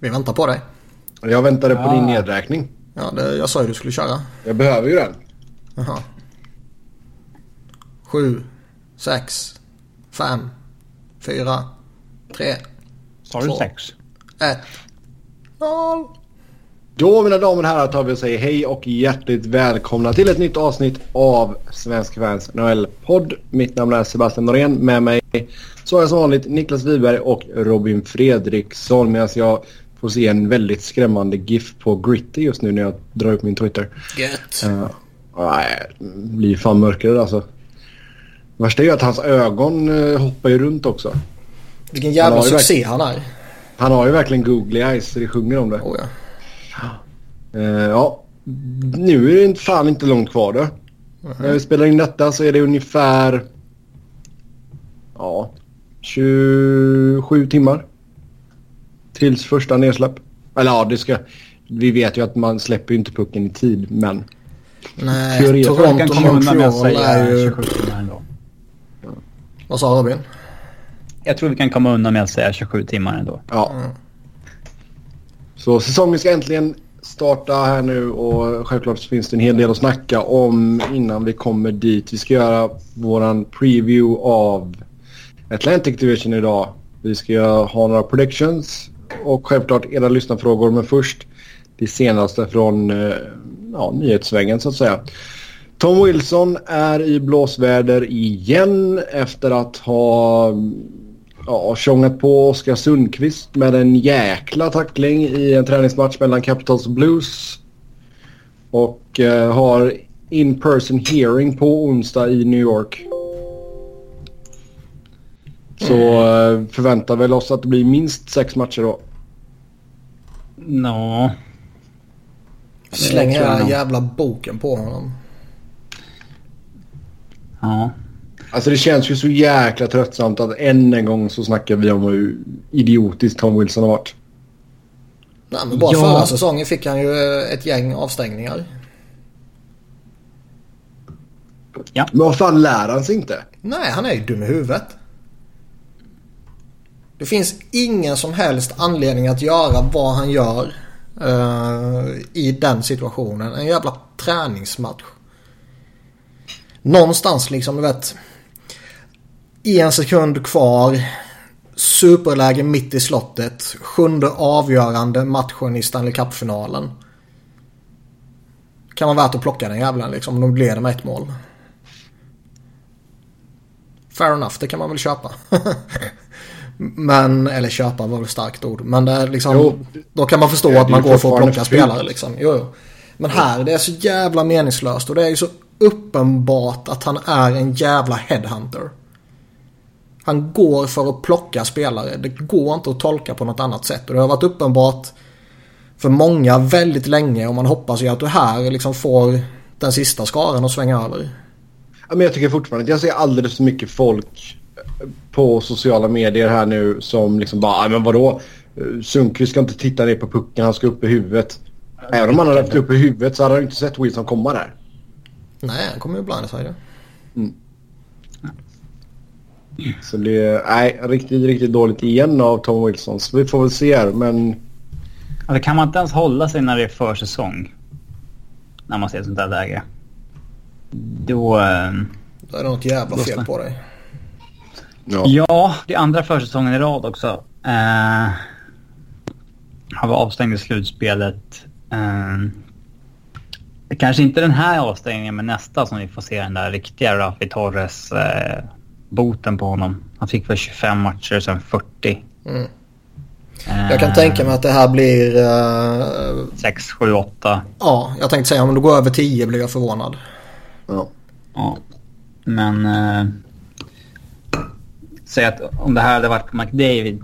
Vi väntar på dig. Jag väntade på din nedräkning. Ja, det, jag sa ju du skulle köra. Jag behöver ju den. Jaha. Sju, sex, fem, fyra, tre, Sa du Två. sex? ett, noll. Då mina damer och herrar tar vi och säger hej och hjärtligt välkomna till ett nytt avsnitt av Svensk Fans NHL-podd. Mitt namn är Sebastian Norén. Med mig så är jag som vanligt Niklas Wiberg och Robin Fredriksson. Medan jag får se en väldigt skrämmande GIF på Gritty just nu när jag drar upp min Twitter. Gött. Uh, nej, det blir fan mörkare alltså. Värsta är ju att hans ögon uh, hoppar ju runt också. Vilken jävla Han succé han är. Han har ju verkligen googly eyes så det sjunger om det. Oh, ja. Eh, ja, nu är det inte- fan inte långt kvar då. När vi spelar in detta så är det ungefär ja, 27 timmar. Tills första nedsläpp. Eller ja, det ska... Vi vet ju att man släpper ju inte pucken i tid, men... Nej, Teori- Jag kan Toronto komma undan med att Montreal är säga ju... 27 timmar ändå. Vad sa Robin? Jag tror vi kan komma undan med att säga 27 timmar ändå. Ja. Så säsongen ska äntligen starta här nu och självklart så finns det en hel del att snacka om innan vi kommer dit. Vi ska göra våran preview av Atlantic Division idag. Vi ska ha några predictions och självklart era lyssnarfrågor men först det senaste från eh, ja, nyhetssvängen så att säga. Tom Wilson är i blåsväder igen efter att ha ja, tjongat på Oskar Sundqvist med en jäkla tackling i en träningsmatch mellan Capitals och Blues. Och eh, har in-person hearing på onsdag i New York. Så eh, förväntar väl oss att det blir minst sex matcher då. Nå. Släng nog. jävla boken på honom. Ja. Alltså det känns ju så jäkla tröttsamt att än en gång så snackar vi om hur idiotisk Tom Wilson har varit. Nej, men bara Ja. förra säsongen fick han ju eh, ett gäng avstängningar. Men vad fan lär han sig inte? Nej, han är ju dum i huvudet. Det finns ingen som helst anledning att göra vad han gör uh, i den situationen. En jävla träningsmatch. Någonstans liksom, du vet. En sekund kvar. Superläge mitt i slottet. Sjunde avgörande matchen i Stanley Cup-finalen. Kan vara värt att plocka den jävlen liksom. Om de leder med ett mål. Fair enough, det kan man väl köpa. Men, eller köpa var ett starkt ord. Men det är liksom, Jo. då kan man förstå att man går för att plocka spelare liksom. Jo, jo. Men här, det är så jävla meningslöst och det är ju så uppenbart att han är en jävla headhunter. Han går för att plocka spelare. Det går inte att tolka på något annat sätt. Och det har varit uppenbart för många väldigt länge och man hoppas ju att du här liksom får den sista skaran att svänga över. Ja, men jag tycker fortfarande att jag ser alldeles för mycket folk på sociala medier här nu som liksom bara, "Ah, men vadå? Sundqvist ska inte titta ner på pucken, han ska upp i huvudet. Även om han hade haft upp i huvudet så hade han inte sett Wilson komma där. Nej, han kommer ju blindsider. Så det är nej, riktigt, riktigt dåligt igen av Tom Wilson. Så vi får väl se här, men Alltså kan man inte ens hålla sig när det är försäsong? När man ser ett sånt där läge. Då... eh, Då är det något jävla fel på dig. Ja. Ja, det är andra försäsongen i rad också. Uh, han var avstängd i slutspelet. Uh, det kanske inte den här avstängningen, men nästa som vi får se den där riktiga Rafi Torres eh, boten på honom. Han fick väl 25 matcher och sen 40. Mm. Eh, Jag kan tänka mig att det här blir... eh, 6, 7, 8. ja, jag tänkte säga om du går över 10 blir jag förvånad. ja. Ja. Men... Eh, säg att om det här hade varit på McDavid.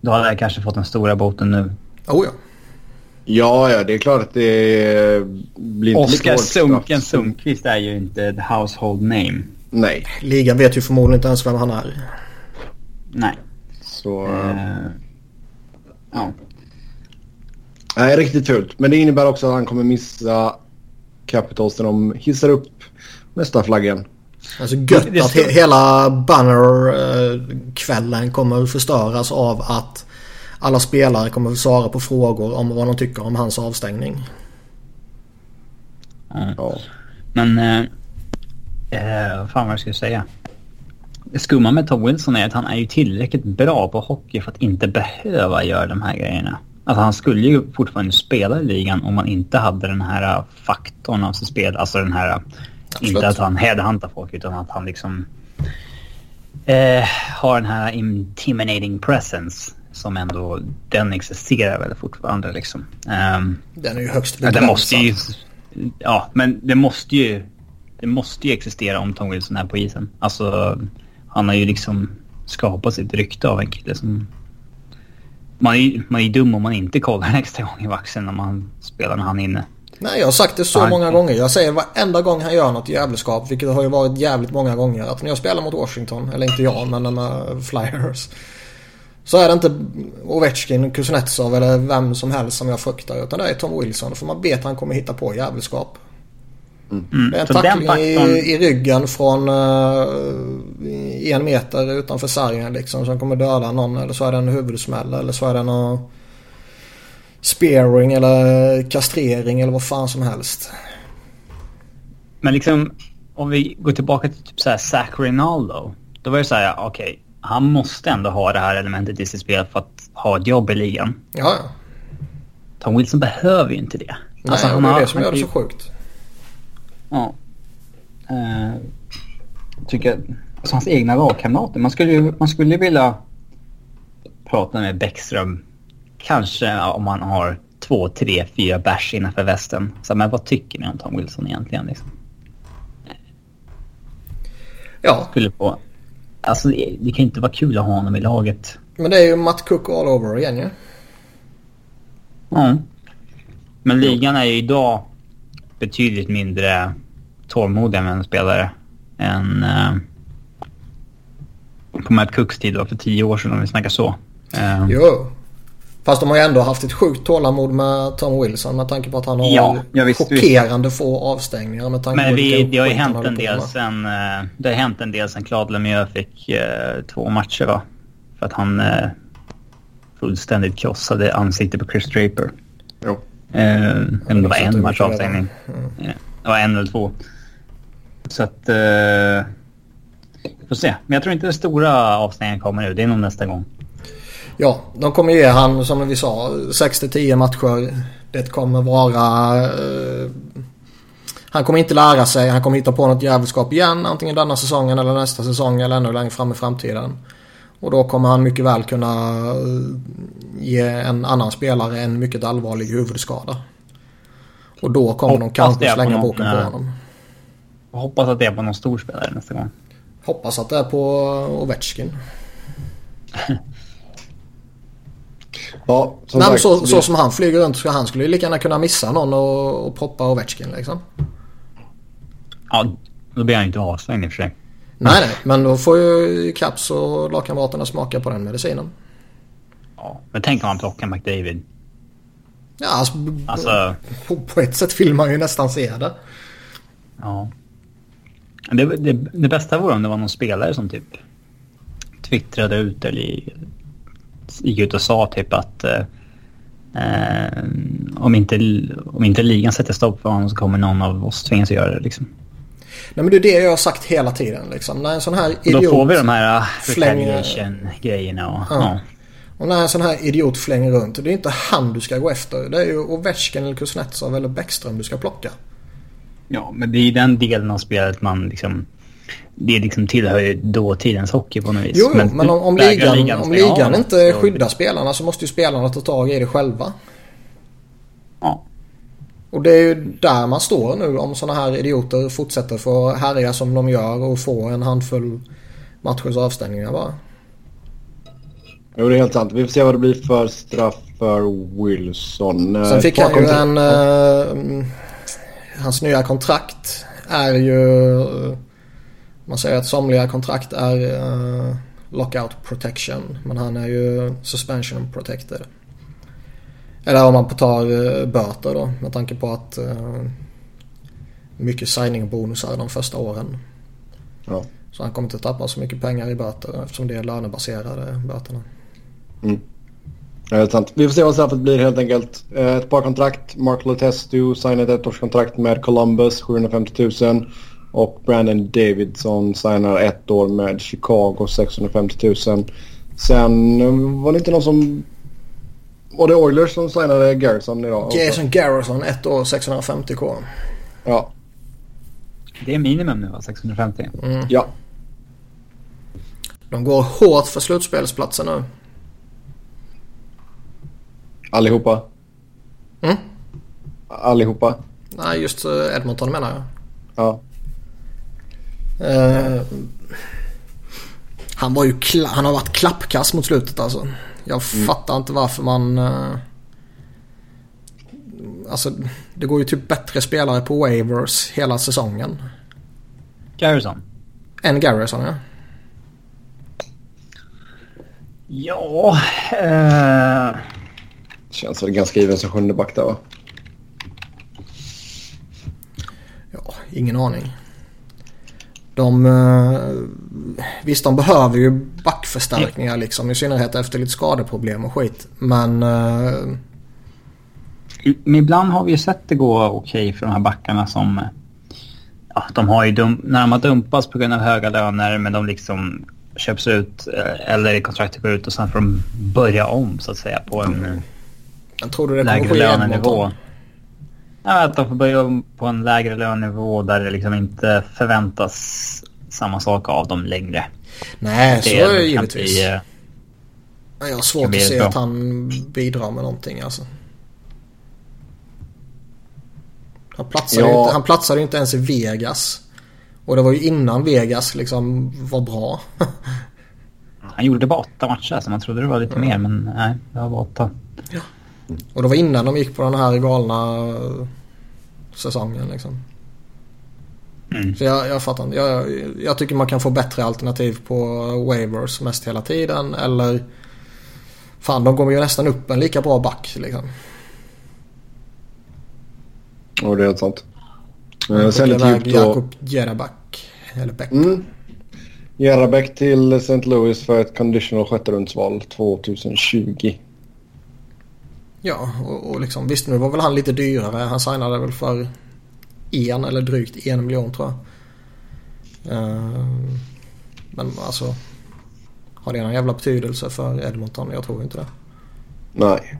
Då hade jag kanske fått den stora boten nu. Oh ja. Ja, ja, det är klart att det blir inte lika Oskar Sunken. Sundqvist är ju inte ett household name. Nej, Ligan vet ju förmodligen inte ens vem han är. Nej. så... Eh, ja. Nej, riktigt fult. Men det innebär också att han kommer missa Capitals när de hissar upp nästa flaggen. Alltså gött Det- att he- hela banner-kvällen kommer förstöras av att alla spelare kommer att svara på frågor om vad de tycker om hans avstängning. Ja. ja. Men... Eh, eh, fan vad jag ska säga. Det skumma med Tom Wilson är att han är ju tillräckligt bra på hockey för att inte behöva göra de här grejerna. Alltså han skulle ju fortfarande spela i ligan om man inte hade den här faktorn av sitt spel. Alltså den här... Absolut. Inte att han headhuntar folk utan att han liksom... Eh, har den här intimidating presence som ändå... Den existerar väl fortfarande liksom. Um, den är ju högst begränsad. Den måste ju... Ja, men det måste ju... Det måste ju existera om Tom Wilson är på isen. Alltså, han har ju liksom skapat sitt rykte av en kille som man är, man är dum om man inte kollar en extra gång i vaxen när man spelar när han är inne. Nej, jag har sagt det så han... många gånger. Jag säger varenda gång han gör något jävelskap, vilket har ju varit jävligt många gånger, att när jag spelar mot Washington, eller inte jag, men med Flyers. Så är det inte Ovechkin, Kuznetsov eller vem som helst som jag fruktar. Utan det är Tom Wilson. För man vet att han kommer hitta på jävelskap. Mm. Det är en tackling i, i, ryggen från uh, en meter utanför sargen liksom. Som kommer döda någon. Eller så är det en huvudsmäll. Eller så är det någon spearing eller kastrering eller vad fan som helst. Men liksom om vi går tillbaka till typ såhär Zach Rinaldo. Då var det såhär, okej. Okay, han måste ändå ha det här elementet i sitt spel för att ha ett jobb i ligan. Ja, ja. Tom Wilson behöver ju inte det. Nej, alltså, han det är har, det som gör det så sjukt. Ja. Uh, tycker alltså hans egna lagkamrater. Man skulle ju man skulle vilja prata med Bäckström. Kanske om man har två, tre, fyra bärs innanför västen. Så, men vad tycker ni om Tom Wilson egentligen? Liksom? Ja. Skulle få... Alltså det, det kan inte vara kul att ha honom i laget. Men det är ju Matt Cook all over igen ju. Ja. ja. Men ligan är ju idag betydligt mindre tålmodiga med en spelare än uh, på Matt Cooks tid då, för tio år sedan om vi snackar så. Uh, jo. Fast de har ju ändå haft ett sjukt tålamod med Tom Wilson med tanke på att han har ja, ja, visst, chockerande visst. få avstängningar. Med tanke Men på vi, det har ju hänt en del sen, uh, det har hänt en del sen Claude Lemieux fick uh, två matcher va? För att han uh, fullständigt krossade ansiktet på Chris Draper. Jo. Eh, det var en match avstängning. Mm. Ja, det var en eller två. Så att... Eh, får se. Men jag tror inte den stora avstängningen kommer nu. Det är nog nästa gång. Ja, de kommer ge han som vi sa 6-10 matcher. Det kommer vara... Eh, han kommer inte lära sig. Han kommer hitta på något jävelskap igen. Antingen denna säsongen eller nästa säsong eller ännu längre fram i framtiden. Och då kommer han mycket väl kunna eh, ge en annan spelare en mycket allvarlig huvudskada. Och då kommer hoppas de kanske slänga boken på honom. Hoppas att det är på någon stor spelare nästa gång. Hoppas att det är på Ovechkin. ja, som Nej, sagt, så, så som han flyger runt så han skulle ju lika gärna kunna missa någon och, och poppa Ovechkin liksom. Ja, då blir han inte avstängd i och för sig. Nej, nej. Men då får ju Caps och lagkamraterna smaka på den medicinen. Ja, men tänk om man plockar McDavid. Ja, alltså, alltså... På, på, ett sätt vill man ju nästan se det. Ja. Det, det, det bästa vore om det var någon spelare som typ twittrade ut eller gick ut och sa typ att eh, eh, om, inte, om inte ligan sätter stopp för honom så kommer någon av oss tvingas göra det liksom. Nej men det är det jag har sagt hela tiden liksom. När en sån här idiot... Då får vi de här uh, grejerna och... Ja. ja. Och när en sån här idiot flänger runt. Det är inte han du ska gå efter. Det är ju Ovechkin eller Kuznetsov eller Bäckström du ska plocka. Ja, men det är den delen av spelet man liksom... Det liksom tillhör ju dåtidens hockey på något vis. Jo, men, men om, om ligan, ligan, om ligan inte skyddar spelarna så måste ju spelarna ta tag i det själva. Ja. Och det är ju där man står nu om sådana här idioter fortsätter få härja som de gör och få en handfull matchers avstängningar bara. Jo, det är helt sant. Vi får se vad det blir för straff för Wilson. Sen fick han ju en... Uh, hans nya kontrakt är ju... Man säger att somliga kontrakt är uh, lockout protection. Men han är ju suspension protected. Eller om man tar uh, böter då med tanke på att uh, mycket signing-bonusar de första åren. Ja. Så han kommer inte tappa så mycket pengar i böter eftersom det är lönebaserade böterna. Mm. Vi får se vad straffet blir helt enkelt. Ett par kontrakt. Mark Letestu signar ett ettårskontrakt med Columbus, 750 000. Och Brandon Davidson signar ett år med Chicago, 650 000. Sen eh, var det inte någon som... Var det Oilers som signade Garrison idag? Jason Garrison, ett år 650k. Ja. Det är minimum nu va? 650? Mm. Ja. De går hårt för slutspelsplatsen nu. Allihopa. Mm? Allihopa. Nej, just eh, Edmonton menar jag. Ja. Eh, han var ju kla- han har varit klappkass mot slutet alltså. Jag fattar inte varför man... eh, alltså det går ju typ bättre spelare på waivers hela säsongen. Garrison? Än Garrison ja. Ja... Eh, Känns väl ganska given som sjunde back där va? Ja, ingen aning. De... eh, visst, de behöver ju backförstärkningar liksom. I synnerhet efter lite skadeproblem och skit. Men... eh, men ibland har vi ju sett det gå okej för de här backarna som... Ja, de har ju dum, när de har dumpats på grund av höga löner men de liksom köps ut eh, eller kontraktet går ut och sen får de börja om så att säga på en eh, jag tror du det kommer ske i lönenivå. Edmonton? Ja, att de får börja om på en lägre lönenivå där det liksom inte förväntas samma sak av dem längre. Nej, så är det givetvis. bli, eh, Jag har svårt att se bra. att han bidrar med någonting alltså. Han platsade, Ja. ju inte, han platsade inte ens i Vegas. Och det var ju innan Vegas liksom var bra. Han gjorde bara åtta matcher så man trodde det var lite mer men nej, det var bara åtta. Och det var innan de gick på den här galna eh, säsongen liksom. Mm. Så jag, jag fattar inte. Jag, jag tycker man kan få bättre alternativ på waivers mest hela tiden. Eller fan de går ju nästan upp en lika bra back liksom. Och det är helt sant. Eh, Skickar Sen lite djupt då. Jakob Jeraback. Eller Beck. Mm. Jarabäck till St. Louis för ett conditional sjätterumsval 2020. Ja, och, och liksom visst nu var väl han lite dyrare. Han signade väl för en eller drygt en miljon tror jag. Ehm, men alltså. Har det någon jävla betydelse för Edmonton? Jag tror inte det. Nej.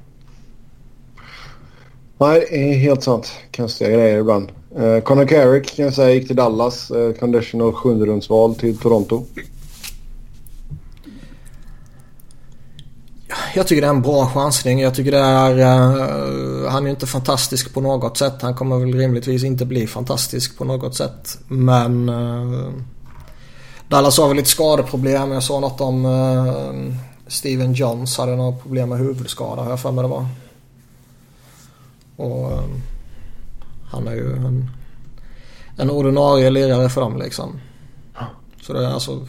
Nej, det är helt sant. Konstiga grejer ibland. Uh, Connor Carrick kan jag säga gick till Dallas. Uh, conditional sjunderumsval till Toronto. Jag tycker det är en bra chansning. Jag tycker det är... eh, han är ju inte fantastisk på något sätt. Han kommer väl rimligtvis inte bli fantastisk på något sätt. Men... Uh, Dallas har väl lite skadeproblem. Jag såg något om uh, Steven Johns hade några problem med huvudskada har jag för mig det var. Och eh, han är ju en, en ordinarie lirare för dem liksom. Så det är alltså...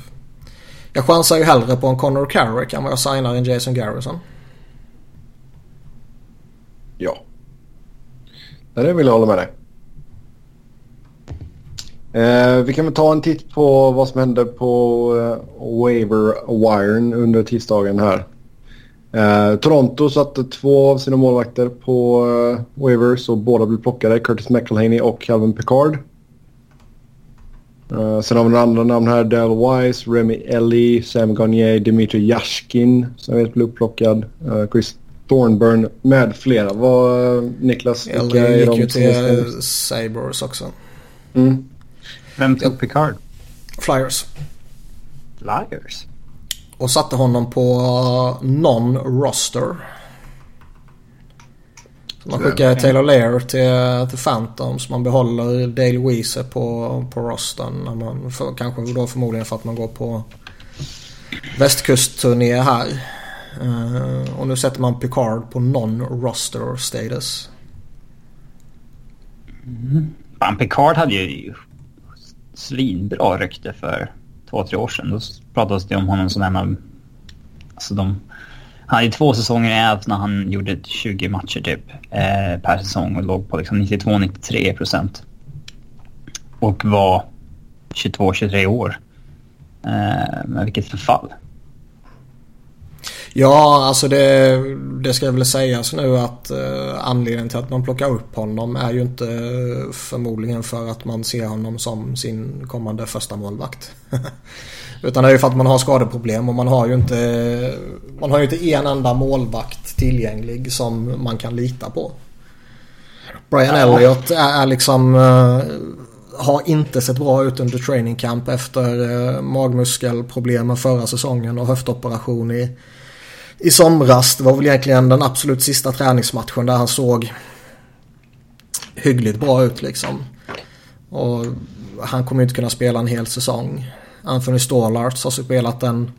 Jag chansar ju hellre på en Connor Carrick än vad jag signar en Jason Garrison. Ja. Nej, Det vill jag hålla med dig. Eh, vi kan väl ta en titt på vad som hände på eh, Waver-wiren under tisdagen här. Eh, Toronto satte två av sina målvakter på eh, waivers och båda blev plockade. Curtis McElhaney och Calvin Picard. Eh, sen har vi några andra namn här. Dale Wise, Remy Ellie, Sam Gagner, Dimitri Yashkin som vet blev upplockad. Eh, Chris Thornburn med flera. Vad, eh, Niklas? vilka Eller är gick de ju som till Sabres också. Mm. Vem tog Picard? Flyers. Liars. Och satte honom på non-roster. Så man skickar Taylor Lair till, till Phantoms. Man behåller Dale Weezer på, på rostern. När man, för, kanske då förmodligen för att man går på västkustturné här. Eh, och nu sätter man Picard på non-roster status. Fan, Picard hade ju svinbra rykte för två, tre år sedan. Då pratades det om honom som en av... Alltså de... Han hade ju två säsonger i Avs när han gjorde 20 matcher typ eh, per säsong och låg på liksom 92-93 procent. Och var 22-23 år. Eh, men vilket förfall. Ja, alltså det, det ska väl sägas alltså nu att eh, anledningen till att man plockar upp honom är ju inte eh, förmodligen för att man ser honom som sin kommande första målvakt. Utan det är ju för att man har skadeproblem och man har ju inte, man har ju inte en enda målvakt tillgänglig som man kan lita på. Brian. Elliott är, är liksom uh, har inte sett bra ut under training camp efter uh, magmuskelproblemen förra säsongen och höftoperation i i somras. Det var väl egentligen den absolut sista träningsmatchen där han såg hyggligt bra ut liksom. Och han kommer inte kunna spela en hel säsong. Anthony Stålarts har spelat en,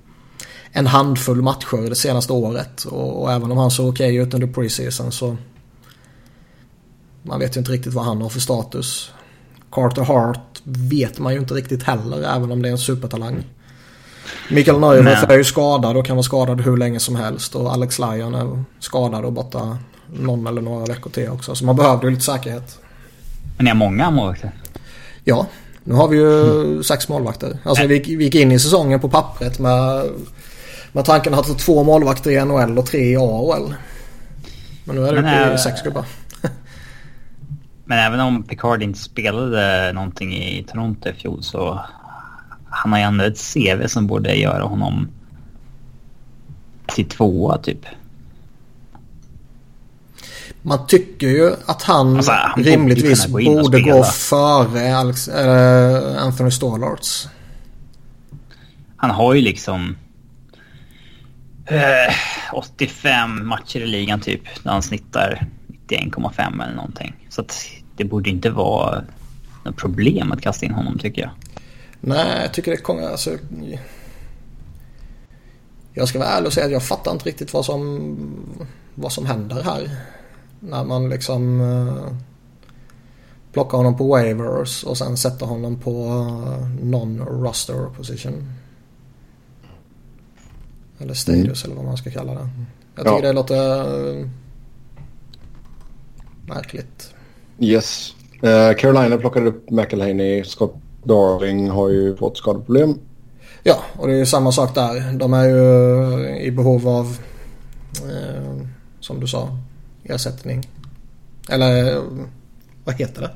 en handfull matcher det senaste året. Och, och även om han såg okej ut under preseason så man vet ju inte riktigt vad han har för status. Carter Hart vet man ju inte riktigt heller även om det är en supertalang. Mikael Neuroth är ju skadad och kan vara skadad hur länge som helst. Och Alex Lyon är skadad och borta någon eller några veckor till också. Så man behövde ju lite säkerhet. Men ni har många målvakter? Ja, nu har vi ju mm. sex målvakter. Alltså vi, vi gick in i säsongen på pappret med, med tanken att ha två målvakter i NHL och tre i AHL. Men nu är det uppe i sex gubbar. Men även om Picard inte spelade någonting i Toronto i fjol så han har ju ändå ett CV som borde göra honom till tvåa typ. Man tycker ju att han, alltså, rimligtvis gå borde gå före Alex, äh, Anthony Stålarts. Han har ju liksom äh, 85 matcher i ligan typ. Där han snittar 91,5 eller någonting. Så det borde inte vara något problem att kasta in honom tycker jag. Nej, jag tycker det kommer... Alltså, jag ska vara ärlig och säga att jag fattar inte riktigt vad som, vad som händer här. När man liksom uh, plockar honom på waivers och sen sätter honom på uh, non-roster position. Eller status mm. eller vad man ska kalla det. Jag tycker ja. det låter uh, märkligt. Yes. Uh, Carolina plockade upp McElhaney, Scott Darling har ju fått skadeproblem. Ja, och det är ju samma sak där. De är ju i behov av, eh, som du sa, ersättning. Eller vad heter det?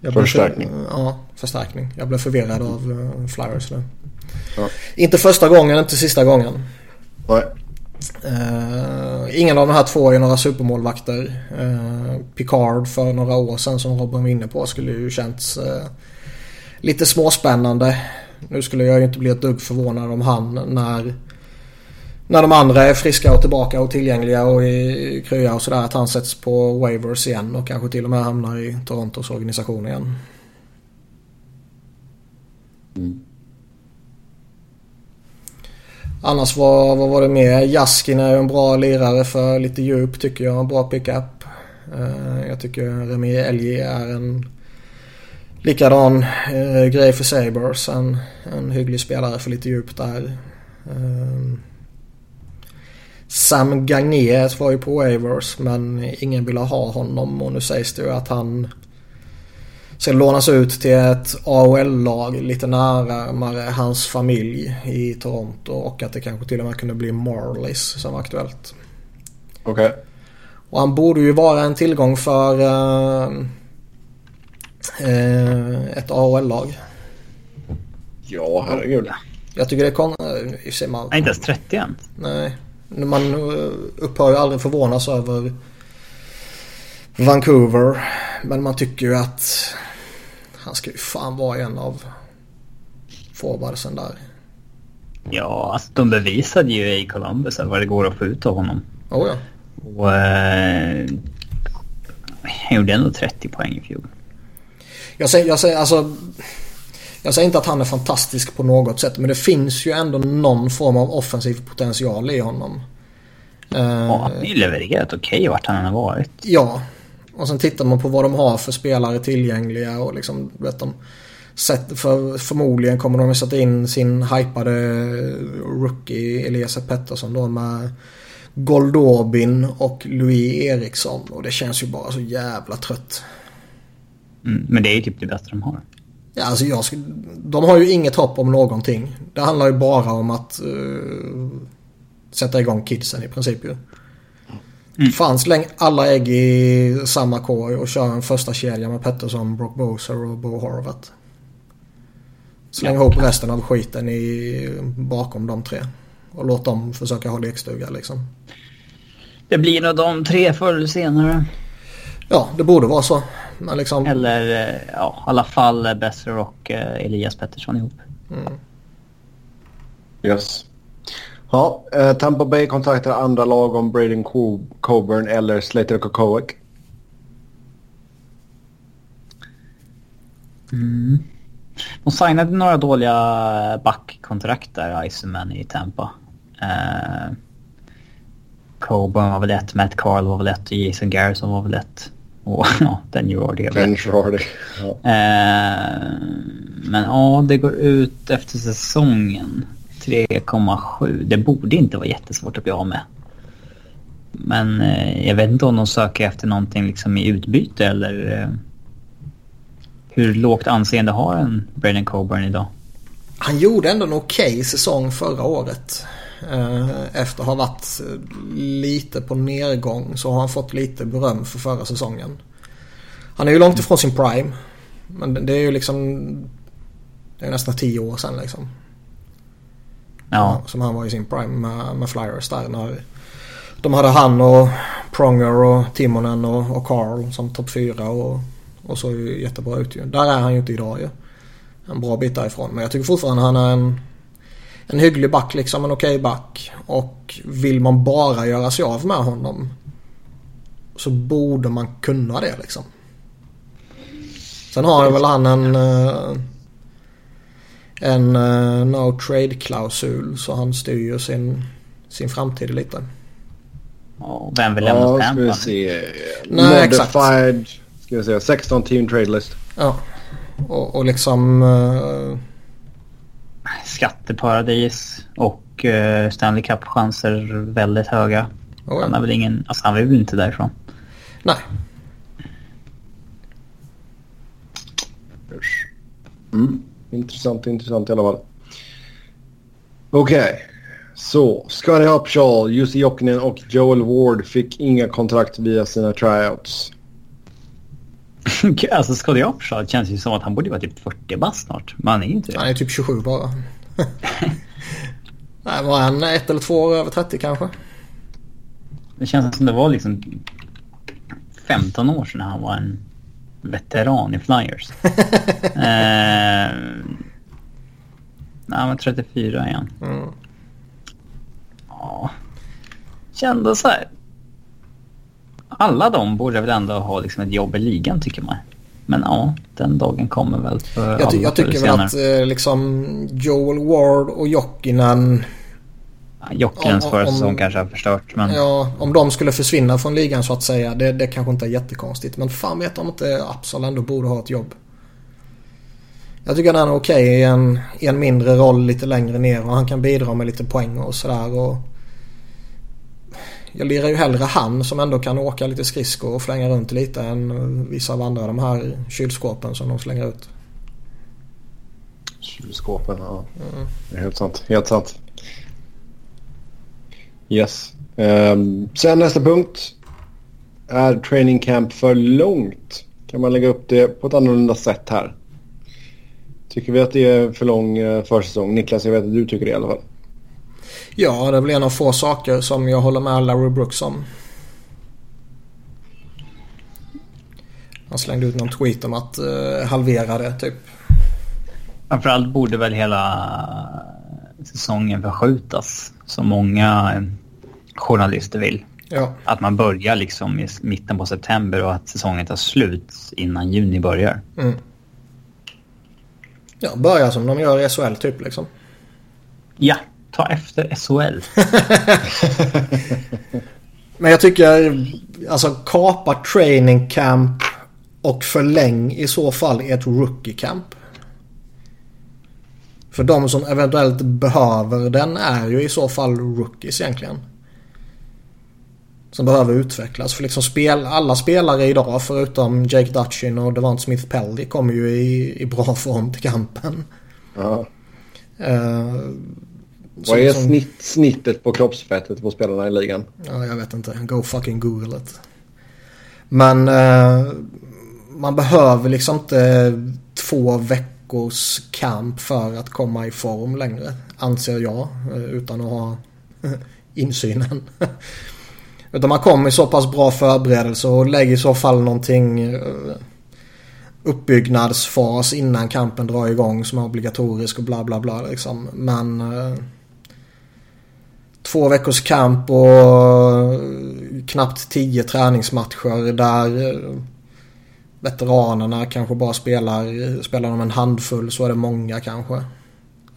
Jag förstärkning. För, ja, förstärkning. Jag blev förvirrad av uh, Flyers nu. Ja. Inte första gången, inte sista gången. Nej. Uh, ingen av de här två är några supermålvakter. Uh, Picard för några år sedan som Robin var inne på skulle ju känts uh, lite småspännande. Nu skulle jag ju inte bli ett dugg förvånad om han när, när de andra är friska och tillbaka och tillgängliga och i krya och sådär att han sätts på waivers igen och kanske till och med hamnar i Torontos organisation igen. Mm. Annars vad, vad var det mer? Jaskin är ju en bra lirare för lite djup tycker jag. En bra pickup. Uh, jag tycker Remi Elgi är en likadan uh, grej för Sabres. En, en hygglig spelare för lite djup där. Uh, Sam Gagné var ju på Wavers men ingen ville ha honom och nu sägs det ju att han ska lånas ut till ett AHL-lag lite närmare hans familj i Toronto och att det kanske till och med kunde bli Marlies som var aktuellt. Okej. Okay. Och han borde ju vara en tillgång för uh, uh, ett AHL-lag. Ja, herregud. Jag tycker det är konstigt. Man... Inte ens 30 än. Nej. Man upphör ju aldrig förvånas över Vancouver. Men man tycker ju att han ska ju fan vara en av forwardsen där. Ja, alltså de bevisade ju i Columbus vad det går att få ut av honom. Oh ja. Och eh, han gjorde ändå 30 poäng i fjol. Jag säger, jag säger alltså... Jag säger inte att han är fantastisk på något sätt men det finns ju ändå någon form av offensiv potential i honom. Ja, han har ju levererat okej okay, vart han har varit. Ja, och sen tittar man på vad de har för spelare tillgängliga och liksom vet de Sätt, för, förmodligen kommer de att sätta in sin hypade rookie Elias Pettersson då med Goldobin och Louis Eriksson och det känns ju bara så jävla trött. Mm, men det är ju typ det bästa de har. Ja, alltså jag, de har ju inget hopp om någonting. Det handlar ju bara om att uh, sätta igång kidsen i princip ju. Mm. Fan släng alla ägg i samma korg och kör en första kedja med Pettersson, Brock Boser och Bo Horvath. Släng ja. ihop resten av skiten i, bakom de tre. Och låt dem försöka ha lekstuga liksom. Det blir nog de tre förr eller senare. Ja, det borde vara så. Men liksom... Eller eh, ja, i alla fall Besser och uh, Elias Pettersson ihop. Mm. Yes. Ja, eh, Tampa Bay kontaktar andra lag om Braden Coburn eller Slater Kokowick. Mm. De signade några dåliga backkontrakt där, Iceman i Tampa. Eh, Coburn var väl ett, Matt Carl var väl ett, Jason Garrison var väl ett. Och ja, Den Girardi. Den Girardi. Ja. Eh, men ja, det går ut efter säsongen. 3,7. Det borde inte vara jättesvårt att bli av med. Men eh, jag vet inte om de söker efter någonting liksom i utbyte eller... Eh, hur lågt anseende har en Braden Coburn idag? Han gjorde ändå en okej okay säsong förra året. Eh, efter att ha varit lite på nedgång så har han fått lite beröm för förra säsongen. Han är ju långt ifrån sin prime. Men det är ju liksom... Det är nästan tio år sedan liksom. Ja. Som han var i sin prime med, med Flyers där. När de hade han och Pronger och Timonen och, och Carl som topp fyra och, och såg ju jättebra ut ju. Där är han ju inte idag ju. En bra bit därifrån. Men jag tycker fortfarande han är en, en hygglig back liksom. En okej okay back. Och vill man bara göra sig av med honom så borde man kunna det liksom. Sen har väl han en... Uh, en uh, no trade-klausul så han styr ju sin, sin framtid lite. Vem vill lämna ja, ska vi se. Nej, Modified, ska vi säga, 16 team trade list. Ja, och, och liksom... Skatteparadis och uh, Stanley Cup-chanser väldigt höga. Oh, ja. Han är väl ingen... Alltså han vill väl inte därifrån. Nej. Mm. Intressant, intressant i alla fall. Okej. Okay. Så, Scotty Upshall, Jussi Jokinen och Joel Ward fick inga kontrakt via sina tryouts. alltså Scotty Upshall känns ju som att han borde vara typ 40 bast snart. Men han är inte det. Han är typ 27 bara. Nej, var han ett eller två år över 30 kanske? Det känns som det var liksom 15 år sedan han var en veteran i Flyers. eh, nej, men 34 igen. Mm. Ja. Kände så här. Alla de borde väl ändå ha liksom ett jobb i ligan tycker man. Men ja, den dagen kommer väl för Jag, ty jag tycker väl att eh, liksom Joel Ward och Jokinen Jockinens förra säsong kanske har förstört. Men... Ja, om de skulle försvinna från ligan så att säga. Det, det kanske inte är jättekonstigt. Men fan vet om inte Absal ändå borde ha ett jobb. Jag tycker han är okej okay i, en, i en mindre roll lite längre ner och han kan bidra med lite poäng och sådär. Jag lirar ju hellre han som ändå kan åka lite skridskor och flänga runt lite än vissa av andra de här kylskåpen som de slänger ut. Kylskåpen, ja. Mm. Det är helt sant. Helt sant. Yes. Um, sen nästa punkt. Är training camp för långt? Kan man lägga upp det på ett annorlunda sätt här? Tycker vi att det är för lång uh, försäsong? Niklas, jag vet att du tycker det i alla fall. Ja, det är väl en av få saker som jag håller med Larry Brooks om. Han slängde ut någon tweet om att uh, halvera det typ. Framförallt borde väl hela säsongen förskjutas. Som många journalister vill. Ja. Att man börjar liksom i mitten på september och att säsongen tar slut innan juni börjar. Mm. Ja, börja som de gör i SHL typ liksom. Ja, ta efter SHL. Men jag tycker, alltså kapa training camp och förläng i så fall ett rookie camp. För de som eventuellt behöver den är ju i så fall rookies egentligen. Som behöver utvecklas. För liksom spel, alla spelare idag förutom Jake Dutchin och Devant Smith Pelly kommer ju i, i bra form till kampen. Ja. Uh, Vad är snitt, snittet på kroppsfettet på spelarna i ligan? Ja, jag vet inte. Go fucking google it. Men eh, man behöver liksom inte två veckors camp för att komma i form längre. Anser jag. eh, Utan att ha insynen. Utan man kommer i så pass bra förberedelse och lägger i så fall någonting eh, uppbyggnadsfas innan kampen drar igång som är obligatorisk och bla bla bla liksom. Men eh, två veckors kamp och knappt tio träningsmatcher där veteranerna kanske bara spelar, spelar de en handfull så är det många kanske.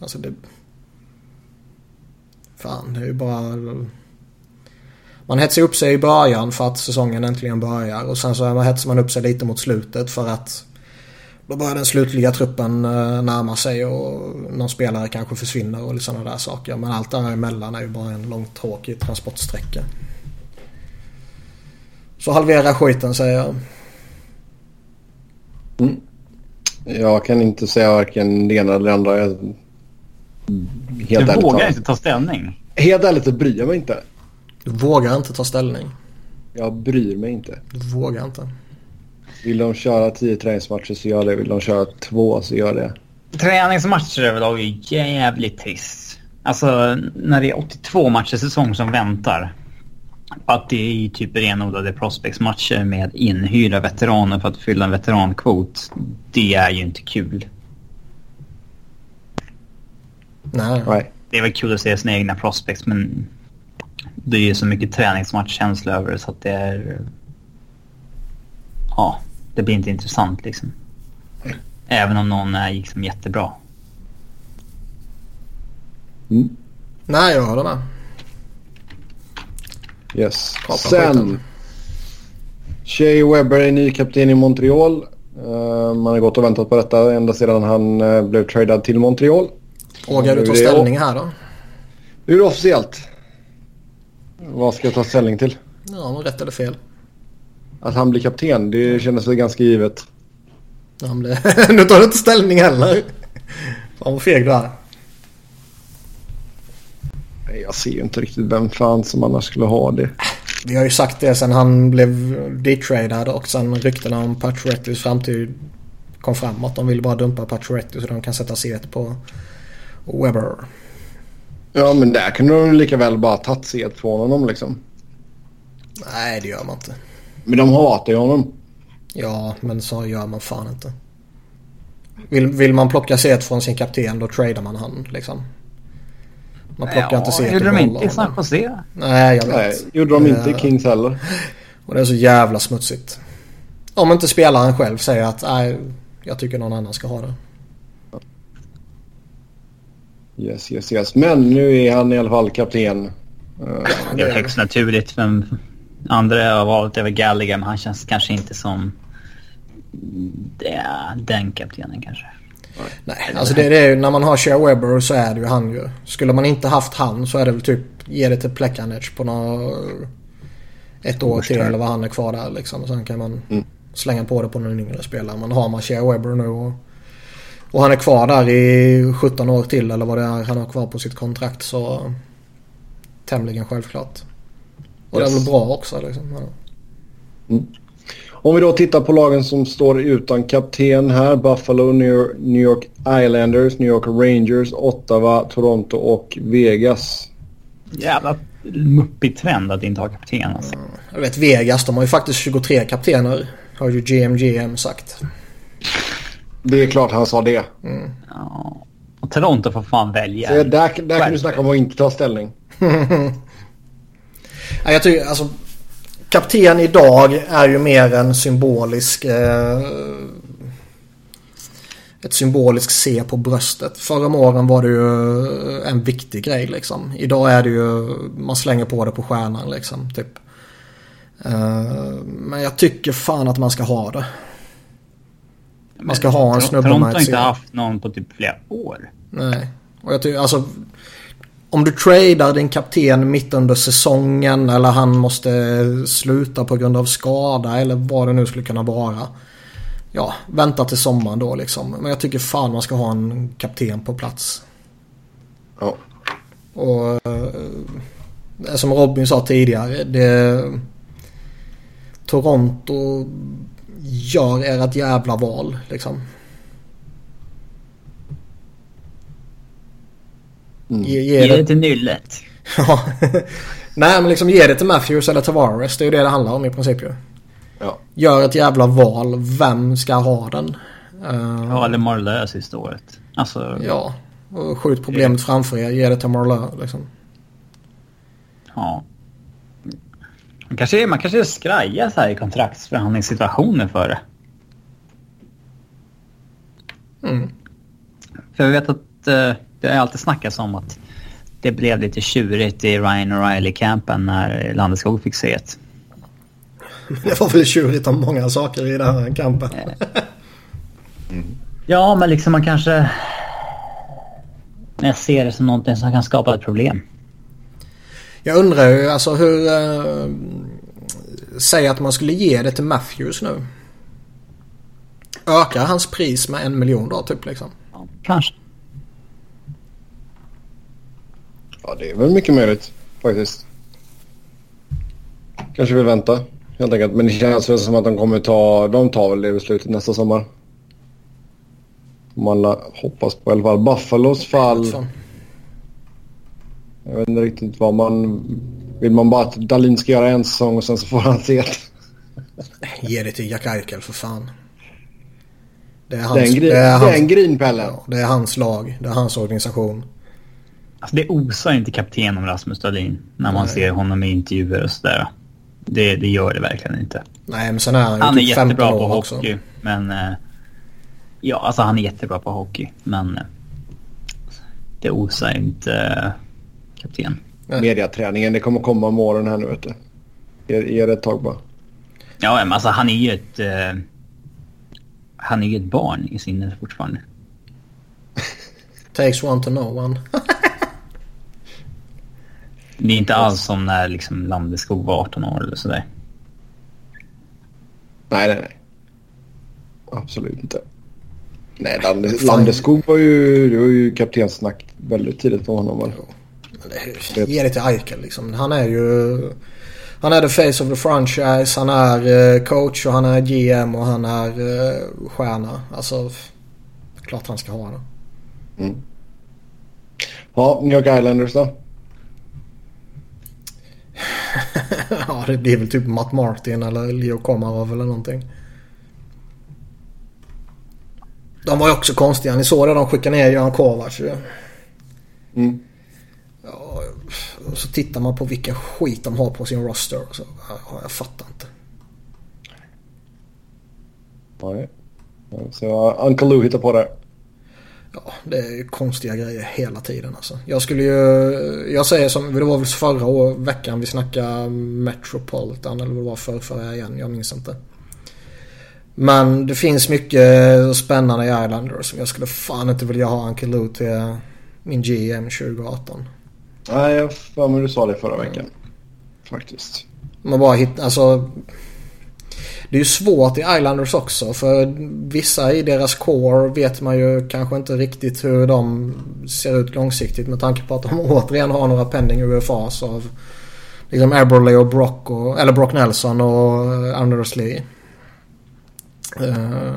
Alltså det... Fan, det är ju bara... Man hetsar upp sig i början för att säsongen äntligen börjar och sen så hetsar man upp sig lite mot slutet för att då börjar den slutliga truppen eh, närma sig och någon spelare kanske försvinner och sådana där saker. Men allt däremellan är ju bara en lång tråkig transportsträcka. Så halvera skiten säger jag. Mm. Jag kan inte säga varken det ena eller det andra. Jag... Helt du vågar inte ta ställning? Helt ärligt så bryr jag mig inte. Du vågar inte ta ställning? Jag bryr mig inte. Du vågar inte? Vill de köra tio träningsmatcher så gör det. Vill de köra två så gör det. Träningsmatcher överlag är jävligt trist. Alltså när det är 82 matcher säsong som väntar. Att det är typ renodlade prospectsmatcher med inhyrda veteraner för att fylla en veterankvot. Det är ju inte kul. Nej. Nej. Det är väl kul att se sina egna prospects men det är ju så mycket träningsmatchkänsla över det så att det är... Ja, det blir inte intressant liksom. Även om någon är liksom jättebra. Mm. Nej, jag håller med. Yes. Prata Sen. Shea Webber är ny kapten i Montreal. Uh, man har gått och väntat på detta ända sedan han uh, blev tradad till Montreal. Vågar du ta ställning här då? Nu är det officiellt. Vad ska jag ta ställning till? Ja, rätt eller fel? Att han blir kapten, det kändes väl ganska givet. Men det- nu tar du inte ställning heller. Fan vad feg du är. Jag ser ju inte riktigt vem fan som annars skulle ha det. Vi har ju sagt det sen han blev detradad och sen ryktena om Paciorettys framtid kom fram. Att de vill bara dumpa Pacioretty så de kan sätta set på Webber. Ja, men där kunde de lika väl bara tagit set från honom liksom. Nej, det gör man inte. Men de hatar ju honom. Ja, men så gör man fan inte. Vill, vill man plocka set från sin kapten då tradar man han liksom. Man plockar inte set gjorde de inte i San. Jose? Nej, jag vet. Nej, gjorde de inte i Eh, Kings heller. Och det är så jävla smutsigt. Om inte spelaren själv säger att nej, jag tycker någon annan ska ha det. Yes, yes, yes. Men nu är han i alla fall kapten. Det är högst naturligt. Men andra har varit över Gallagher men han känns kanske inte som den kaptenen kanske. Nej, alltså det, det är ju när man har Shea Webber så är det ju han ju. Skulle man inte haft han så är det väl typ ge det till Plekanec på några, ett år till eller vad han är kvar där liksom. Och sen kan man Mm. slänga på det på någon yngre spelare. Men har man Shea Webber nu och, och han är kvar där i 17 år till eller vad det är han har kvar på sitt kontrakt så tämligen självklart. Och det är Yes. väl bra också liksom. Ja. Om vi då tittar på lagen som står utan kapten här. Buffalo, New York, Islanders, New York Rangers, Ottawa, Toronto och Vegas. Jävla muppig trend att inte ha kapten alltså. Jag vet Vegas, de har ju faktiskt 23 kaptener. Har ju GMGM sagt. Det är klart han sa det. Ja. Och Toronto får fan välja. Så där, där kan du snacka om att inte ta ställning. Ja, jag tycker alltså kapten idag är ju mer en symbolisk eh, ett symboliskt C på bröstet. Förra åren var det ju en viktig grej liksom. Idag är det ju man slänger på det på stjärnan liksom typ. Eh, men jag tycker fan att man ska ha det. Man ska ha en snubbe Toronto med har ett inte C. haft någon på typ flera år. Nej. Och jag tycker alltså. Om du tradar din kapten mitt under säsongen eller han måste sluta på grund av skada eller vad det nu skulle kunna vara. Ja, vänta till sommaren då liksom. Men jag tycker fan man ska ha en kapten på plats. Ja. Och eh, som Robin sa tidigare. Det, Toronto gör ert jävla val liksom. Mm. Ge, ge, ge det, det till nyllet. Ja. Nej men liksom ge det till Matthews eller Tavares. Det är ju det det handlar om i princip ju. Ja. Gör ett jävla val. Vem ska ha den? Uh, ja eller Marlö sista året. Alltså, ja. Och skjut problemet det... framför er. Ge det till Marlö liksom. Ja. Man kanske, man kanske skrajar så här i kontraktsförhandlingssituationer för det. Mm. För jag vet att uh, det har alltid snackats om att det blev lite tjurigt i Ryan O'Reilly-campen när Landeskog fick se ett. Det var väl tjurigt om många saker i den här kampen. mm. Ja, men liksom man kanske... Jag ser det som någonting som kan skapa ett problem. Jag undrar ju alltså hur... Äh, säg att man skulle ge det till Matthews nu. Ökar hans pris med en miljon då typ liksom? Ja, kanske. Ja, det är väl mycket möjligt faktiskt. Kanske vill vänta helt enkelt. Men det känns väl som att de kommer ta... De tar väl det beslutet nästa sommar. Man hoppas på i alla fall. Buffalos fall... Jag vet inte riktigt vad man... Vill man bara att Dalin ska göra en säsong och sen så får han se det? Ge det till Jack Eichel för fan. Det är, hans, det är en, grin, det är, hans, det är en grinpelle. Ja, det är hans lag. Det är hans organisation. Alltså det osar inte kapten om Rasmus Dahlin när man Nej. ser honom i intervjuer och sådär. Det, det gör det verkligen inte. Nej, men sen är han, han är typ jättebra på hockey. Också. Men... Eh, ja, alltså han är jättebra på hockey. Men... Eh, det osar inte eh, kapten. Mediaträningen, det kommer komma om åren här nu vet du. Ge, det ett tag bara. Ja, men alltså han är ju ett... Eh, han är ju ett barn i sinnet fortfarande. Takes one to know one. Det är inte alls som när liksom Landeskog var 18 år eller sådär. Nej, nej, nej. Absolut inte. Nej, Landes, Landeskog var ju, det var ju kaptenssnack väldigt tidigt på honom. Det, ge det till Eichel liksom. Han är ju... Han är the face of the franchise. Han är eh, coach och han är GM och han är uh, stjärna. Alltså, klart han ska ha det. Mm. Ja, New York Islanders då? ja, det blir väl typ Matt Martin eller Leo Komarov eller någonting. De var ju också konstiga. Ni såg det? De skickade ner Göran Kovacs ju. Mm. Ja, och så tittar man på vilken skit de har på sin roster. Och så, ja, jag fattar inte. Nej. Så Uncle Lou hittar på det. Ja, det är konstiga grejer hela tiden alltså. Jag skulle ju... Jag säger som... Det var väl förra veckan vi snackade Metropolitan eller vad det var för förra igen. Jag minns inte. Men det finns mycket spännande i Islanders som jag skulle fan inte vilja ha Uncle Lou till min GM 2018. Nej, jag för du sa det förra veckan. Faktiskt. Man bara hittar... Alltså... Det är ju svårt i Islanders också för vissa i deras core vet man ju kanske inte riktigt hur de ser ut långsiktigt med tanke på att de återigen har några pending UFAs av liksom Eberle och Brock och, eller Brock Nelson och eh, Anders Lee. Eh,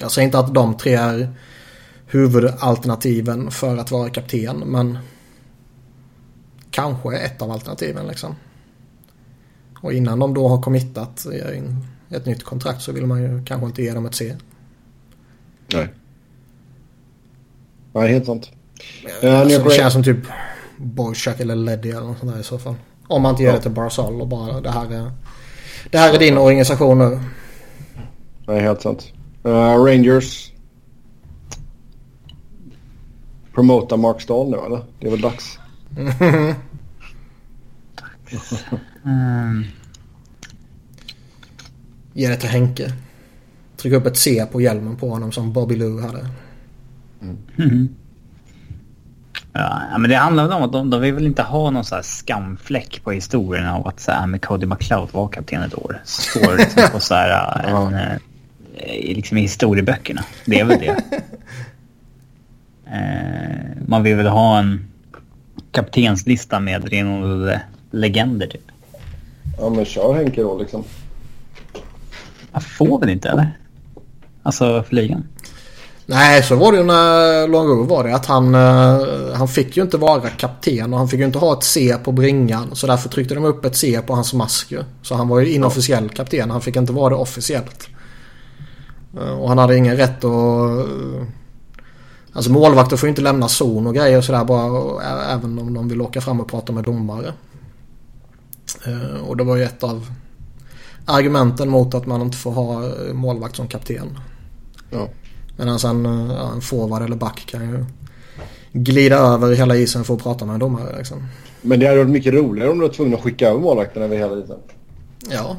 jag säger inte att de tre är huvudalternativen för att vara kapten men kanske ett av alternativen liksom. Och innan de då har committat ett nytt kontrakt så vill man ju kanske inte ge dem ett C. Nej. Nej, helt sant. Ja, alltså, det känns som typ Boychuk eller Leddy eller något sånt där i så fall. Om man inte ger ja. det till Barzal och bara det här är, det här är din organisation nu. Nej, helt sant. Uh, Rangers. Promota Mark Stahl nu eller? Det är väl dags. mm. Ge det till Henke. Tryck upp ett C på hjälmen på honom som Bobby Lou hade. Mm. Mm. Ja, men det handlar om att de, de vill väl inte ha någon så här skamfläck på historien av att så här, med Cody McLeod var kapten ett år. Står det liksom på så här, en, eh, liksom i historieböckerna. Det är väl det. eh, man vill väl ha en kaptenslista med renodlade legender typ. Ja men kör Henke då liksom. Jag får väl inte eller? Alltså för ligan. Nej, så var det ju när Longo var det. Att han, eh, han fick ju inte vara kapten och han fick ju inte ha ett C på bringan. Så därför tryckte de upp ett C på hans mask ju. Så han var ju inofficiell kapten. Han fick inte vara det officiellt. Eh, och han hade ingen rätt att... Eh, alltså målvakter får ju inte lämna zon och grejer och sådär bara. Även om de vill åka fram och prata med domare. Och det var ju ett av argumenten mot att man inte får ha eh, målvakt som kapten. Ja. Medan sen eh, ja, en forward eller back kan ju glida över hela isen för att prata med en domare liksom. Men det hade varit mycket roligare om du var tvungen att skicka över målvakten över hela isen. Ja.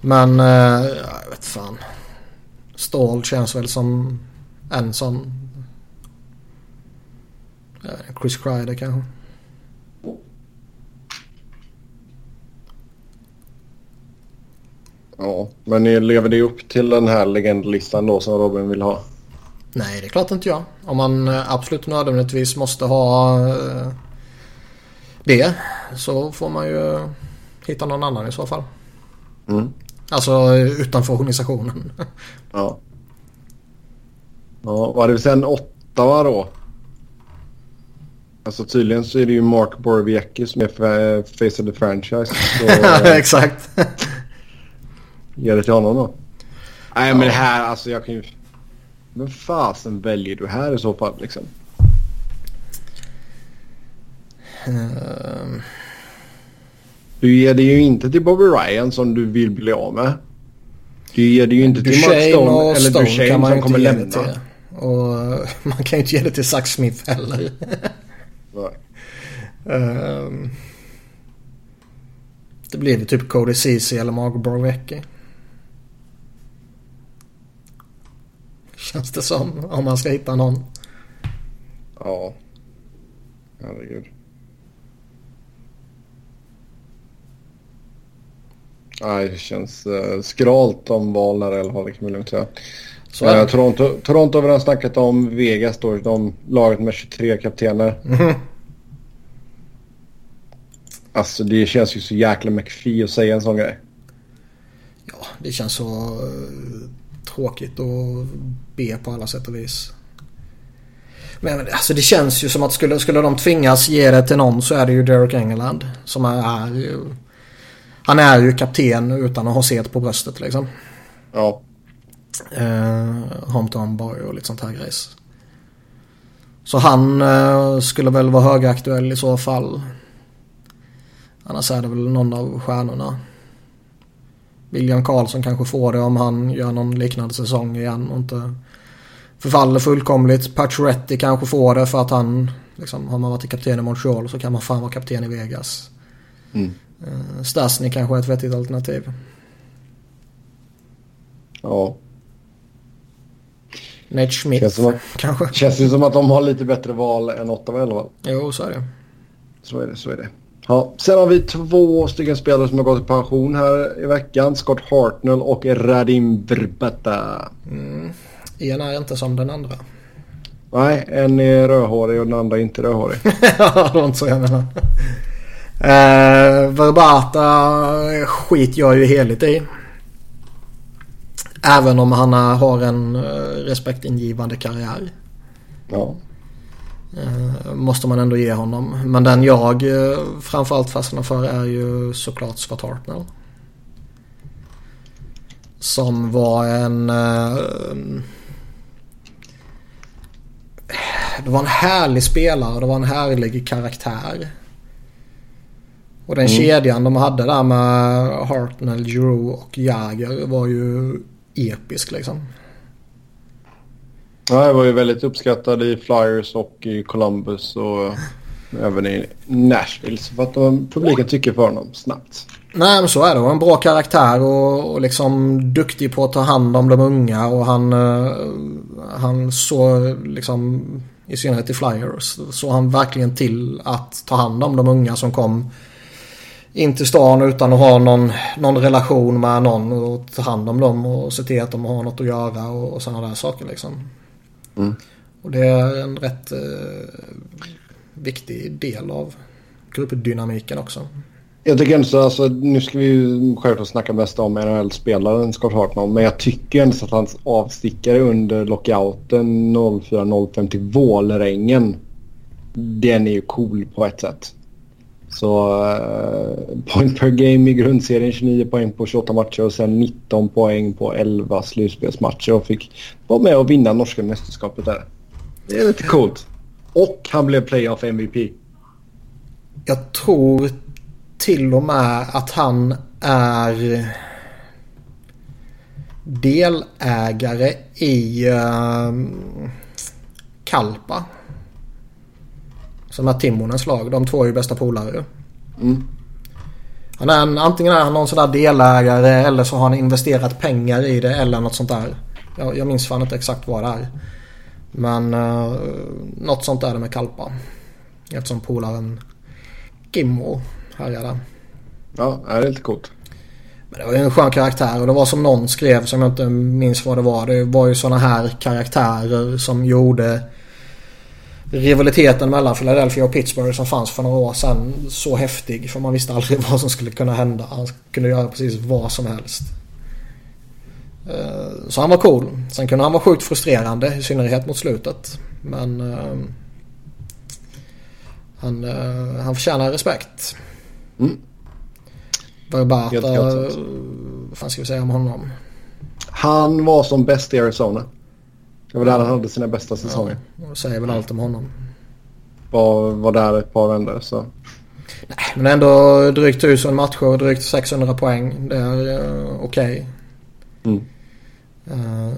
Men eh, ja, jag vet fan. Ståhl känns väl som en sån. Chris Kreider kanske. Ja, men ni lever det upp till den här legendlistan då som Robin vill ha? Nej, det är klart inte jag. Om man eh, absolut nödvändigtvis måste ha eh, det så får man ju hitta någon annan i så fall. Mm. Alltså utanför organisationen. Ja. Ja, var det sen Ottawa då? Alltså tydligen så är det ju Mark Borowiecki som är fa- face of the franchise. Så Exakt. Ge det till honom då. Nej men det här alltså jag kan ju... Men fasen väljer du här i så fall liksom? Ehm, Du ger det ju inte till Bobby Ryan som du vill bli av med. Du ger det ju inte till Mark Stone eller Stone Duchene kan man som kommer det lämna. till. Och man kan ju inte ge det till Zach Smith heller. Ehm, det blir väl typ Cody Ceesay eller Mark Borowiecki. Känns det som. Om man ska hitta någon. Ja. Herregud. Nej, det känns uh, skralt om val när det har kan man lugnt säga. Så Eh. Toronto, Toronto har vi redan snackat om. Vegas då, de laget med 23 kaptener. Mhm. Alltså det känns ju så jäkla McPhee att säga en sån grej. Ja, det känns så eh, tråkigt att be på alla sätt och vis. Men alltså det känns ju som att skulle, skulle de tvingas ge det till någon så är det ju Derek Engeland. Som är, är ju, Han är ju kapten utan att ha set på bröstet liksom. Ja. Eh, Hometown Boy och lite sånt här grejs. Så han eh, skulle väl vara högaktuell i så fall. Annars är det väl någon av stjärnorna. William Karlsson kanske får det om han gör någon liknande säsong igen och inte förfaller fullkomligt. Pacioretty kanske får det för att han, liksom, har man varit kapten i Montreal så kan man fan vara kapten i Vegas. Mm. Eh, Stasny kanske är ett vettigt alternativ. Ja. Nate Schmidt Känns att- kanske. Känns ju som att de har lite bättre val än Ottawa i alla fall. Jo, så är det. Så är det, så är det. Ja, sen har vi två stycken spelare som har gått i pension här i veckan. Scott Hartnell och Radim Vrbata. Mm. En är inte som den andra. Nej, en är rödhårig och den andra är inte rödhårig. Ja, det var inte så jag menade. Uh, Verbata skit jag ju heligt i. Även om han eh, har en eh, respektingivande karriär. Ja. Eh, måste man ändå ge honom. Men den jag uh, framförallt fastnar för är ju såklart Scott Hartnell. Som var en... eh, det var en härlig spelare. Det var en härlig karaktär. Och den Mm. kedjan de hade där med Hartnell, Giroux och Jagger var ju episk liksom. Ja, jag var ju väldigt uppskattad i Flyers och i Columbus och även i Nashville. Så för att eh, publiken tycker för honom snabbt. Nej men så är det. Och en bra karaktär och, och liksom duktig på att ta hand om de unga. Och han, eh, han såg liksom i synnerhet i Flyers. Så han verkligen till att ta hand om de unga som kom in till stan utan att ha någon, någon relation med någon. Och ta hand om dem och se till att de har något att göra och, och sådana där saker liksom. Mm. Och det är en rätt eh, viktig del av gruppdynamiken också. Jag tycker ändå så, alltså, nu ska vi ju självklart snacka mest om NHL-spelaren Scott Hartman. Men jag tycker ändå att hans avstickare under lockouten 04-05 till Vålerengen. Den är ju cool på ett sätt. Så uh, point per game i grundserien 29 poäng på 28 matcher och sen 19 poäng på 11 slutspelsmatcher och fick vara med och vinna norska mästerskapet där. Det är lite coolt. Och han blev playoff MVP. Jag tror till och med att han är delägare i uh, Kalpa. Som är Timonens lag. De två är ju bästa polare. Mm. Han är en, antingen är han någon sån där delägare eller så har han investerat pengar i det eller något sånt där. Jag, jag minns fan inte exakt vad det är. Men uh, något sånt är det med Kalpa. Eftersom polaren Gimmo härjade. Ja, det är lite coolt. Men det var ju en skön karaktär och det var som någon skrev som jag inte minns vad det var. Det var ju sådana här karaktärer som gjorde rivaliteten mellan Philadelphia och Pittsburgh som fanns för några år sedan så häftig. För man visste aldrig vad som skulle kunna hända. Han kunde göra precis vad som helst. Eh, så han var cool. Sen kunde han vara sjukt frustrerande i synnerhet mot slutet. Men uh, han, uh, han förtjänar respekt. Mm. Barbata, vad ska vi säga om honom? Han var som bäst i Arizona. Det var där han hade sina bästa säsonger. Ja, det säger väl allt om honom. Var, var där ett par vändor så. Nej, men ändå drygt 1000 matcher, drygt 600 poäng. Det är uh, okej. Okay. Mm. Uh,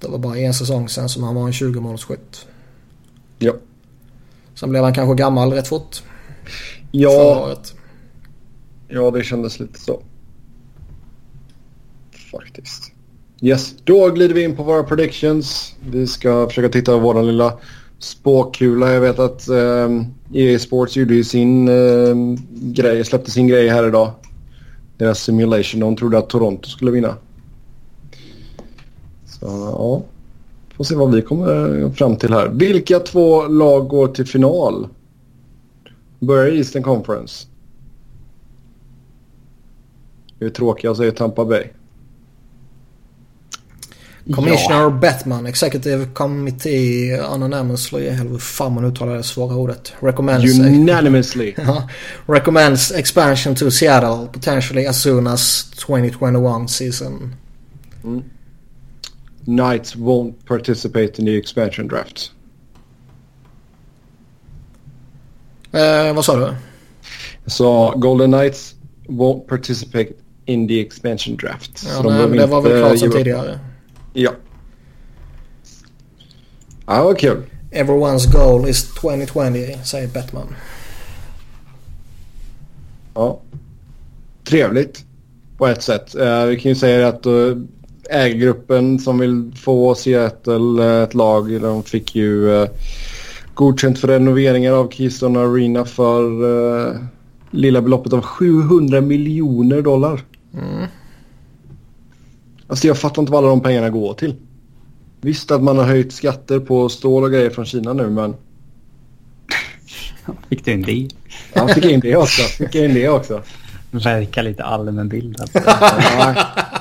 det var bara en säsong sen som han var en 20-målsskytt. Ja. Sen blev han kanske gammal rätt fort. Ja. Ja, det kändes lite så. Faktiskt. Yes, då glider vi in på våra predictions. Vi ska försöka titta på vår lilla spåkula. Jag vet att eh, EA Sports gjorde ju sin eh, grej, släppte sin grej här idag. Deras simulation. De trodde att Toronto skulle vinna. Så ja, får se vad vi kommer fram till här. Vilka två lag går till final? Börjar i Eastern Conference. Det är tråkiga säger Tampa Bay. Commissioner ja. Batman, Executive Committee Unanimously, eller hur fan man uttalar det svåra ordet. Recommends... Unanimously. ja, recommends expansion to Seattle, potentially as soon as 2021 season. Mm. Knights won't participate in the expansion draft. Eh, vad sa du? Så Golden Knights won't participate in the expansion draft. Ja, nej, de det var väl klart sedan tidigare. Ja. Ja, vad kul. Everyone's goal is 2020, säger Batman. Ja. Trevligt på ett sätt. Uh, vi kan ju säga att uh, ägargruppen som vill få Seattle uh, ett lag, de fick ju uh, godkänt för renoveringar av Keystone Arena för uh, lilla beloppet av 700 miljoner dollar. Mm. Alltså jag fattar inte vad alla de pengarna går till. Visst att man har höjt skatter på stål och grejer från Kina nu men... Fick du in det? Ja, fick in det också. Fick in det också. Verkar lite allmän bild alltså.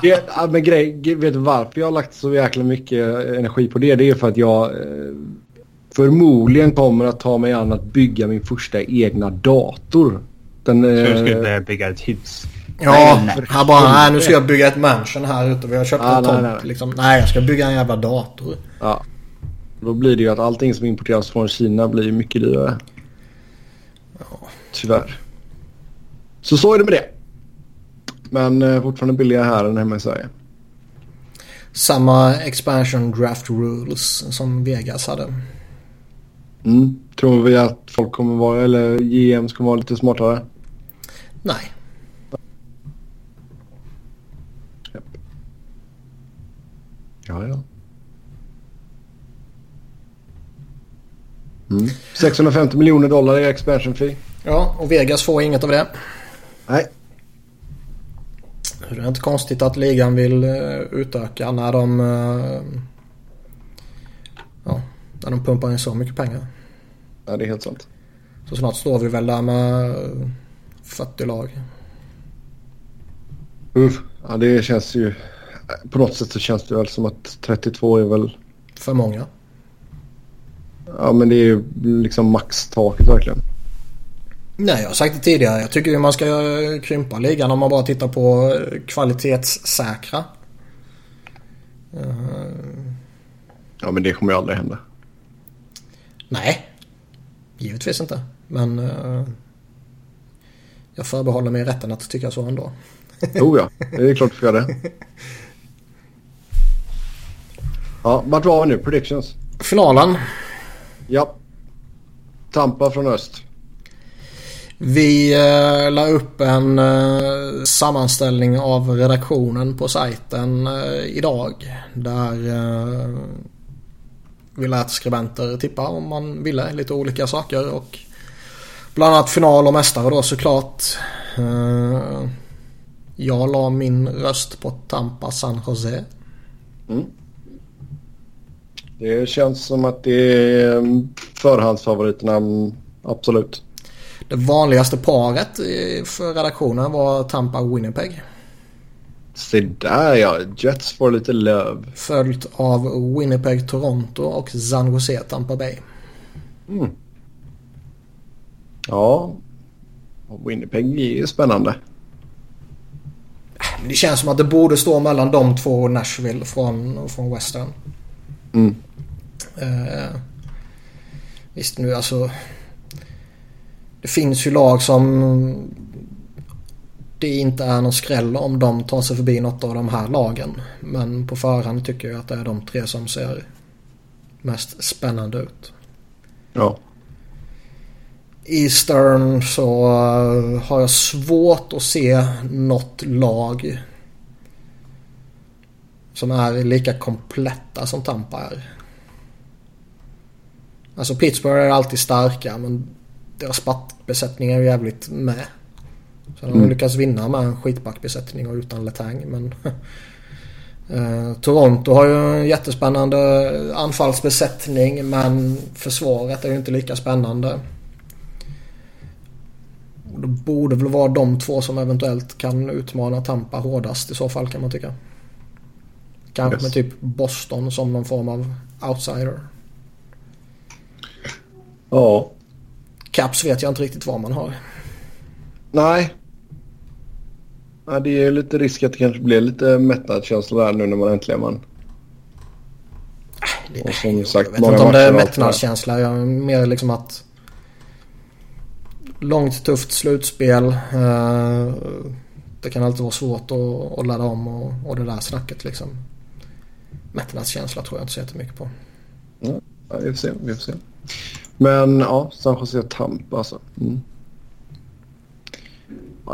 ja, men grej, vet du varför jag har lagt så jäkla mycket energi på det? Det är för att jag eh, förmodligen kommer att ta mig an att bygga min första egna dator. Den, så du skulle eh, bygga ett hus? Ja, nej, han bara nej, nu ska jag bygga ett mansion här ute. Vi har köpt ah, en tomt. Nej, nej. Liksom. nej, jag ska bygga en jävla dator. Ja. Då blir det ju att allting som importeras från Kina blir mycket dyrare. Ja. Tyvärr. Så så är det med det. Men eh, fortfarande billigare här än hemma i Sverige. Samma expansion draft rules som Vegas hade. Mm. Tror vi att folk kommer vara, eller GMs kommer vara lite smartare? Nej. Ja, ja. Mm. 650 miljoner dollar i expansion fee. Ja, och Vegas får inget av det. Nej. Det är inte konstigt att ligan vill uh, utöka när de uh, Där de pumpar in så mycket pengar. Ja, det är helt sant. Så snart står vi väl där med 40 lag. Uff. Ja, det känns ju... På något sätt så känns det väl som att 32 är väl... För många. Ja, men det är ju liksom maxtaket verkligen. Nej, jag har sagt det tidigare. Jag tycker man ska krympa ligan om man bara tittar på kvalitetssäkra. Ja, men det kommer ju aldrig hända. Nej, givetvis inte. Men uh, jag förbehåller mig rätten att tycka så ändå. Jo, ja. Det är klart du göra det. Ja, vart var vi nu? Predictions? Finalen. Ja. Tampa från öst. Vi uh, la upp en uh, sammanställning av redaktionen på sajten uh, idag. Där uh, vi lät skribenter tippa om man ville lite olika saker. Och bland annat final och mästare då såklart. Uh, jag la min röst på Tampa San Jose. Mm. Det känns som att det är förhandsfavoriterna, absolut. Det vanligaste paret för redaktionen var Tampa Winnipeg. Se där ja, Jets får lite löv. Följt av Winnipeg Toronto och San Jose Tampa Bay. Mm. Ja, Winnipeg är spännande. Det känns som att det borde stå mellan de två och Nashville från, från Western. Mm. Eh, visst nu alltså. Det finns ju lag som det inte är någon skräll om de tar sig förbi något av de här lagen. Men på förhand tycker jag att det är de tre som ser mest spännande ut. Ja. Eastern så har jag svårt att se något lag som är lika kompletta som Tampa är. Alltså Pittsburgh är alltid starka men deras backbesättning är ju jävligt med. Så de har mm. lyckats vinna med en skitbackbesättning och utan Letang men eh, Toronto har ju en jättespännande anfallsbesättning men försvaret är ju inte lika spännande. Det borde väl vara de två som eventuellt kan utmana Tampa hårdast i så fall kan man tycka. Kanske yes. med typ Boston som någon form av outsider. Ja. Caps vet jag inte riktigt vad man har. Nej. Ja, det är lite risk att det kanske blir lite mättnadskänsla där nu när man äntligen man... Det, och som sagt, jag vet inte om det är mättnadskänsla. Jag är mer liksom att långt tufft slutspel. Eh, det kan alltid vara svårt att, att ladda om och, och det där snacket liksom. Mättnadskänsla tror jag inte så jättemycket på. Ja, vi får se. Vi får se. Men ja, San Jose Tampa alltså. Mm.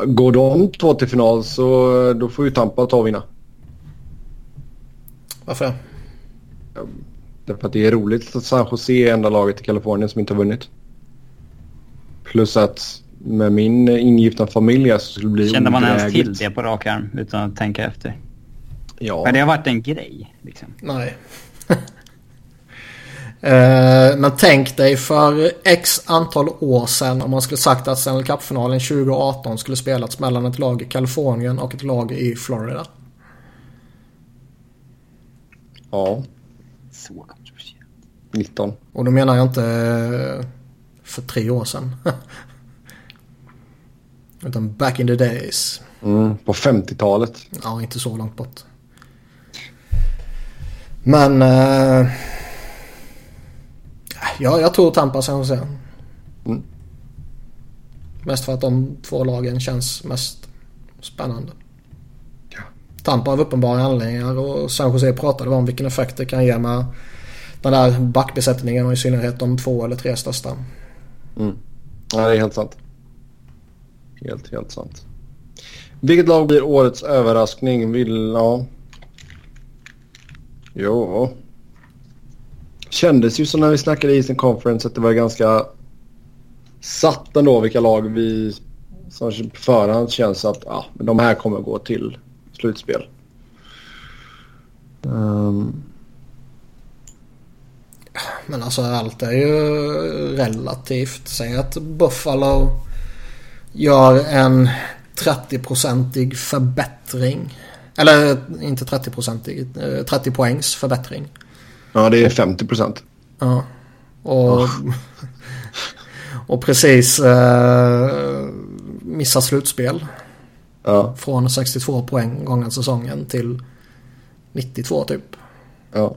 Går de två till final så då får ju Tampa ta och vinna. Varför det? Därför att det är roligt att San Jose är enda laget i Kalifornien som inte har vunnit. Plus att med min ingifta familj så skulle det bli Kände man ens till det på rak arm utan att tänka efter? Ja. Har det varit en grej? Liksom? Nej. uh, men tänk dig för x antal år sedan om man skulle sagt att Stanley Cup-finalen 2018 skulle spelats mellan ett lag i Kalifornien och ett lag i Florida. Ja. Så kontroversiellt. 19. Och då menar jag inte för tre år sedan. Utan back in the days. Mm, på 50-talet. Ja, inte så långt bort. Men... Eh, ja, jag tror Tampa San Jose. Mm. Mest för att de två lagen känns mest spännande. Ja. Tampa av uppenbara anledningar och San Jose pratade om vilken effekt det kan ge med den där backbesättningen och i synnerhet de två eller tre största. Mm. Ja, det är helt sant. Helt, helt sant. Vilket lag blir årets överraskning? Vill, ja. Jo. Kändes ju som när vi snackade Eastern Conference att det var ganska satt ändå vilka lag vi som på förhand känns att ja, de här kommer gå till slutspel. Um. men alltså allt är ju relativt. Säg att Buffalo gör en 30-procentig förbättring. Eller inte 30-procentig, 30 eh, poängs förbättring. Ja, det är 50 procent. Ja. Och, oh. och precis eh, missa slutspel. Ja. Från 62 poäng gången säsongen till 92 typ. Ja.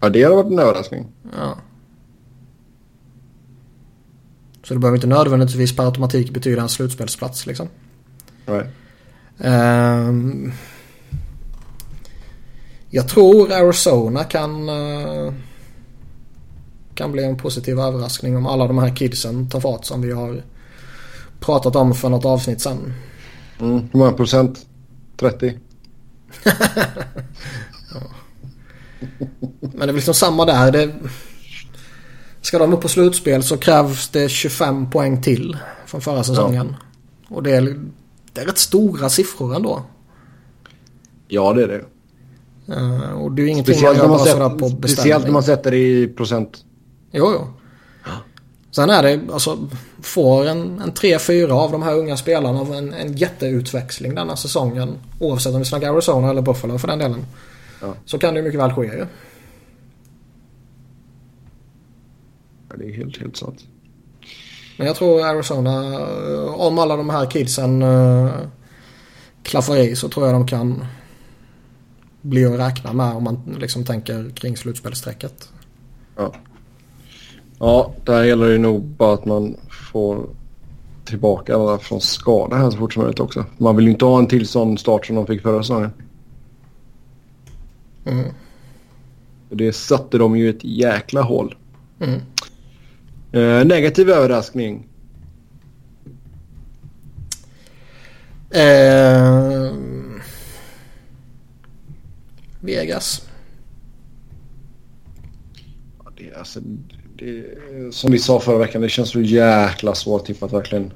Ja, det hade varit en överraskning. Ja. Så det behöver inte nödvändigtvis per automatik betyda en slutspelsplats liksom. Nej. Um, jag tror Arizona kan, uh, kan bli en positiv överraskning om alla de här kidsen tar fart som vi har pratat om för något avsnitt sen. Mm, hur många procent? 30? ja. Men det är liksom samma där. Det, ska de upp på slutspel så krävs det 25 poäng till från förra säsongen. Ja. Och det är, det är rätt stora siffror ändå. Ja, det är det. Uh, och det är ingenting speciellt man gör bara sådär på beställning. Speciellt när man sätter det i procent. Jo, jo. Sen är det, alltså, får en, en 3-4 av de här unga spelarna en, en jätteutväxling denna säsongen. Oavsett om vi snackar Arizona eller Buffalo för den delen. Ja. Så kan det mycket väl ske ju. Ja, det är helt, helt sant. Men jag tror Arizona, om alla de här kidsen uh, klaffar i så tror jag de kan bli att räkna med om man liksom tänker kring slutspelsstrecket. Ja. Ja, där gäller det nog bara att man får tillbaka alla från skada här så fort som möjligt också. Man vill ju inte ha en till sån start som de fick förra säsongen. Mm. Det satte de ju ett jäkla hål. Mm. Eh, negativ överraskning. Eh, Vegas. Ja, det, alltså, det, som vi sa förra veckan, det känns så jäkla svårt tippat verkligen.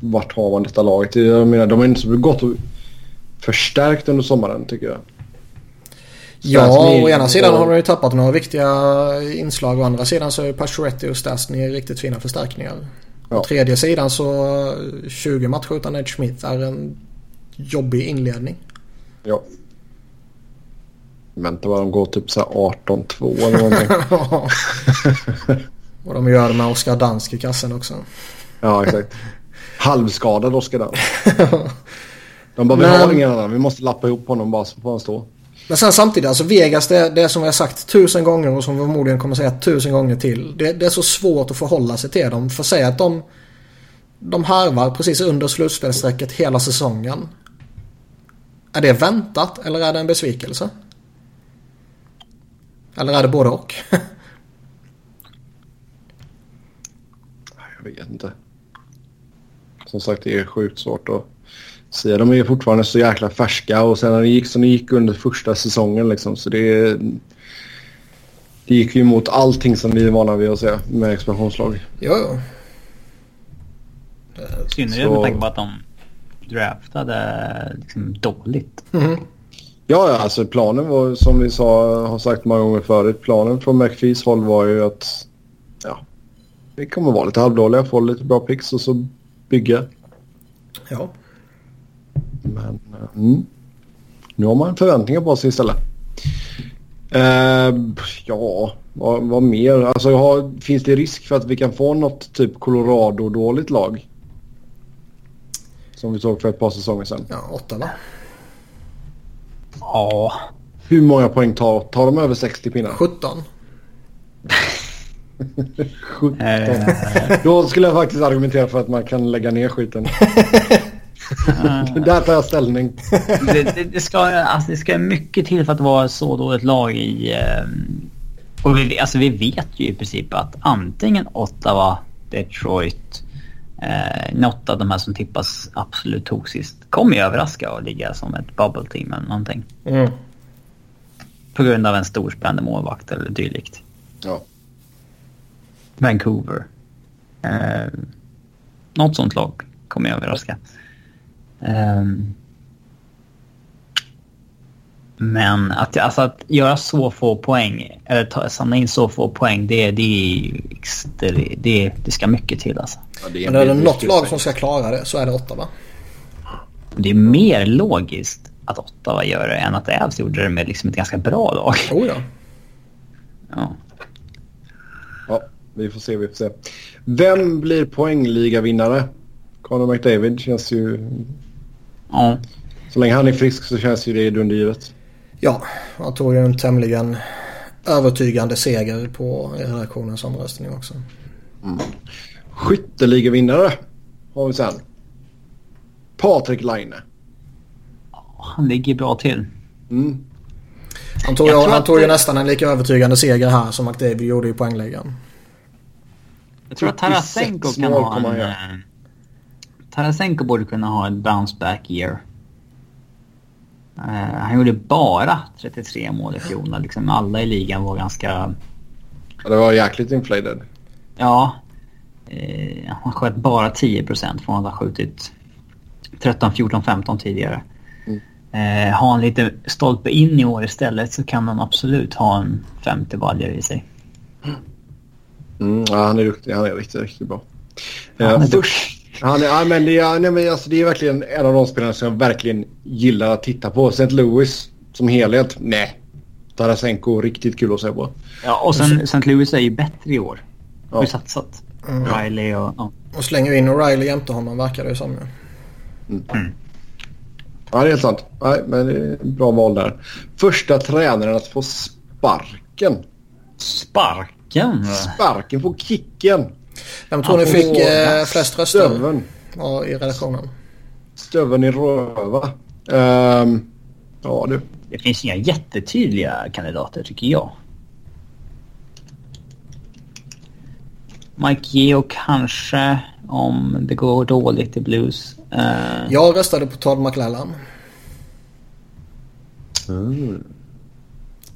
Vart har man detta laget? Jag menar, de har inte så gått och förstärkt under sommaren tycker jag. Ja, å ena sidan har de ju tappat några viktiga inslag. Å andra sidan så är Pacioretty och Stasny riktigt fina förstärkningar. Ja. Å tredje sidan så 20 matcher utan Ed Smith är en jobbig inledning. Ja. Vänta bara, de går typ så 18-2 eller någonting. och de gör med Oskar Dansk i kassen också. Ja, exakt. Halvskadad Oskar Dansk. De bara, vi Men... har ingen annan. Vi måste lappa ihop honom bara så får han stå. Men sen samtidigt, alltså Vegas det, det som vi har sagt tusen gånger och som vi förmodligen kommer säga tusen gånger till. Det, det är så svårt att förhålla sig till dem. För att säga att de, de harvar precis under slutspelsstrecket hela säsongen. Är det väntat eller är det en besvikelse? Eller är det både och? Jag vet inte. Som sagt, det är sjukt svårt att säga. De är fortfarande så jäkla färska och sen när det gick som det gick under första säsongen liksom. Så det, det gick ju emot allting som vi är vana vid att se med expansionslag. Jo, jo. Synnerhet med tanke på att de draftade liksom dåligt. Mm. Ja, alltså planen var som vi sa, har sagt många gånger förut. Planen från McPhees håll var ju att ja, vi kommer vara lite halvdåliga, få lite bra picks och så bygga. Ja. Men mm, nu har man förväntningar på sig istället. Uh, ja, vad, vad, mer? Alltså, har, finns det risk för att vi kan få något typ Colorado-dåligt lag? Som vi såg för ett par säsonger sedan. Ja, åtta va? Ja. Hur många poäng tar, tar de över 60 pinnar? 17. 17. Då skulle jag faktiskt argumentera för att man kan lägga ner skiten. Där tar jag ställning. det, det, det, ska, alltså, det ska mycket till för att vara så dåligt lag i... Um, och vi, alltså, vi vet ju i princip att antingen Ottawa, Detroit, eh, något av de här som tippas absolut tog sist kommer ju överraska och ligga som ett bubble team eller någonting. Mm. På grund av en storspännande målvakt eller dylikt. Ja. Vancouver. Eh, något sånt lag kommer jag överraska. Um, Men att, alltså, att göra så få poäng, eller ta, samla in så få poäng, det, det, det, det, det ska mycket till alltså. Ja, det är Men är det något lag som ska klara det så är det Ottawa. Det är mer logiskt att Ottawa gör det än att Ävs gjorde det med liksom ett ganska bra lag. Oh ja. ja. Ja, vi får se, vi får se. Vem blir poängligavinnare? Conor McDavid känns ju... Ja. Så länge han är frisk så känns ju det dundergivet. Ja, han tog ju en tämligen övertygande seger på redaktionens omröstning också. Mm. Skytteligavinnare har vi sen. Patrik Laine. Han ligger bra till. Mm. Han tog, ju, han tog ju nästan en lika övertygande seger här som McDavid gjorde i poängligan. Jag tror att Tarasenko kan ha en... Äh, Tarasenko borde kunna ha en bounce back year. Uh, han gjorde bara 33 mål i fjol. Liksom alla i ligan var ganska... Det var jäkligt inflated. Ja. Uh, han sköt bara 10 procent från att ha skjutit 13, 14, 15 tidigare. Mm. Uh, har han lite stolpe in i år istället så kan han absolut ha en 50 baljor i sig. Mm, ja, han är duktig. Han är riktigt, riktigt bra. Han är först, han är, ja, men det, är, nej, men alltså, det är verkligen en av de spelarna som jag verkliligen gillar att titta på. St. Louis som helhet, nej. Tarasenko, riktigt kul att se på. Ja, och sen St. Louis är ju bättre i år. Ja. Har ju satsat. Mm. Riley och... Ja. Och slänger in O'Reilly jämte honom verkar det ju som. Mm. Mm. Ja, det är helt sant. Nej, men det är bra val där. Första tränaren att få sparken. Sparken? Sparken på kicken. Vem tror ni fick eh, flest röster Stöven. Ja, i redaktionen? Stöven i röva. Um, ja du. Det finns inga jättetydliga kandidater tycker jag. Mike Geo kanske om det går dåligt i Blues. Uh... Jag röstade på Todd McLellan. Mm.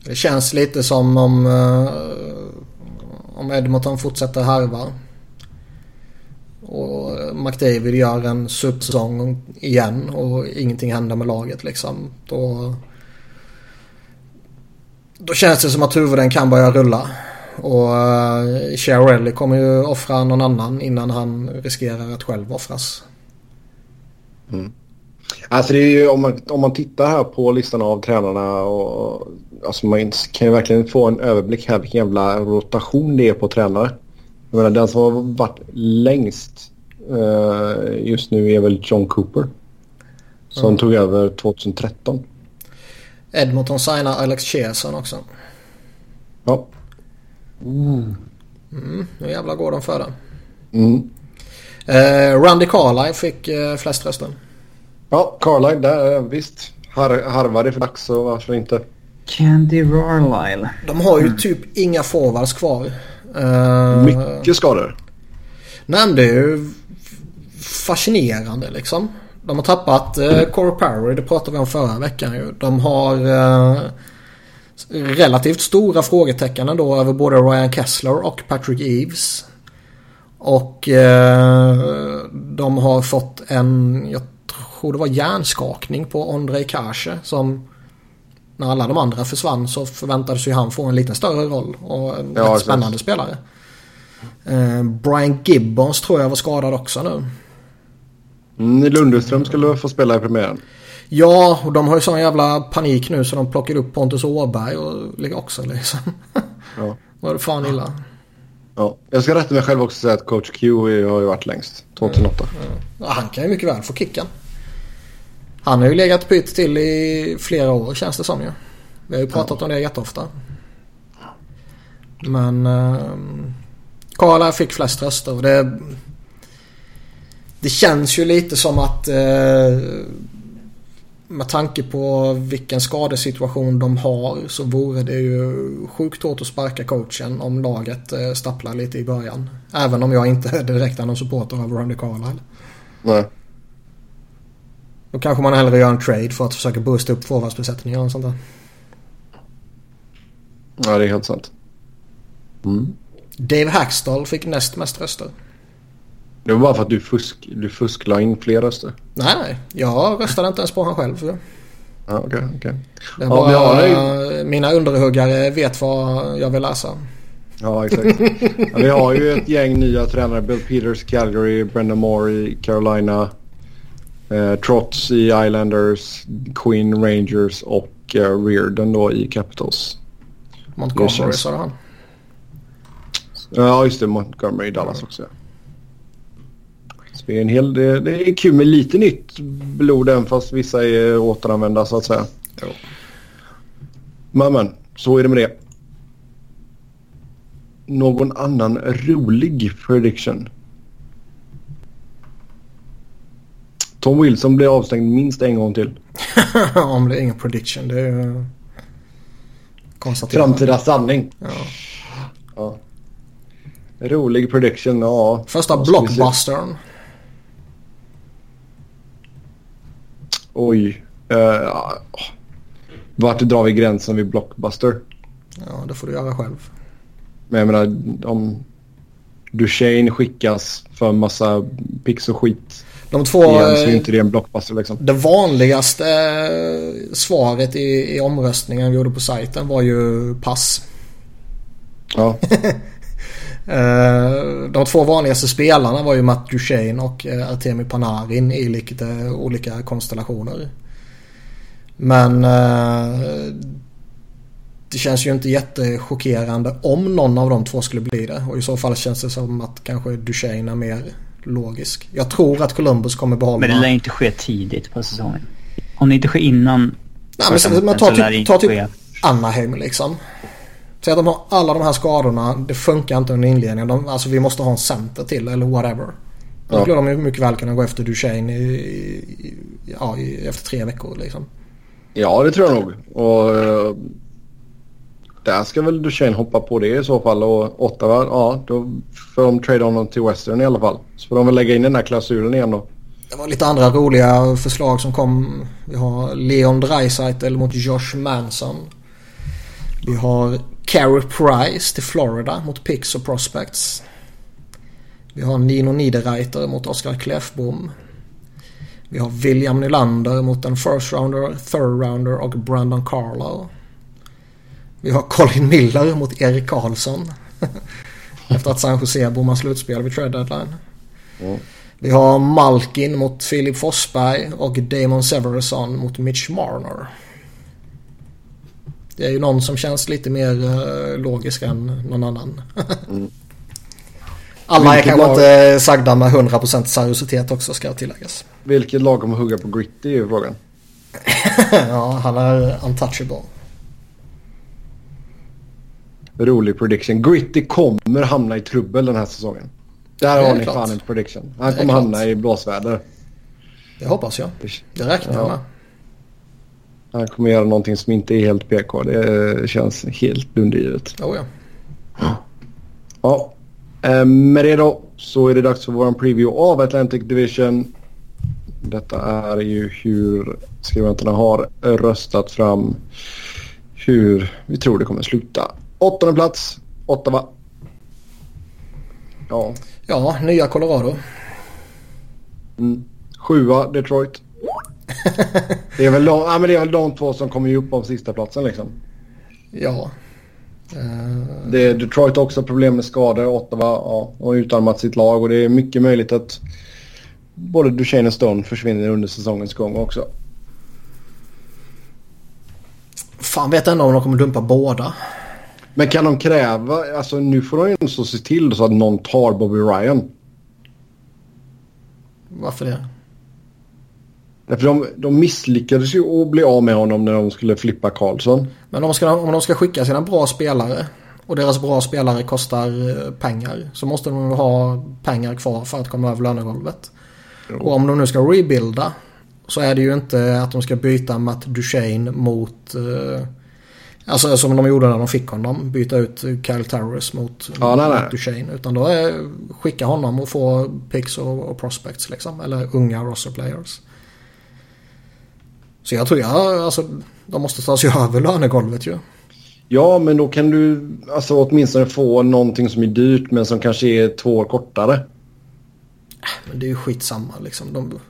Det känns lite som om, uh, om Edmonton fortsätter harva McDavid gör en supersäsong igen och ingenting händer med laget liksom. Då, då känns det som att huvuden kan börja rulla. Och uh, Chiarelli kommer ju offra någon annan innan han riskerar att själv offras. Mm. Alltså det är ju om man, om man tittar här på listan av tränarna och alltså man kan ju verkligen få en överblick här vilken jävla rotation det är på tränare. Jag menar, den som har varit längst just nu är väl John Cooper. Som mm. tog över 2013. Edmonton signar Alex Chiasson också. Ja. Mm. Mm, nu jävlar går de för det. Mm. Uh, Randy Carlyle fick uh, flest röster. Ja, Carlyle där visst. Har, harvade för dags så varför inte. Candy Rarlyle. De har ju mm. typ inga forwards kvar. Uh, Mycket skador. Nej men det är ju fascinerande liksom. De har tappat uh, Corey Parry, det pratade vi om förra veckan ju. De har uh, relativt stora frågetecken ändå över både Ryan Kessler och Patrick Eves. Och uh, de har fått en, jag tror det var hjärnskakning på Ondrej Kase som när alla de andra försvann så förväntades ju han få en lite större roll och en ja, spännande spelare. Eh, Brian Gibbons tror jag var skadad också nu. Mm, Lundström skulle få spela i premiären. Ja, och de har ju sån jävla panik nu så de plockar upp Pontus Åberg och också liksom. Ja. Var det fan illa. Ja, jag ska rätta mig själv också och säga att coach Q har ju varit längst. 2008. Mm. Ja, han kan ju mycket väl få kicken. Han har ju legat pytt till i flera år känns det som ju. Vi har ju pratat ja. om det jätteofta. Men eh, Karla fick flest röster och det... Det känns ju lite som att eh, med tanke på vilken skadesituation de har så vore det ju sjukt hårt att sparka coachen om laget eh, stapplar lite i början. Även om jag inte direkt är någon supporter av Randy Carlisle. Nej. Då kanske man hellre gör en trade för att försöka boosta upp forwardsbesättningen och sånt där. Ja, det är helt sant. Mm. Dave Hackstall fick näst mest röster. Det var bara för att du, fusk, du fusklade in fler röster. Nej, nej. Jag röstade inte ens på honom själv. Ja. Det är Ja, bara, har Mina underhuggare vet vad jag vill läsa. Ja, exakt. ja, vi har ju ett gäng nya tränare. Bill Peters i Calgary, Brendan Moore i Carolina. Eh, Trots i Islanders, Queen Rangers och eh, Reardon då i Capitals. Montgomery sa han. Ja, just det. Montgomery i Dallas också. ja. Det är en hel det, det är kul med lite nytt blod även fast vissa är återanvända så att säga. Jo. Men, men så är det med det. Någon annan rolig prediction? Tom Wilson blir avstängd minst en gång till. Om det är ingen prediction. Det är ju konstaterat. Framtida sanning. Ja. Ja. Rolig prediction, ja. Första blockbustern. Oj. Uh, vart drar vi gränsen vid blockbuster? Ja, det får du göra själv. Men jag menar om Duchene skickas för en massa pix och skit De två... igen så är inte det en blockbuster liksom. Det vanligaste eh, svaret i, i omröstningen vi gjorde på sajten var ju pass. Ja, De två vanligaste spelarna var ju Matt Duchene och eh, Artemi Panarin i lite olika konstellationer. Men eh, det känns ju inte jättechockerande om någon av de två skulle bli det. Och i så fall känns det som att kanske Duchene är mer logisk. Jag tror att Columbus kommer behålla... Men det lär inte ske tidigt på säsongen. Om det inte sker innan Nej, men, men ta typ, ta typ. Anaheim liksom. Säg att de har alla de här skadorna. Det funkar inte under inledningen. De, alltså vi måste ha en center till eller whatever. Då Ja. skulle de ju mycket väl kunna gå efter Duchene i, i, ja, i, efter tre veckor liksom. ja det tror jag nog. Och eh, där ska väl Duchene hoppa på det i så fall. Och Ottawa, ja då får de trade honom till Western i alla fall. Så får de väl lägga in den här klausulen igen då. Det var lite andra roliga förslag som kom. Vi har Leon Draisaitl mot Josh Manson. Vi har Carey Price till Florida mot Pix och Prospects. Vi har Nino Niederreiter mot Oskar Kläffbom. Vi har William Nylander mot en first rounder, third rounder och Brandon Carlo. Vi har Colin Miller mot Erik Karlsson. Efter att San Jose bommar slutspel vid trade deadline. Mm. Vi har Malkin mot Filip Forsberg och Damon Severson mot Mitch Marner. Det är ju någon som känns lite mer eh, logisk än någon annan. Alla är kanske lag- inte sagda med 100% seriositet också ska tilläggas. Vilket lag kommer hugga på Gritty är ju frågan. ja, han är untouchable. Rolig prediction. Gritty kommer hamna i trubbel den här säsongen. Där har ni klart. fan en prediction. Det Han kommer hamna i blåsväder. Det hoppas jag. Det räknar jag Ja. med. Han kommer göra någonting som inte är helt PK. Det känns helt undergivet. Oh, ja. Ja. Eh, Med det då så är det dags för vår preview av Atlantic Division. Detta är ju hur skribenterna har röstat fram hur vi tror det kommer sluta. Åttonde plats, Ottawa. Ja. ja, nya Colorado. Mm. Sjua, Detroit. Det är, väl de, ja, men det är väl de två som kommer upp om sista platsen liksom. Ja. Eh, Det är Detroit också problem med skador. Ottawa ja, har utarmat sitt lag och det är mycket möjligt att både Duchene och Stone försvinner under säsongens gång också. fan vet ändå om de kommer dumpa båda. Men kan de kräva, alltså nu får de ju så se till så att någon tar Bobby Ryan. Varför det? Därför de, de misslyckades ju att bli av med honom när de skulle flippa Karlsson. Men om, ska, om de ska skicka sina bra spelare och deras bra spelare kostar eh, pengar så måste de ha pengar kvar för att komma över lönegolvet. Och om de nu ska rebuilda så är det ju inte att de ska byta Matt Duchene mot eh, Alltså som de gjorde när de fick honom. Byta ut Kyle Towers mot Ja, nej, nej. Matt Duchene. Utan då är skicka honom och få picks och, och prospects liksom. Eller unga roster players. Så jag tror jag, alltså de måste ta sig över lönegolvet ju. Ja, men då kan du alltså åtminstone få någonting som är dyrt men som kanske är två år kortare. Men det är ju skitsamma liksom. De,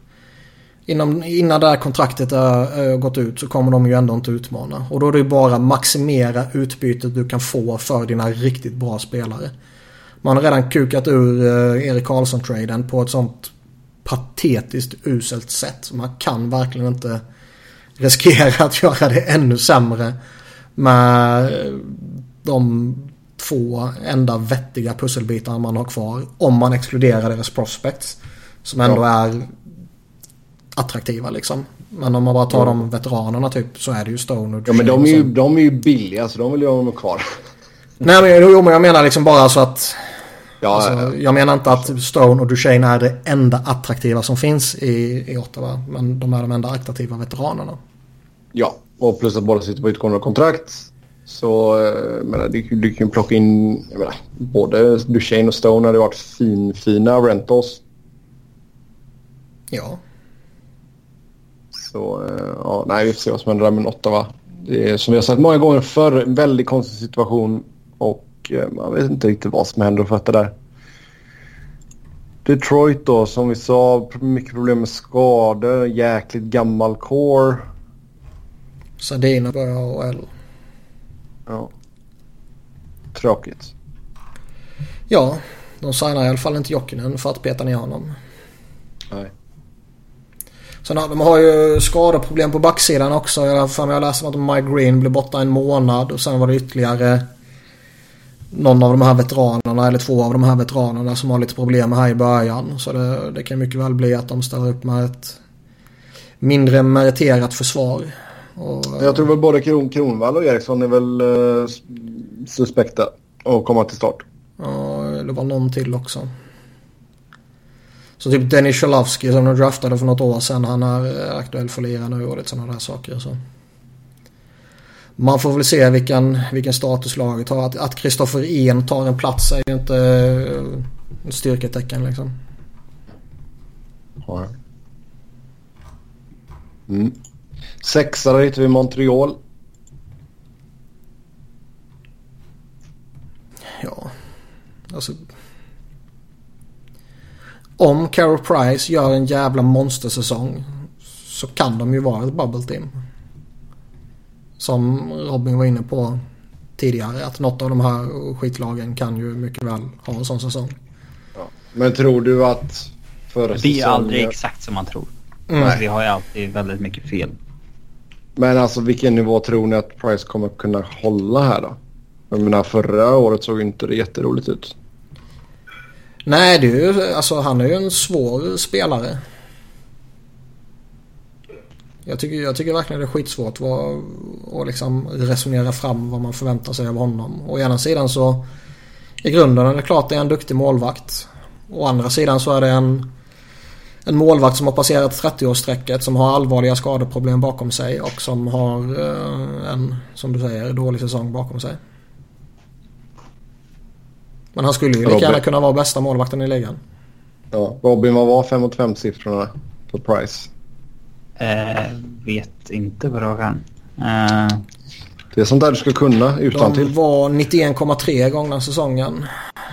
Inom, innan det här kontraktet har gått ut så kommer de ju ändå inte utmana. Och då är det ju bara maximera utbytet du kan få för dina riktigt bra spelare. Man har redan kukat ur uh, Erik Karlsson-traden på ett sånt patetiskt uselt sätt. Man kan verkligen inte riskera att göra det ännu sämre med de två enda vettiga pusselbitar man har kvar. Om man exkluderar deras prospects. Som ändå ja. är attraktiva liksom. Men om man bara tar ja. de veteranerna typ så är det ju Stone och Ja men de är ju, de är ju billiga så de vill jag ha kvar. Nej men, jo, men jag menar liksom bara så att Ja, alltså, ja, Jag menar inte att Stone och Duchene är det enda attraktiva som finns i, i Ottawa. Men de är de enda attraktiva veteranerna. Ja, och plus att båda sitter på utgående kontrakt. Så eh, menar, du, du kan plocka in, menar, både Duchene och Stone hade varit fin, fina rentals. Ja. Så eh, ja, nej, vi får se vad som händer där med Ottawa. Det är som vi har sagt många gånger förr, en väldigt konstig situation. Och Eh, man vet inte riktigt vad som händer och fötter där. Detroit då, som vi sa, mycket problem med skador, jäkligt gammal core. Sardiner börjar AHL. Ja. Tråkigt. Ja, de signar i alla fall inte Jokinen för att peta ner honom. Nej. Sen de har ju skadeproblem på backsidan också. Jag har för mig jag läste att Mike Green blev borta en månad och sen var det ytterligare någon av de här veteranerna eller två av de här veteranerna som har lite problem här i början. Så det, det kan mycket väl bli att de ställer upp med ett mindre meriterat försvar. Och, jag tror väl både Kron, Kronvall och Eriksson är väl uh, suspekta att komma till start. Ja, det var någon till också. Så typ Dennis Shalovsky som de draftade för något år sedan. Han är aktuell för lira nu och lite sådana där saker. Så man får väl se vilken, vilken status laget har. Att Kristoffer En tar en plats är ju inte ett styrketecken liksom. Ja. Mm. Sexa då hittar vi Montreal. Ja, alltså. Om Carol Price gör en jävla monstersäsong så kan de ju vara ett bubble team. Som Robin var inne på tidigare. Att något av de här skitlagen kan ju mycket väl ha en sån säsong. Ja. Men tror du att förra säsongen... Det är aldrig exakt som man tror. Mm. Alltså, vi har ju alltid väldigt mycket fel. Men alltså vilken nivå tror ni att Price kommer kunna hålla här då? Jag menar förra året såg inte det jätteroligt ut. Nej, det är ju, alltså han är ju en svår spelare. Jag tycker, jag tycker verkligen det är skitsvårt att liksom resonera fram vad man förväntar sig av honom. Å ena sidan så i grunden är det klart det är en duktig målvakt. Å andra sidan så är det en, en målvakt som har passerat 30-årsstrecket som har allvarliga skadeproblem bakom sig och som har eh, en, som du säger, dålig säsong bakom sig. Men han skulle ju lika gärna kunna vara bästa målvakten i ligan. Ja, Robin, vad var 5 mot 5 siffrorna på Price? Eh, vet inte på rak eh. Det är sånt där du ska kunna utan De var 91,3 gångna säsongen.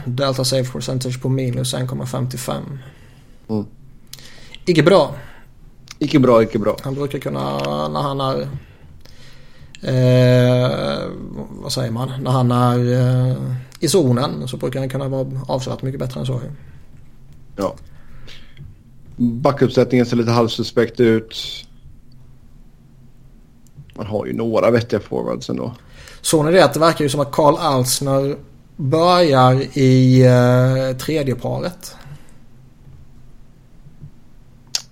Delta save percentage på minus 1,55. Mm. Icke bra. Icke bra, icke bra. Han brukar kunna när han är... Eh, vad säger man? När han är eh, i zonen så brukar han kunna vara avsevärt mycket bättre än så. Ja. Backuppsättningen ser lite halvsuspekt ut. Man har ju några vettiga forwards ändå. Så är det att det verkar ju som att Karl Alsner börjar i eh, tredje paret.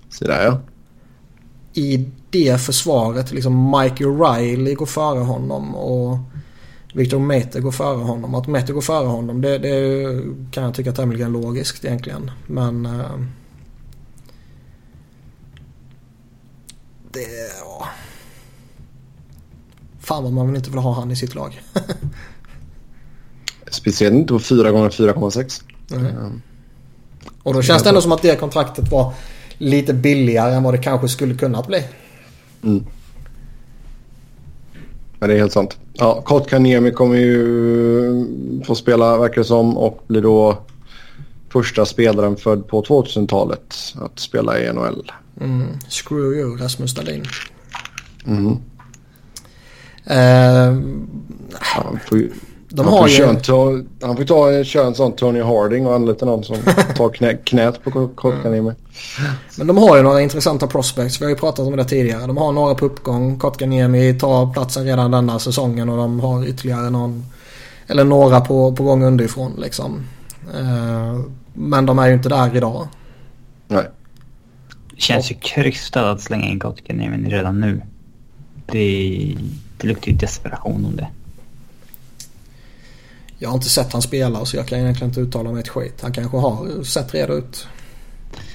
Se där ja. I det försvaret, liksom Mike Riley går före honom och Victor Mete går före honom. Att Mete går före honom det, det kan jag tycka tämligen logiskt egentligen. Men... Eh, det... Ja. Fan vad man vill inte vill ha han i sitt lag. Speciellt inte på 4 gånger 4,6. Mm. Och då känns det ändå som att det kontraktet var lite billigare än vad det kanske skulle kunnat bli. Mm. Ja, det är helt sant. Ja, Kotkaniemi kommer ju få spela verkar det som och blir då första spelaren född på 2000-talet att spela i NHL. Mm. Screw you Rasmus Dahlin. Mm. Eh, Han får ju... de han, har får ju... ta, han får ta, köra en sån Tony Harding och anlita någon som tar knä, knät på Kotkaniemi. Men de har ju några intressanta prospects. Vi har ju pratat om det tidigare. De har några på uppgång. Kotkaniemi tar platsen redan denna säsongen och de har ytterligare någon eller några på, på gång underifrån liksom. Eh, men de är ju inte där idag. Nej. Känns ju krystat att slänga in Kotkaniemi redan nu. Det, det luktar ju desperation om det. Jag har inte sett han spela så jag kan egentligen inte uttala mig ett skit. Han kanske har sett redo ut.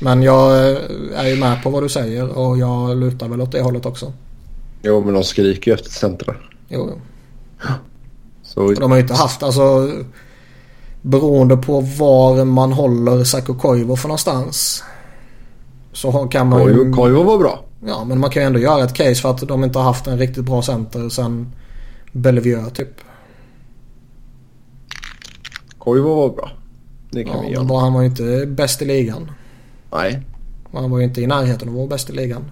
Men jag eh, är ju med på vad du säger och jag lutar väl åt det hållet också. Jo, men de skriker ju efter centra. Jo, jo. Så de har ju inte haft alltså beroende på var man håller Sako Koivu för någonstans. Så kan man ju... Koivu var bra. Ja men man kan ju ändå göra ett case för att de inte har haft en riktigt bra center sen Bellevue typ. Koivu var bra. Det kan Ja, vi men göra. bara han var ju inte bäst i ligan. Nej, han var ju inte i närheten av att vara bäst i ligan.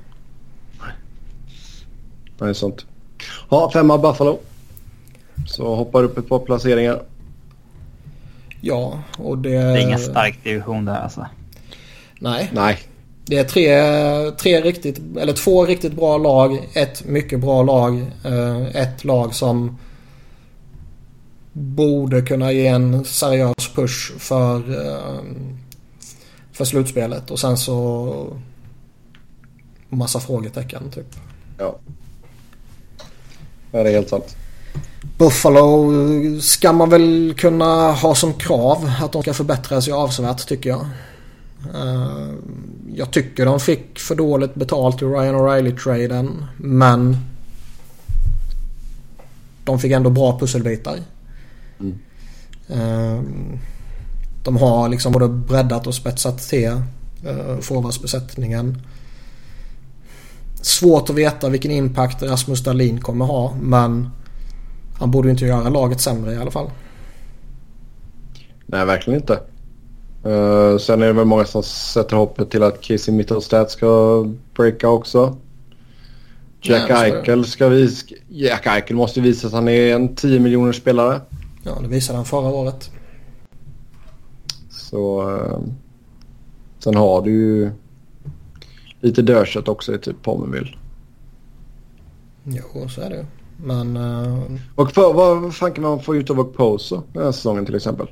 det är sånt. Ja, femma Buffalo. Så hoppar upp ett par placeringar. Ja och det... Det är ingen stark division där alltså. Nej. Nej, Det är tre, tre riktigt, eller två riktigt bra lag. Ett mycket bra lag. eh, Ett lag som borde kunna ge en seriös push för, eh, för slutspelet. Och sen så massa frågetecken typ. ja. Ja, det är helt sant. Buffalo ska man väl kunna ha som krav att de ska förbättra sig avsevärt tycker jag. Eh, Jag tycker de fick för dåligt betalt i Ryan O'Reilly-traden men de fick ändå bra pusselbitar. Mm. Eh, De har liksom både breddat och spetsat till uh, forwardsbesättningen. Svårt att veta vilken impact Rasmus Dahlin kommer ha men han borde ju inte göra laget sämre i alla fall. Nej, verkligen inte. Uh, sen är det väl många som sätter hoppet till att Casey Mittelstadt ska breaka också. Jack Ja, Eichel ska visa... Jack Eichel måste visa att han är en 10 miljoner spelare. Ja, det visade han förra året. Så... Uh, sen har du ju lite dödkött också i typ Pomerville. Jo, så är det. Men... eh, Och för, vad fan kan man få ut av Okposo den här säsongen till exempel?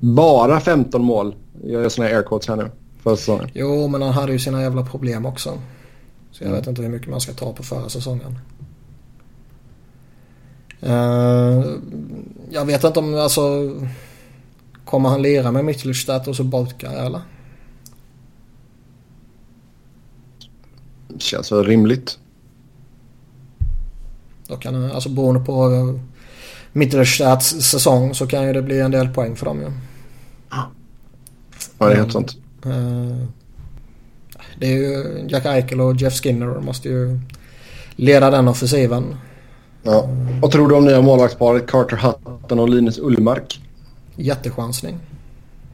Bara 15 mål. Jag gör såna här air quotes här nu. För säsongen. jo, men han hade ju sina jävla problem också. Så jag Mm. vet inte hur mycket man ska ta på förra säsongen. Eh, jag vet inte om, alltså... Kommer han lira med Mittelstadt och så Botka eller? Känns väl rimligt. Då kan alltså beroende på uh, Mittelstadts säsong så kan ju det bli en del poäng för dem ju. Ja, det är helt sant. Eh, Det är ju Jack Eichel och Jeff Skinner måste ju leda den offensiven. Ja. Vad tror du om nya målvaktsparet Carter Hutton och Linus Ullmark? Jättechansning.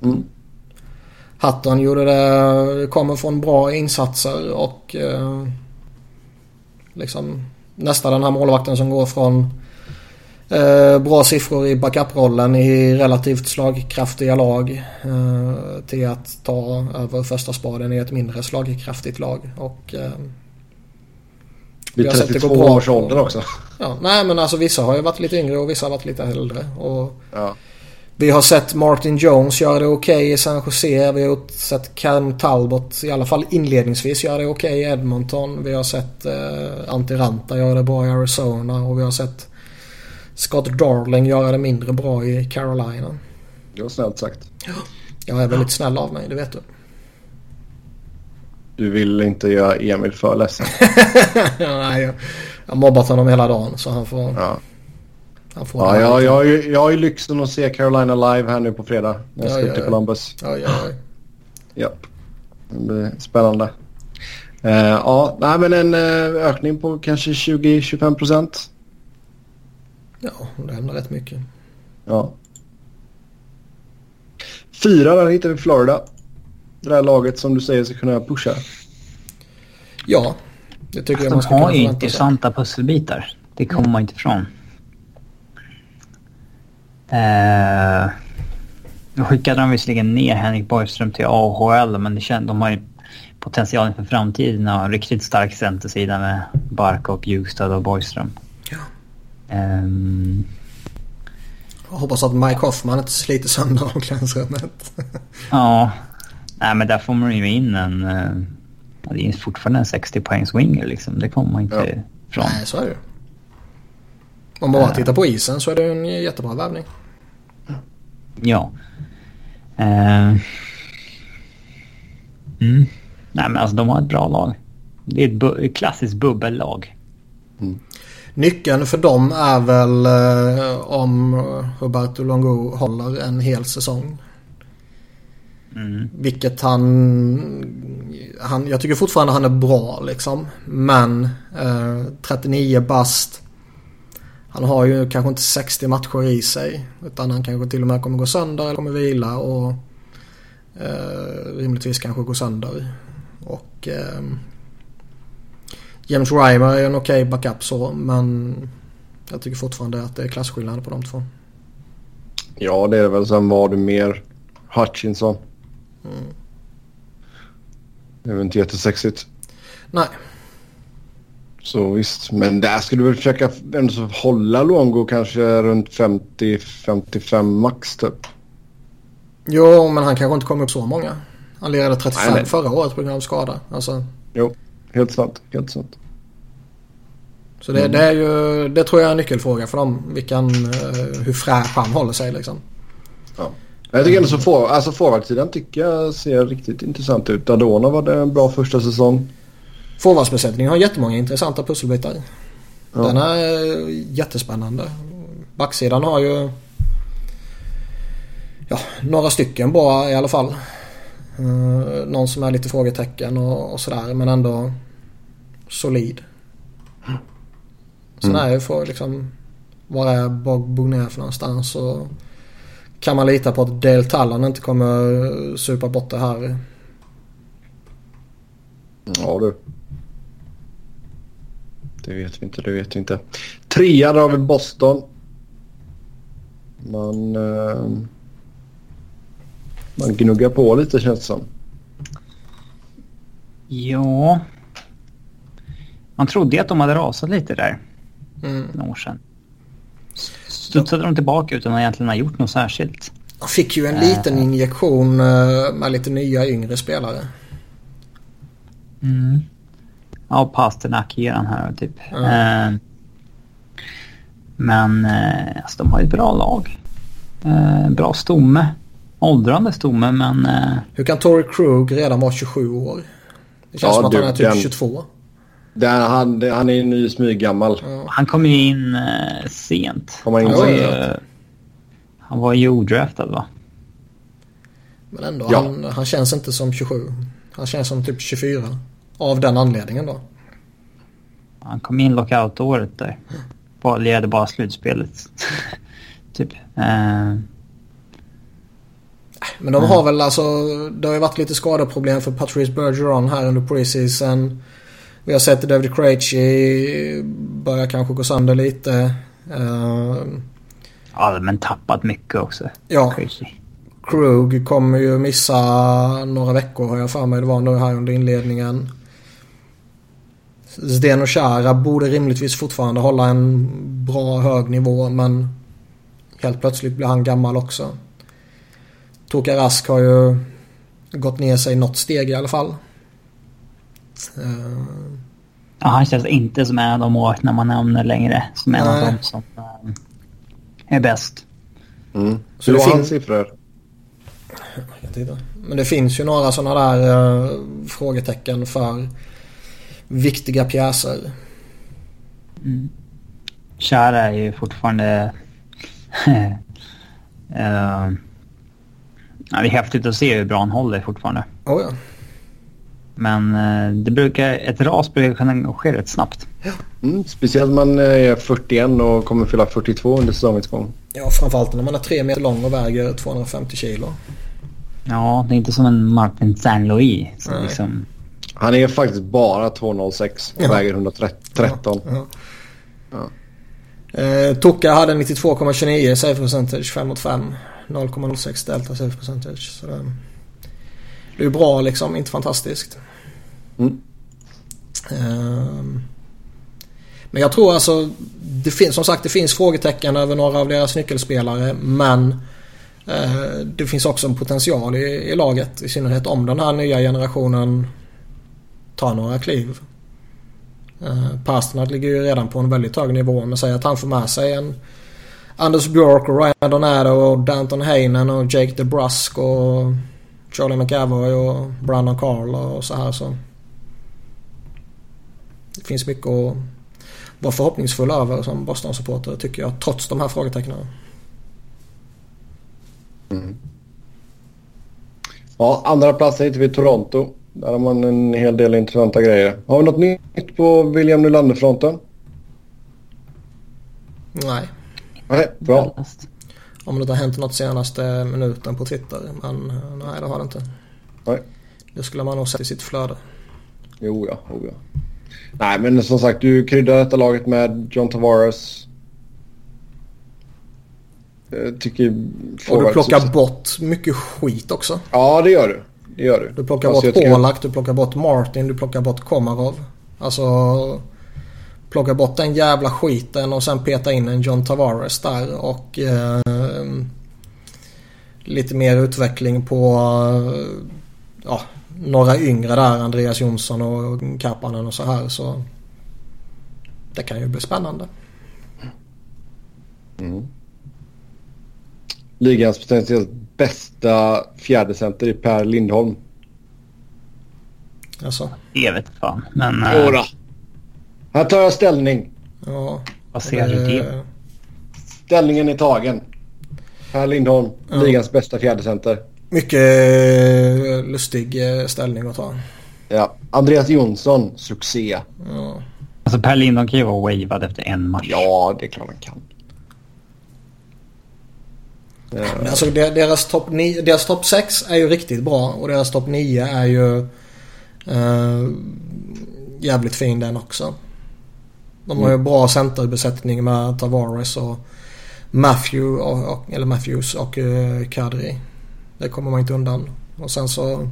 Mm. Hutton gjorde det, kommer från bra insatser och eh, liksom nästan den här målvakten som går från eh, bra siffror i backup-rollen i relativt slagkraftiga lag eh, till att ta över första spaden i ett mindre slagkraftigt lag. Och, eh, Vid Vi har sett det 32 gå bra års ålder också. ja, nej men alltså vissa har ju varit lite yngre och vissa har varit lite äldre. Och Ja. Vi har sett Martin Jones göra det okej i San Jose. Vi har sett Cam Talbot i alla fall inledningsvis göra det okej i Edmonton. Vi har sett eh, Antti Ranta göra det bra i Arizona och vi har sett Scott Darling göra det mindre bra i Carolina. Det var snällt sagt. Jag är väldigt snäll av mig, det vet du. Du vill inte göra Emil för ledsen. Nej, jag har mobbat honom hela dagen så han får... Ja. Han får Ja, jag, jag, jag har ju lyxen att se Carolina live här nu på fredag. När jag ska Ja, ja, till ja. Columbus. Oj, oj, oj. Ja. Det blir spännande. Eh, ja, nej, men en eh, ökning på kanske 20-25 procent. Ja, det händer rätt mycket. Ja. Fyra, där hittar vi Florida. det där laget som du säger ska kunna pusha. Ja, det tycker jag man De ska kunna har ju intressanta pusselbitar. Det kommer man inte ifrån. Eh, nu skickade de visserligen ner Henrik Borgström till AHL men det känd, de har ju potentialen för framtiden och en riktigt stark centersida med Bark och Bjugstad och Borgström. Jag hoppas att Mike Hoffman inte sliter sönder omklädningsrummet. ja, nej men där får man ju in en... eh, ja, det är fortfarande en 60 poängs winger liksom. Det kommer man inte Ja. ifrån. Nej, så är det ju. Om man bara tittar på isen så är det en jättebra värvning. Ja. Eh. Mm. Nej men alltså de har ett bra lag. Det är ett, bu- ett klassiskt bubbellag. Nyckeln för dem är väl eh, om Roberto Longo håller en hel säsong. Mm. Vilket han, han... Jag tycker fortfarande han är bra liksom. Men eh, 39 bast. Han har ju kanske inte 60 matcher i sig. Utan han kanske till och med kommer gå sönder eller kommer vila och eh, rimligtvis kanske gå sönder. Och eh, James Reimer är en okej backup så men jag tycker fortfarande att det är klasskillnad på de två. Ja, det är det väl. Sen var det mer Hutchinson. Det är väl inte jättesexigt. Nej, Så visst, men där skulle du väl försöka ändå hålla Longo kanske runt 50-55 max typ. jo men han kanske inte kom upp så många. Han lirade 35 Nej, nej. förra året på grund av skada. Alltså, Jo, helt sant. Helt sant. så det, det är ju, det tror jag är en nyckelfråga för dem. Vilken, eh, hur fräsch han håller sig liksom. Ja. Jag tycker ändå så for, alltså forwardsidan tycker jag ser riktigt intressant ut. Adona var det en bra första säsong. Forwardsbesättningen har jättemånga intressanta pusselbitar. Ja. Den är jättespännande. Backsidan har ju ja, några stycken bra i alla fall. Eh, någon som är lite frågetecken och, och sådär men ändå solid. Sen är ju för liksom var är Bog Bogner för någonstans och kan man lita på att Dale Talon inte kommer supa bort det här? Ja du. Det vet vi inte, det vet vi inte. Trea har vi Boston. Man... Eh, man gnuggar på lite känns det som. Ja. Man trodde ju att de hade rasat lite där Mm. några år sedan. Studsade de tillbaka utan att egentligen ha gjort något särskilt. Han fick ju en liten injektion eh, med lite nya yngre spelare. Mm. Ja, Pasternak ger han här typ. Eh, men eh, alltså, de har ju ett bra lag. Eh, bra stomme. Åldrande stomme men eh, Hur kan Tory Krug redan vara 27 år? Det känns Ja, som att du, han är typ den- 22. Där han, det- han är ny smyggammal. han kom ju in eh, sent. Kom han in han, var ju, han var ju odraftad va? Men ändå, Ja. han, han känns inte som 27. Han känns som typ 24. Av den anledningen då. Han kom in lockout-året där. Bara, ledde bara slutspelet. typ. Eh, Men de har väl alltså, det har ju varit lite skadeproblem för Patrice Bergeron här under preseason. Vi har sett David Krejci börja kanske gå sönder lite. Eh, ja, men tappat mycket också. ja, Crazy. Krug kommer ju missa några veckor har jag för mig det var nu här under inledningen. Zdeno Chara borde rimligtvis fortfarande hålla en bra hög nivå men helt plötsligt blir han gammal också. Toka Rask har ju gått ner sig något steg i alla fall. Eh, Ja, han känns inte som en av de målvakterna man nämner längre. Som en av Nej. dem som eh, är bäst. Mm. Så det det var fin- hans siffror. Men det finns ju några sådana där eh, frågetecken för viktiga pjäser. Chara är ju fortfarande... Eh, ja, det är häftigt att se hur bra han håller fortfarande. Oh ja. Men eh, det brukar, ett ras brukar kunna ske rätt snabbt. Mm, speciellt man är 41 och kommer fylla 42 under säsongens gång. Ja, framförallt när man är tre meter lång och väger 250 kilo. Ja, det är inte som en Martin Saint Louis. Som Nej. liksom, Han är faktiskt bara 2,06 och Ja. väger 113. Ja. Ja. Eh, Toka hade 92,29 save percentage 5 mot 5. 0,06 delta save percentage. Så det, det är ju bra liksom, inte fantastiskt. Mm. Ehm. Men jag tror alltså, det finns, som sagt det finns frågetecken över några av deras nyckelspelare men eh, det finns också en potential i, i laget. I synnerhet om den här nya generationen tar några kliv. Uh, Pasternak ligger ju redan på en väldigt hög nivå men säg att han får med sig en Anders Björk Ryan Donato och Danton Heinen och Jake DeBrusk och Charlie McAvoy och Brandon Carl och så här så. Finns mycket att vara förhoppningsfull över som Boston-supporter tycker jag trots de här frågetecknen. Ja, andra plats hittar vi Toronto. Där har man en hel del intressanta grejer. Har vi något nytt på William Nylander-fronten? Nej, Nej, bra. Om det inte har hänt något senaste minuten på Twitter. Men nej, det har det inte. Nej. Det skulle man nog sett i sitt flöde. Jo, ja. Oh, ja. Nej, men som sagt, du kryddar detta laget med John Tavares. Jag tycker... Och du plockar bort mycket skit också. Ja, det gör du. Det gör du. Du plockar Alltså, bort tycker- Polak, du plockar bort Martin, du plockar bort Komarov. Alltså plocka bort den jävla skiten och sen peta in en John Tavares där och eh, lite mer utveckling på eh, ja, några yngre där, Andreas Jonsson och Kapanen och så här så det kan ju bli spännande. Ligans potentiellt bästa fjärdecenter i Per Lindholm. Alltså, Det vet fan. Men Jo äh, då. Här tar jag ställning. ja, vad ser du det? eh, Ställningen är tagen. Per Lindholm, Ja. ligans bästa fjärdecenter. Mycket eh, lustig eh, ställning att ta. Ja. Andreas Jonsson, succé. Ja. Alltså Per Lindholm kan ju vara wavad efter en match. Ja, det är klart han kan. Men Eh, Alltså de- deras topp top 6 är ju riktigt bra och deras topp 9 är ju eh, jävligt fin den också. De har ju bra centerbesättning med Tavares och Matthew och, och, eller Matthews och uh, Kadri. Det kommer man inte undan. Och sen så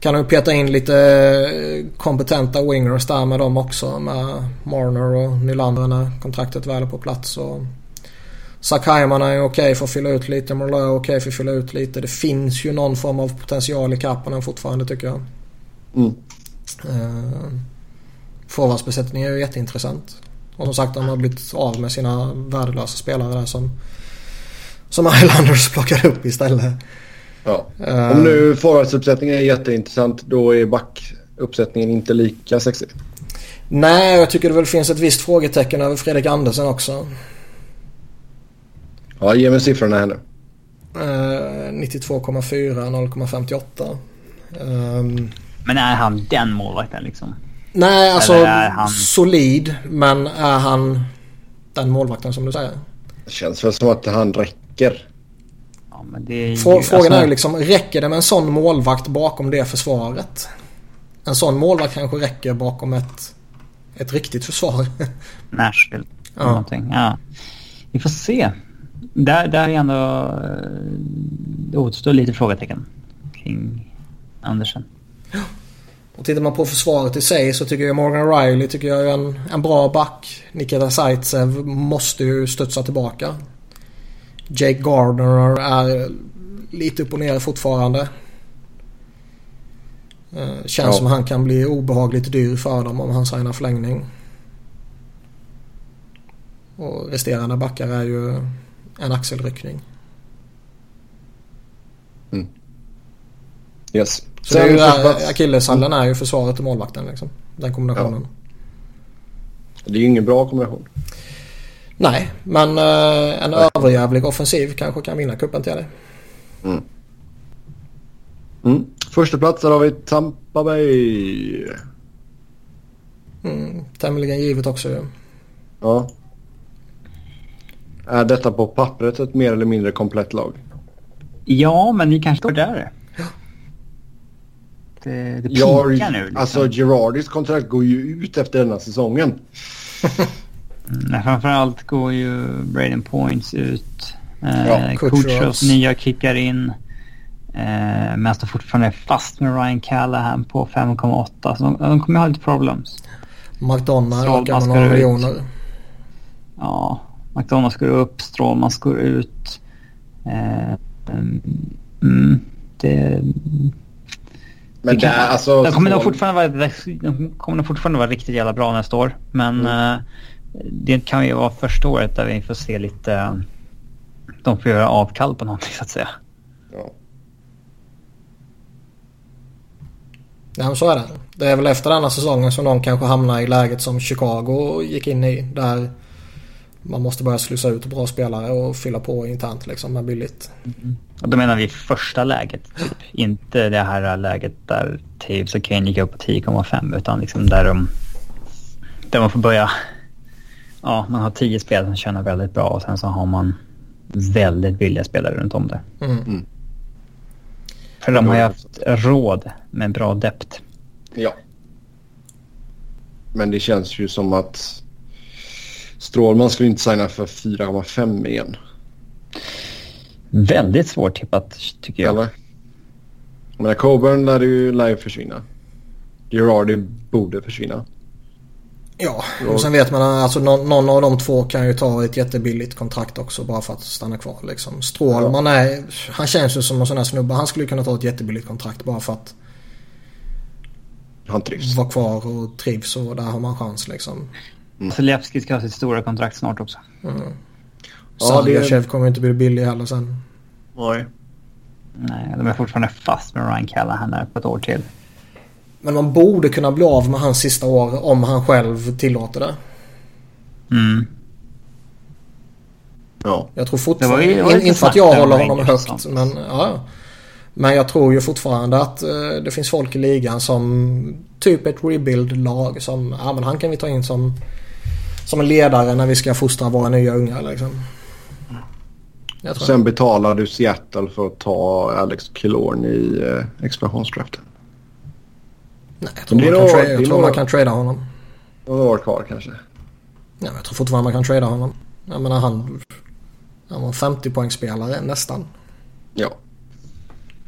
kan de peta in lite eh, kompetenta wingers där med dem också med Marner och Nylander när kontraktet väl är på plats. Och Zach Hyman är okej för att fylla ut lite. Merlot är okej för att fylla ut lite. Det finns ju någon form av potential i Kapanen fortfarande tycker jag. mm. Uh, Forwardsbesättningen är ju jätteintressant. Och som sagt de har blivit av med sina värdelösa spelare där som som Islanders plockade upp istället. ja. Eh, Om nu forwardsuppsättningen är jätteintressant då är backuppsättningen inte lika sexig. Nej, jag tycker det väl finns ett visst frågetecken över Fredrik Andersen också. Ja, ge mig siffrorna här nu. Uh, 92,4, 0,58. Um, Men är han den målvakten liksom? Nej, alltså han- solid. Men är han den målvakten som du säger? Det känns väl som att han räcker. Ja, det är ju, Frå- Frågan alltså, är ju liksom, räcker det med en sån målvakt bakom det försvaret? En sån målvakt kanske räcker bakom ett, ett riktigt försvar. Nashville. Ja. Ja. Någonting. Ja. Vi får se. Där, där är ändå... eh, Det återstår lite frågetecken kring Andersen. Och tittar man på försvaret i sig så tycker jag Morgan Riley tycker jag är en, en bra back. Nikita Zaitsev måste ju studsa tillbaka. Jake Gardner är lite upp och ner fortfarande. Eh, Känns Ja. som han kan bli obehagligt dyr för dem om han signar förlängning. Och resterande backar är ju en axelryckning. Yes. Så det är ju där, akilleshallen är ju försvaret och målvakten liksom. Den kombinationen. Det är ju ingen bra kombination. Nej, men eh, en överjävlig offensiv kanske kan vinna kuppen till det. Mm. Första plats där har vi Tampa Bay. Mm, tämligen givet också ju. Ja. Är detta på pappret ett mer eller mindre komplett lag? Ja, men ni kanske står där. Det, det Ja, pinkar nu. Liksom. Alltså Girardis kontrakt går ju ut efter denna säsongen. Nej, framförallt går ju Braden Points ut. Eh, Ja, Kutjerovs. nya kickar in. Eh, men står fortfarande fast med Ryan Callahan på 5,8. Så de, de kommer ha lite problems. Med ska några miljoner. Ja, McDonalds går upp, Strålman går ut. Eh, mm, det, Men det alltså... de kommer nog fortfarande vara, de kommer nog fortfarande vara riktigt jävla bra nästa år. Men eh, det kan ju vara första året där vi får se lite... De får göra avkall på någonting så att säga. Ja. Ja så är det. Det är väl efter denna säsongen som de kanske hamnar i läget som Chicago gick in i. Där man måste börja slussa ut bra spelare och fylla på internt liksom med billigt. Och då menar vi första läget. Typ. Inte det här läget där Taves och Kane gick upp på 10,5 utan liksom där de... Där man får börja... Ja, man har tio spelare som tjänar väldigt bra och sen så har man väldigt billiga spelare runt om det. Mm. För de har ju haft råd med bra dept. ja. Men det känns ju som att Strålman skulle inte signa för 4,5 igen. Väldigt svårtippat tycker jag. Eller? Jag menar Coburn lär ju, lär ju försvinna. Girardi borde försvinna. Ja, och sen vet man att alltså, någon, av de två kan ju ta ett jättebilligt kontrakt också bara för att stanna kvar. Liksom. Strålman är, han känns ju som en sån här snubbe. Han skulle kunna ta ett jättebilligt kontrakt bara för att Han trivs. vara kvar och trivs och där har man chans liksom. Zalewski ska ha sitt stora kontrakt snart också. Ja, det- kommer inte bli billig heller sen. Nej. Nej, de är fortfarande fast med Ryan Callahan där på ett år till. Men man borde kunna bli av med hans sista år om han själv tillåter det. Mm. Ja. Jag tror Det fortfarande, var ju- det var inte för att jag håller honom högt men ja. Men jag tror ju fortfarande att eh, det finns folk i ligan som typ ett rebuild-lag som, ja men han kan vi ta in som, som en ledare när vi ska fostra våra nya unga liksom. Jag tror Sen betalar du Seattle för att ta Alex Killorn i eh, expansionsdraften. Nej, jag tror, man kan, är jag tror man kan trada honom. Några år kvar kanske. Nej, men jag tror fortfarande man kan trada honom. Jag menar han, han var 50 poängspelare nästan. Ja.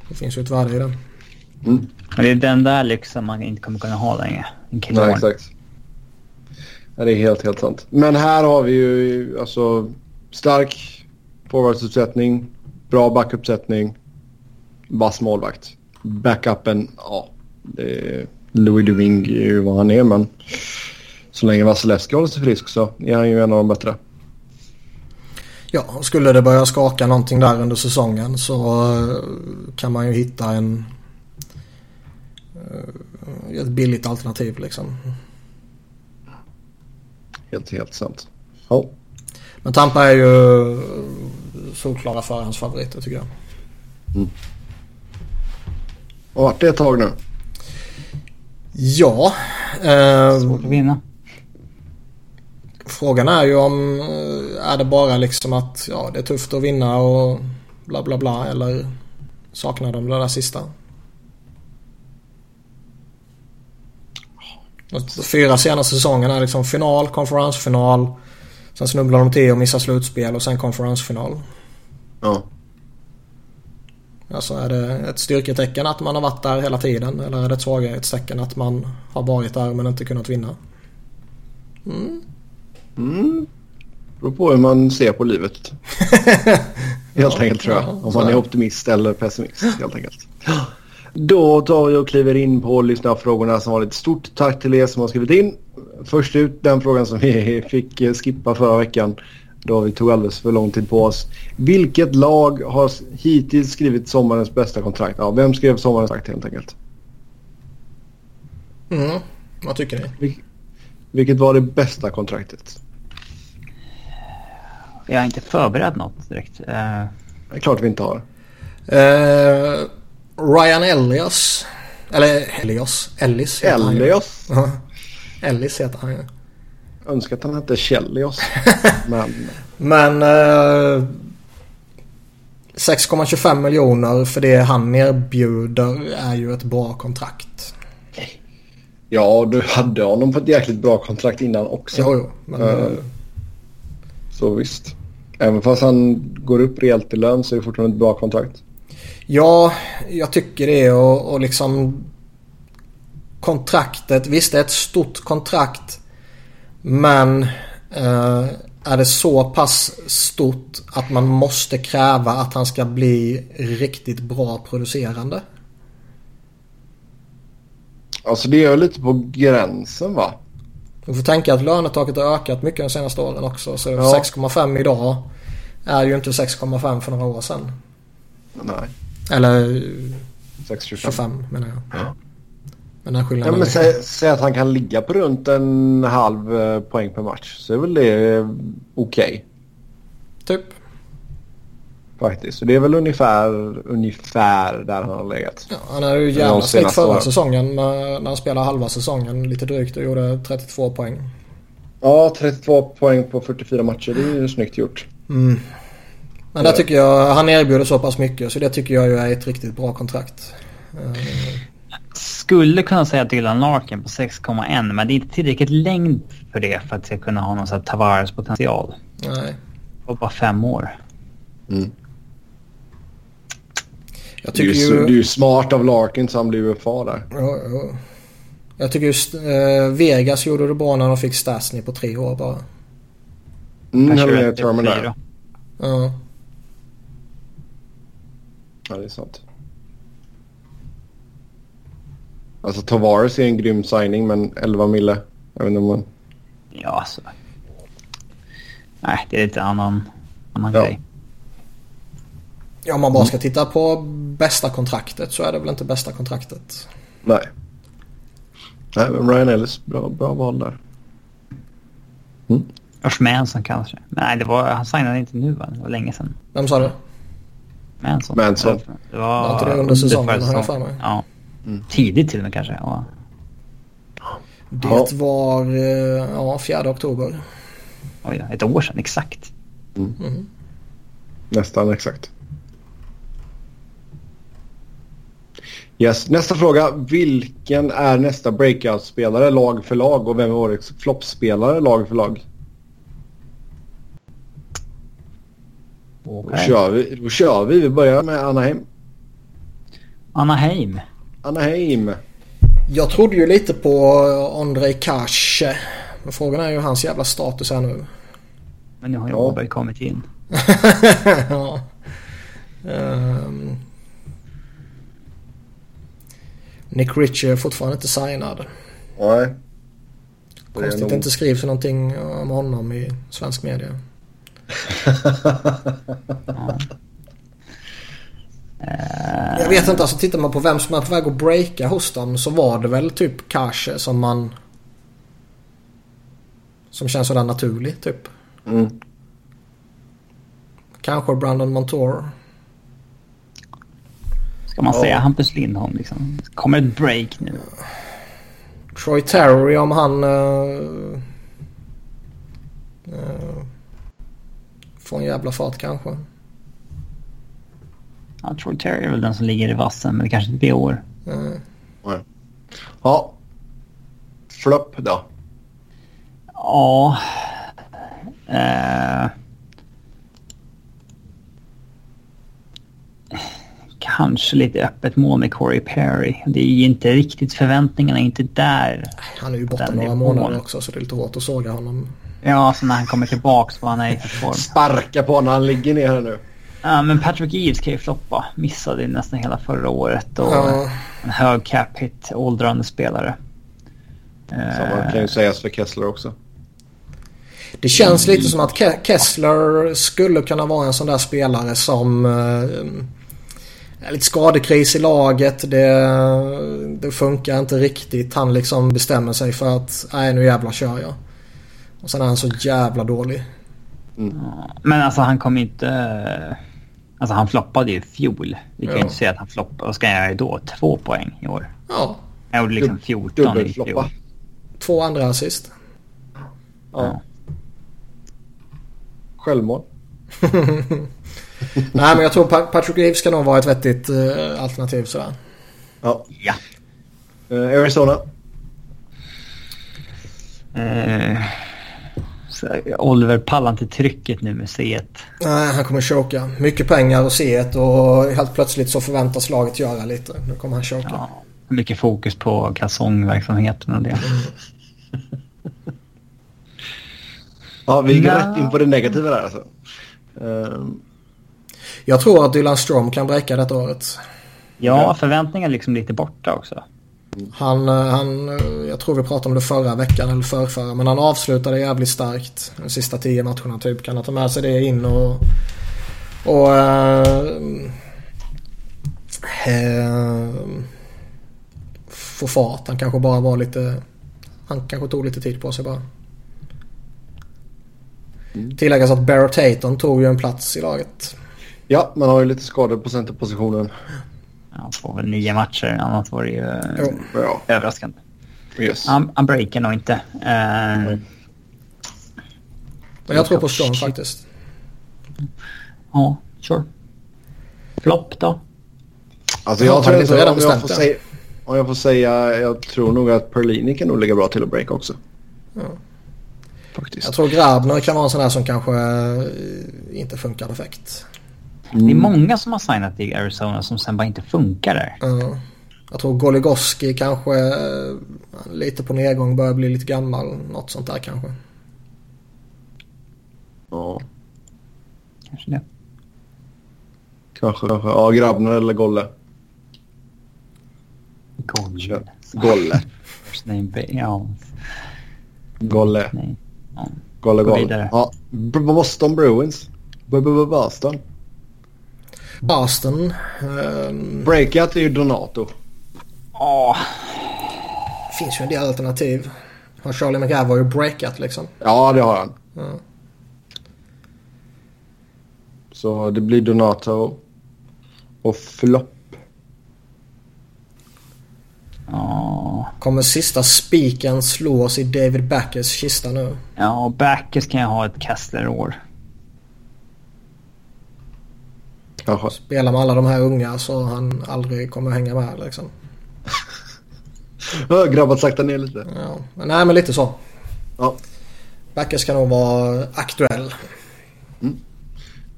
Det finns ju ett värde i det. Mm. Men det är den där lyxen man inte kommer kunna ha länge. En Nej, Killorn. exakt. Ja, det är helt, helt sant. Men här har vi ju alltså stark forwardsuppsättning, bra backuppsättning, vass målvakt. Backupen, ja. Det är, Louis Duving är ju vad han är men så länge Vasilevski håller sig frisk så är han ju en av de bättre. Ja, skulle det börja skaka någonting där under säsongen så eh, kan man ju hitta en eh, ett billigt alternativ liksom. Helt, helt sant. Ja. Men Tampa är ju solklara förhandsfavoriter tycker jag. Och vart det ett tag nu. Ja, eh, Svårt att vinna. frågan är ju om eh, är det bara liksom att ja, det är tufft att vinna och bla bla bla eller saknar de det där sista? De fyra senaste säsongerna är liksom final, konferensfinal. Sen snubblar de till och missar slutspel och sen konferensfinal. Ja. Alltså är det ett styrketecken att man har varit där hela tiden eller är det ett svaghetstecken att man har varit där men inte kunnat vinna? Mm. Beror på hur man ser på livet. Helt enkelt tror jag. ja, Om man är optimist eller pessimist helt enkelt. Då tar vi och kliver in på lyssnarfrågorna som var ett stort tack till er som har skrivit in. Först ut den frågan som vi fick skippa förra veckan då vi tog alldeles för lång tid på oss. Vilket lag har hittills skrivit sommarens bästa kontrakt? Ja, vem skrev sommarens kontrakt helt enkelt? Mm. Vad tycker ni? Vil- Vilket var det bästa kontraktet? Jag har inte förberett något direkt. Eh, Det är klart vi inte har. Eh, Ryan Ellios. Eller Elios. Ellis heter han ju. Ellis heter han ju. Önskar att han hette Kjellios. Men Men... Eh, 6,25 miljoner för det han erbjuder är ju ett bra kontrakt. Ja, du hade honom på ett jäkligt bra kontrakt innan också. Jo, jo. Men, Eh, Så visst. Även fast han går upp rejält i lön så är det fortfarande ett bra kontrakt. Ja, jag tycker det och, och liksom kontraktet. Visst det är ett stort kontrakt. Men eh, är det så pass stort att man måste kräva att han ska bli riktigt bra producerande? Alltså det är lite på gränsen va? Du får tänka att lönetaket har ökat mycket de senaste åren också. Så Ja. 6,5 idag är ju inte 6,5 för några år sedan. Nej. Eller 6,25. 25 menar jag. Ja. Men den Ja, skillnaden men är- säg, säg att han kan ligga på runt en halv eh, poäng per match. Så är väl det eh, okej Typ. faktiskt. Så det är väl ungefär, ungefär där han har legat. Ja, han hade ju gärna senaste förra säsongen när han spelade halva säsongen lite drygt och gjorde 32 poäng. Ja, 32 poäng på 44 matcher. Det är ju snyggt gjort. Men Ja. där tycker jag, han erbjuder så pass mycket så det tycker jag ju är ett riktigt bra kontrakt. Skulle kunna säga Dylan Larkin på 6,1 men det är inte tillräckligt längd för det för att ska kunna ha någon sån här Tavares potential. nej. Var bara fem år. Jag Det är, tycker ju, ju... det är ju smart av Larkin så han blir UFA där. Ja, ja. Jag tycker just eh, Vegas gjorde det bra när de fick Stasny på tre år bara. Mm, med där. fyra. Ja. Ja, det är sant. Alltså Tavares är en grym signing men 11 mille. Jag vet inte om man... Ja, alltså. Nej, det är lite annan, annan Ja. grej. Ja, om man bara ska titta på bästa kontraktet så är det väl inte bästa kontraktet. Nej. Nej, men Ryan Ellis, bra, bra val där. Josh Manson kanske. Nej, det var, han signade inte nu va? Det var länge sedan. Vem sa du? Manson. Manson. Det var Var inte det under säsongen, har jag för mig? Ja. Mm. Tidigt till och med kanske. Ja. Det Ja. var eh, ja, 4 oktober. Oj, då, ett år sedan exakt. Nästan exakt. Yes. Nästa fråga. Vilken är nästa breakout-spelare lag för lag och vem är årets floppspelare lag för lag? Då, Okay. kör vi. Då kör vi. Vi börjar med Anaheim. Anaheim. Anaheim. Jag trodde ju lite på Andrei Kashe. Men frågan är ju hans jävla status här nu. Men nu har ju Ja. Åberg kommit in. ja. Ehm. Nick Ritchie är fortfarande inte signad. Nej. Konstigt nog- inte skrivs någonting om honom i svensk media. Ja. Eh, Jag vet inte, alltså tittar man på vem som är på väg att breaka hos dem så var det väl typ Kashe som man... Som känns sådär naturlig typ. Mm. Kanske Brandon Montour. Ska man Ja. säga Hampus Lindholm liksom? Kommer ett break nu? Troy Terry om han... Uh, uh, får en jävla fart kanske. Ja, Troy Terry är väl den som ligger i vassen, men det kanske inte blir år. Uh, Ja. Flopp då. Ja. Eh, kanske lite öppet mål med Corey Perry. Det är ju inte riktigt förväntningarna är inte där. han är ju borta några månader också så det är lite hårt att såga honom. Ja, så när han kommer tillbaks vad han är i form. Sparka på när han ligger ner här nu. Ja, men Patrick Eves kan ju floppa. Missade ju nästan hela förra året och Ja. en hög cap hit, åldrande spelare. Samma Eh, kan ju sägas för Kessler också. Det känns lite som att Ke- Kessler skulle kunna vara en sån där spelare som... Är lite skadekris i laget. Det, det funkar inte riktigt. Han liksom bestämmer sig för att nej nu jävlar kör jag. Och sen är han så jävla dålig. Men alltså han kom inte... Alltså han floppade ju i fjol. Vi kan ju Ja. inte säga att han floppade. Vad ska jag göra då? Två poäng i år. Ja, Jag gjorde liksom Dub- 14 i fjol. Två andra assist. Ja. Självmål. Nej men jag tror Pa- Patrick Reeves ska nog vara ett vettigt eh, alternativ sådär. Ja. Ja. Eh, Arizona. Så Oliver pallar inte trycket nu med C1. Nej, han kommer choka. Mycket pengar och C1 och helt plötsligt så förväntas laget göra lite. Nu kommer han choka. Ja, mycket fokus på kalsongverksamheten och det. Ja, vi går rätt in på det negativa där alltså. Ehm, Jag tror att Dylan Strom kan bräcka detta året. Ja, förväntningar liksom lite borta också. Han, eh, han, eh, jag tror vi pratade om det förra veckan eller förrförra. Men han avslutade jävligt starkt de sista tio matcherna typ. Kan han ta med sig det in och... Och... Uh, få fart. Han kanske bara var lite... Han kanske tog lite tid på sig bara. Tilläggas att Barrett Hayton tog ju en plats i laget. ja, man har ju lite skador på centerpositionen. Han får väl nio matcher, annars var det ju Jo. Ja, överraskande. yes. Han, han breakar nog inte. Eh, Men jag tror på Strom faktiskt. Ja, sure. Flopp då? Alltså Ja, jag har tror inte, redan om jag, får säga, om jag får säga, jag tror nog att Perlini kan nog ligga bra till att break också. Ja. Faktiskt. Jag tror Grabner kan vara en sån där som kanske eh, inte funkar perfekt. Det är många som har signat i Arizona som sen bara inte funkar där. Ja. jag tror Goligoski kanske eh, lite på nedgång börjar bli lite gammal. Något sånt där kanske. Ja, Kanske det. kanske, kanske. Ja, Grabner eller Golle. Golle. Golle. First name, ja. Golle. Nej. Ja. Golle, Golle. Ja, Boston Bruins. B- B- B- Boston. Boston. ehm, Breakout är ju Donato. Åh, finns ju en del alternativ. Har Charlie McAvoy breakat liksom? Ja, det har han. Ja. Så det blir Donato. Och flopp. Ja, Kommer sista spiken slås i David Backers kista nu? ja Backes kan jag ha ett Kessler-år. Kanske. Spelar med alla de här unga så han aldrig kommer hänga med liksom. Ja, Grabbat sakta ner lite. Ja. Men nej men lite så. Ja, Backers kan nog vara aktuell.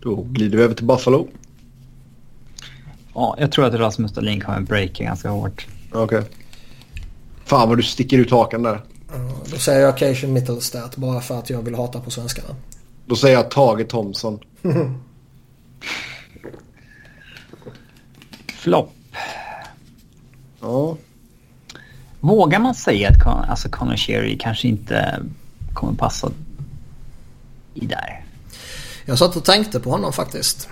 då glider vi över till Buffalo. Ja, jag tror att Rasmus Dahlin kommer breaka ganska hårt. Okej. Fan vad du sticker ut hakan där. Ja, Då säger jag Cation Mittelstadt bara för att jag vill hata på svenskarna. Då säger jag Tage Thomsson. Flopp. Ja. Vågar man säga att Con- alltså Conor Sherry kanske inte kommer passa i där? Jag satt och tänkte på honom faktiskt.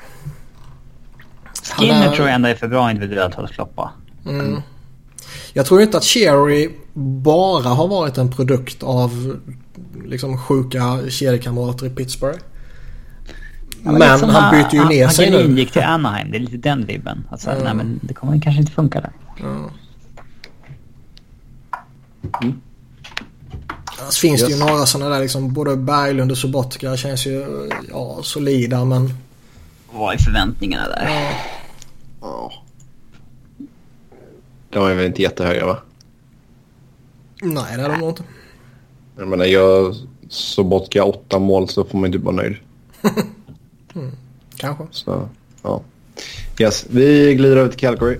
Skinner är- tror jag ändå är för bra individuellt för att floppa. Mm. Jag tror inte att Cherry bara har varit en produkt av liksom sjuka kedjekamrater i Pittsburgh. Men lite som han byter ju ner han, sig Han nu. gick till Anaheim. Det är lite den vibben. Alltså, Mm. nej, men det kommer kanske inte funka där. Ja. Annars finns det ju några sådana där liksom. Både Berglund och Sobotka känns ju ja, solida men... Vad är förväntningarna där? Ja, ja. De är väl inte jättehöga va? nej det är de nog inte. Jag menar gör Sobotka åtta mål så får man inte vara nöjd. Kanske. Så ja. Yes, vi glider över till Calgary.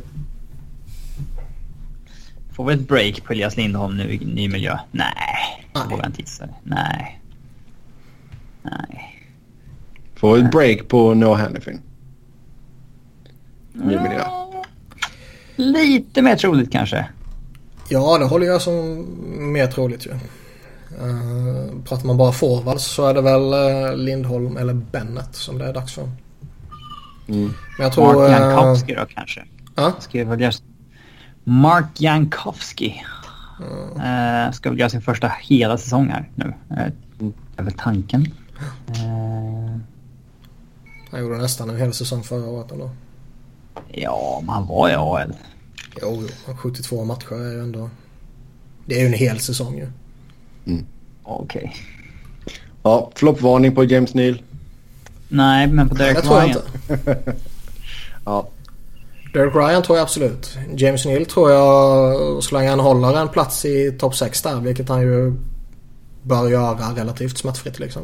Får vi ett break på Elias Lindholm nu i ny miljö? Nej, det Nej. vågar jag inte gissa. Nej. Nej. Får vi ett break på Noah Hannifin. Ny miljö. Ja, Lite mer troligt kanske. Ja, det håller jag som mer troligt ju. Uh, pratar man bara forwards så är det väl uh, Lindholm eller Bennett som det är dags för. Mm. Men jag tror... Mark eh, Jankowski då kanske. ja, Ska väl göra... Mark Jankowski. Eh, ska väl göra sin första hela säsong här nu. Uh, det är väl tanken. Han gjorde nästan en hel säsong förra året ändå. ja, men han var i AL. Jo, jo, 72 matcher är ju ändå... Det är ju en hel säsong ju. Okej. Ja, floppvarning på James Neal. Nej, men på Derek det tror jag Ryan. inte. Ja. Derek Ryan tror jag absolut. James Neal tror jag, så länge han håller en plats i topp 6 där, vilket han ju bör göra relativt smärtfritt liksom.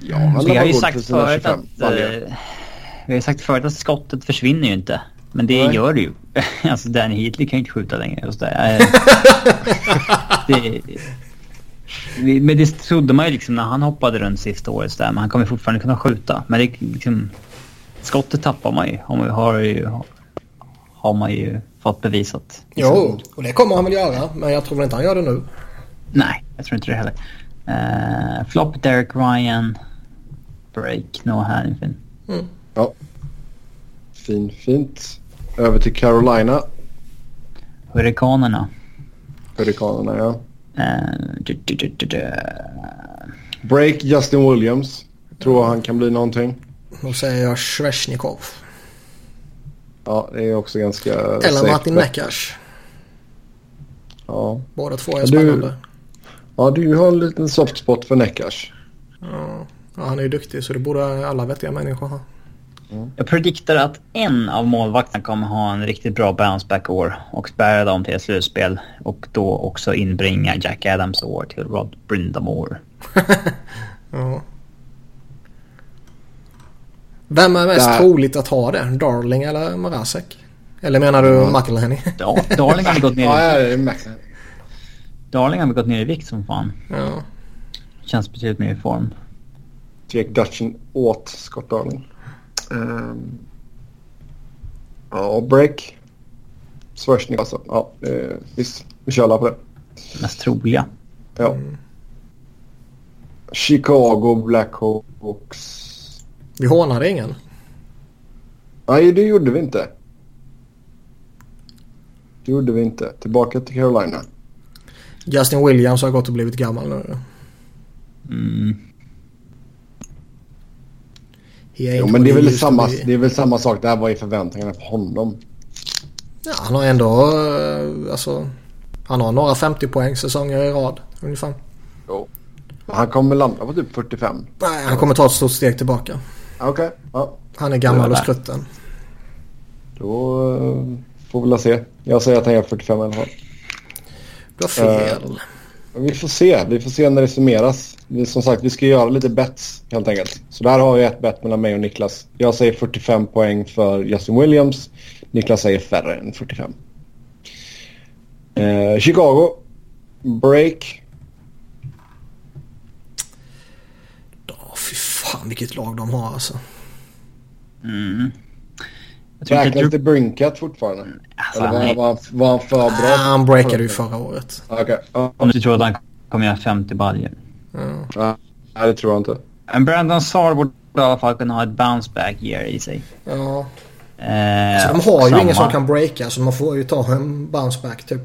Ja, han Vi lär har ju sagt förut 25 att... eh, vi har sagt förut att skottet försvinner ju inte. Men det Nej. gör det ju. alltså Danny Heatley kan ju inte skjuta längre. Och. Eh, det, vi- men det trodde man ju liksom när han hoppade runt sista året. Så där, men han kommer fortfarande kunna skjuta. Men det, liksom, skottet tappar man ju. Har, man- har, ju. har man ju fått bevisat. Jo, och det kommer han väl göra. Men jag tror väl inte han gör det nu. Nej, jag tror inte det heller. Uh, Flop, Derek Ryan, Break, Noah Hannifin. Ja. Fin, fint. Över till Carolina. Hurrikanerna. Hurrikanerna, ja. Eh, du, du, du, du, du. Break Justin Williams. Tror han kan bli någonting. Då säger jag Svesjnikov. Ja, det är också ganska Eller safe Martin bet. Neckars. Ja. Båda två är Du- spännande. ja, du har en liten soft spot för Neckars. Ja. Ja, han är ju duktig så det borde alla vettiga människor ha. Jag prediktar att en av målvakterna kommer ha en riktigt bra bounceback-år och bära dem till ett slutspel och då också inbringa Jack Adams år till Rod Brindamore. Ja. Vem är mest Där. troligt att ha det? Darling eller Marasek? Eller menar du Ja. McElhenney? Ja, Darling har gått ner, Ja, i, är Max. Darling har gått ner i vikt som fan. ja. Känns betydligt mer i form. Jake Dutchen åt Scott Darling. Um, ja, break. Svärstning alltså. Ja, eh, visst. Vi kör alla på det. Mest troliga. Ja. Chicago Blackhawks. Vi hånade ingen. Nej, det gjorde vi inte. Det gjorde vi inte. Tillbaka till Carolina. Justin Williams har gått och blivit gammal nu. Mm. Jo, men det är, väl samma, det är väl samma sak. Det här var ju förväntningarna på honom. Ja, han har ändå... eh, Alltså, han har några 50 poäng säsonger i rad ungefär. Jo. Han kommer landa på typ 45. Nej, han kommer ta ett stort steg tillbaka. Okej. Ja. Han är gammal och Ja, skrutten. Då eh, får vi väl se. Jag säger att han gör 45 i alla fall. Du har fel. Men Vi får se. Vi får se när det summeras. Som sagt, vi ska göra lite bets helt enkelt. Så där har vi ett bet mellan mig och Niklas. Jag säger 45 poäng för Justin Williams. Niklas säger färre än 45. Eh, Chicago. Break. Ja, fy fan vilket lag de har alltså. Mm. Jag tror inte Räknas att det Brinkat fortfarande? Alltså, Eller var, han var, var han för bra? Ah, han breakade ju förra året. Okej. Ja. Om du tror att han kommer göra 50 baljor. Ja. Ja, Nej, det tror jag inte. Men Brandon Saar borde i alla fall kunna ha ett bounce back year i sig. Ja. Eh, Så de har ju samma- ingen som kan breaka så man får ju ta en bounce back typ.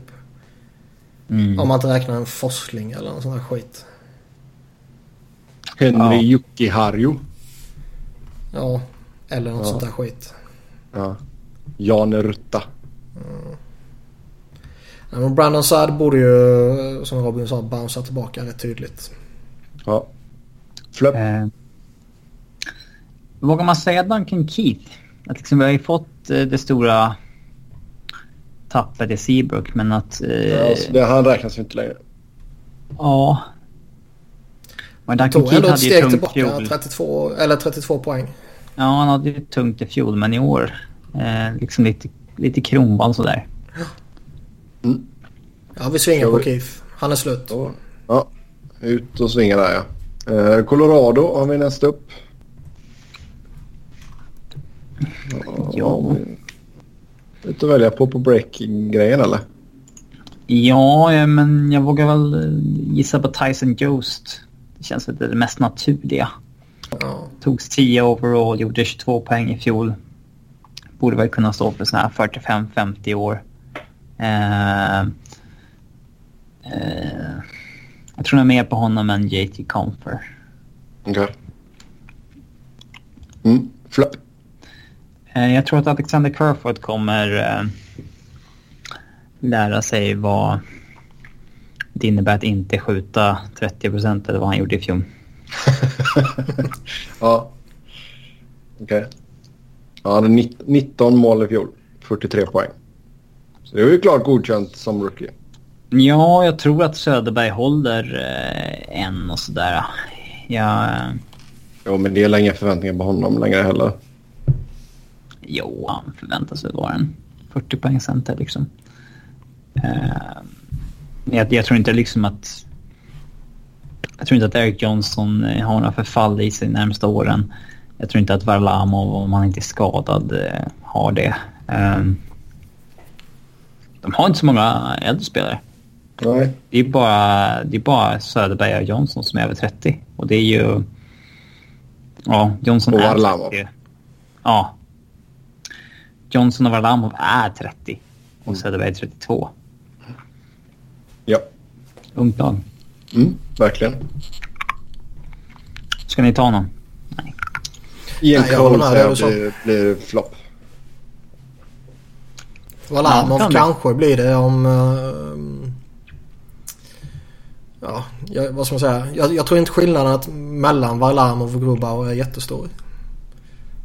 Mm. Om man inte räknar en forsling eller någon sån här skit. Henry Ja. Jukki-Harju. Ja. Eller något Ja. sånt där skit. Ja. Jan Rutta. Ja, men Brandon Saad borde ju som Robin sa bouncea tillbaka rätt tydligt. Ja. Flöp. Eh, vågar man säga Duncan Keith? Att liksom vi har ju fått eh, det stora tappet i Seabrook men att... Eh, Ja, alltså, det, han räknas ju inte längre. ja. Men Duncan Keith hade ju steg tungt tillbaka. fjol. 32, eller 32 poäng. Ja, han hade ju tungt i fjol men i år eh, liksom lite, lite kronball sådär. Ja, vi svingar på Keith. Han är slut. Ja, ut och svinga där ja. Eh, Colorado har vi nästa upp. Ja. Lite att välja på på break-grejen eller? Ja, men jag vågar väl eh, gissa på Tyson Jost. Det känns väl det mest naturliga. Ja. Togs 10 overall, gjorde 22 poäng i fjol. Borde väl kunna stå för såna här 45-50 år. Eh, eh, jag tror nog mer på honom än JT Comfer. Okej. Mm, flöp. Eh, jag tror att Alexander Kerfoot kommer eh, lära sig vad det innebär att inte skjuta 30 procent eller vad han gjorde i fjol. ja. Okej. Han hade 19 mål i fjol. 43 poäng. Så det är ju klart godkänt som rookie. Ja, jag tror att Söderberg håller eh, en och sådär. Ja, Jo, men det är inga förväntningar på honom längre heller. jo, han förväntas väl vara en 40 poäng center liksom. Eh, jag, jag tror inte liksom att... Jag tror inte att Eric Johnson eh, har några förfall i sig de närmsta åren. Jag tror inte att Varlamov, om han inte är skadad, eh, har det. Eh, de har inte så många äldre spelare. Nej. Det är bara, det är bara Söderberg och Johnson som är över 30. Och det är ju... Ja, Johnson Och är Varlamov. 30. Ja. Johnson och Varlamov är 30. Och Söderberg är 32. Ja. Ungt lag. Mm, verkligen. Ska ni ta någon? Nej. Ian Nej, jag Cole är säger blir, blir flopp. Varlamov Ja, kan kanske blir det om... eh, ja, jag, vad ska man säga? Jag, jag tror inte skillnaden att mellan Varlamov och Grubauer är jättestor.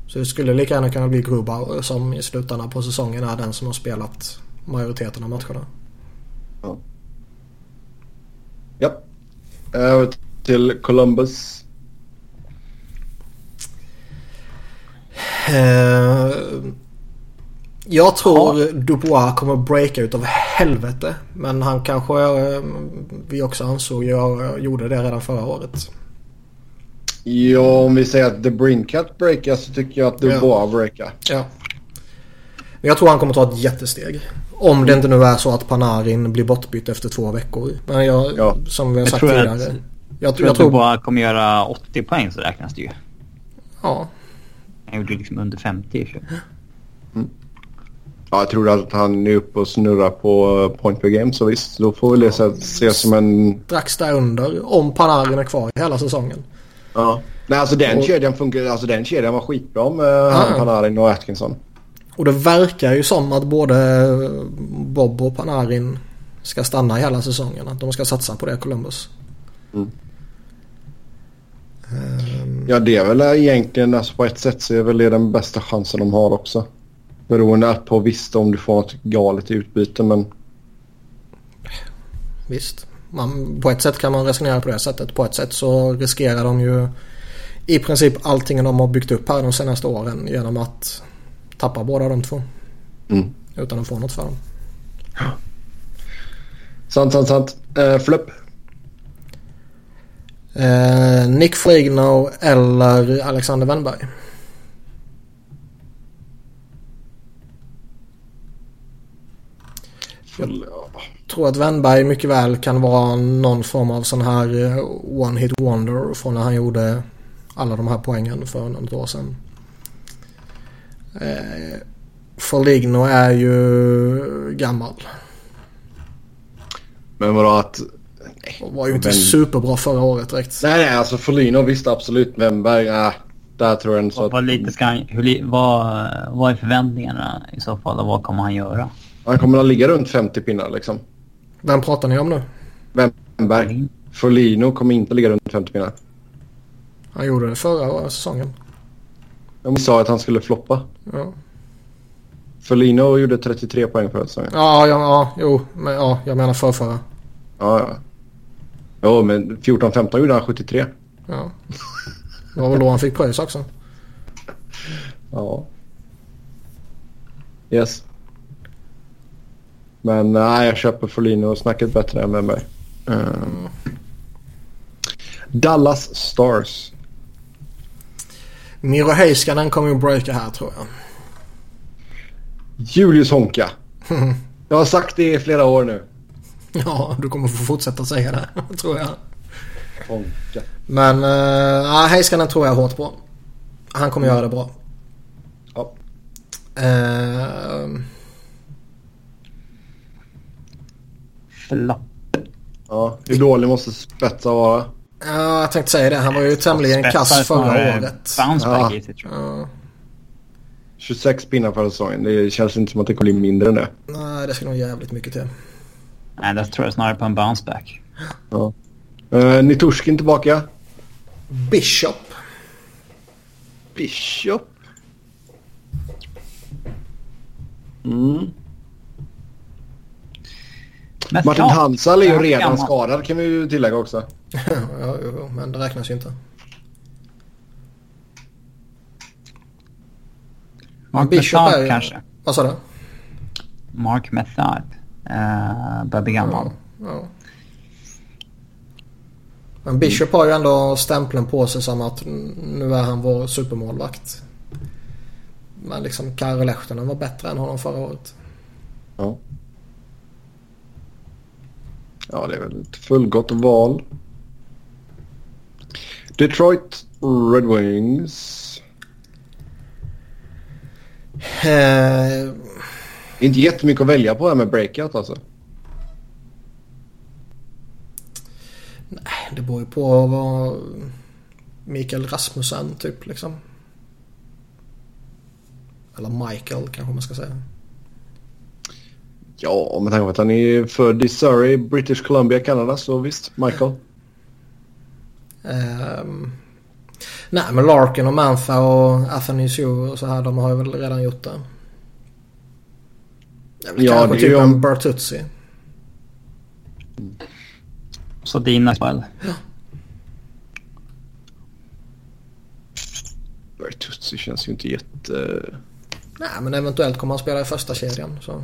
Så det skulle lika gärna kunna bli Grubauer som i slutändan på säsongen är den som har spelat majoriteten av matcherna. Ja. Över till Columbus. Eh, jag tror Dubois kommer breaka ut av helvete. Men han kanske, eh, vi också ansåg, jag gjorde det redan förra året. Ja, om vi säger att The Brincat breakar så tycker jag att Ja. Dubois breakar. Ja. Men jag tror han kommer ta ett jättesteg. Om det inte nu är så att Panarin blir bortbytt efter två veckor. Men jag, Ja. som vi har Jag sagt tror tidigare. att- jag, Jag tror jag att tror, du bara kommer göra 80 poäng så räknas det ju. ja. Han gjorde liksom under 50 i. Ja, jag tror att han är uppe och snurrar på eh, point per game så visst. Då får vi det se- ses som en... Strax där under. Om Panarin är kvar hela säsongen. Ja. Nej, alltså den Och- kedjan funkar. Alltså den kedjan var skitbra med han, Panarin och Atkinson. Och det verkar ju som att både Bob och Panarin ska stanna hela säsongen. Att de ska satsa på det Columbus. Mm. Ehm, Ja, det är väl egentligen alltså på ett sätt så är väl det den bästa chansen de har också. Beroende på visst om du får något galet i utbyte men Visst. Man, på ett sätt kan man resonera på det sättet. På ett sätt så riskerar de ju i princip allting de har byggt upp här de senaste åren genom att tappa båda de två. Mm. Utan att få något för dem. sant, sant, sant. Uh, Flupp. Eh, Nick Frigno eller Alexander Wennberg. Tror att Wennberg mycket väl kan vara någon form av sån här eh, one hit wonder från när han gjorde alla de här poängen för något år sedan. Eh, Foligno är ju gammal. Men vadå att... Och var ju inte Men- superbra förra året direkt. Nej, nej, alltså Folino visst absolut. Wemberg, äh, där tror jag ändå så Vad, att vad, lite ska han, hur, vad, vad är förväntningarna i så fall och vad kommer han göra? Han kommer att ligga runt 50 pinnar liksom. Vem pratar ni om nu? Wemberg. Folino kommer inte ligga runt 50 pinnar. Han gjorde det förra säsongen. De sa att han skulle floppa. Ja, Folino gjorde 33 poäng förra säsongen. ja, ja, ja jo, men, ja jag menar förrförra. Ja, ja. Jo, men 14-15 gjorde han 73. Ja. Det var väl då han fick pröjs också. Ja. Yes. Men nej, jag köper Folino och snacket bättre än Wemberg. Um. Dallas Stars. Miro Heiskanen kommer ju breaka här tror jag. Julius Honka. Jag har sagt det i flera år nu. Ja, du kommer få fortsätta säga det tror jag. Honka. Men uh, Heiskanen tror jag hårt på. Han kommer göra det bra. Ja. Eh, slapp. Ja, hur dålig måste Spetsa vara? Ja, jag tänkte säga det. Han var ju tämligen kass förra året. Bounce back ja. tror jag. Ja. 26 pinnar förra säsongen. Det känns inte som att det kommer bli mindre än det. Nej, det ska nog jävligt mycket till. Nej, det tror jag snarare på en bounce back. Ja. Eh, uh, Niturskin tillbaka. Bishop. Bishop? Mm. Men Martin ja, Hansal är ju ja, redan gammal. skadad kan vi ju tillägga också. ja, jo, men det räknas ju inte. Mark Bishop är kanske. Vad sa du? Mark Method. Uh, börjar bli gammal. Ja. Men Bishop har ju ändå stämpeln på sig som att nu är han vår supermålvakt. Men liksom Kari Lehtonen var bättre än honom förra året. Ja. Ja, det är väl ett fullgott val. Detroit Red Wings. Eh, Inte jättemycket att välja på här med breakout alltså. det beror ju på vad Mikael Rasmussen typ liksom. Eller Michael kanske man ska säga. Ja, med tanke på att han är född i Surrey, British Columbia, Kanada så visst, Michael. Ehm, nej men Larkin och Mantha och Athanasiou och så här de har ju väl redan gjort det. Det är väl Ja, kanske det typ ju en om- Bertuzzi. Så dina spel. Bertuzzi känns ju inte jätte... Nej men eventuellt kommer han spela i första kedjan så.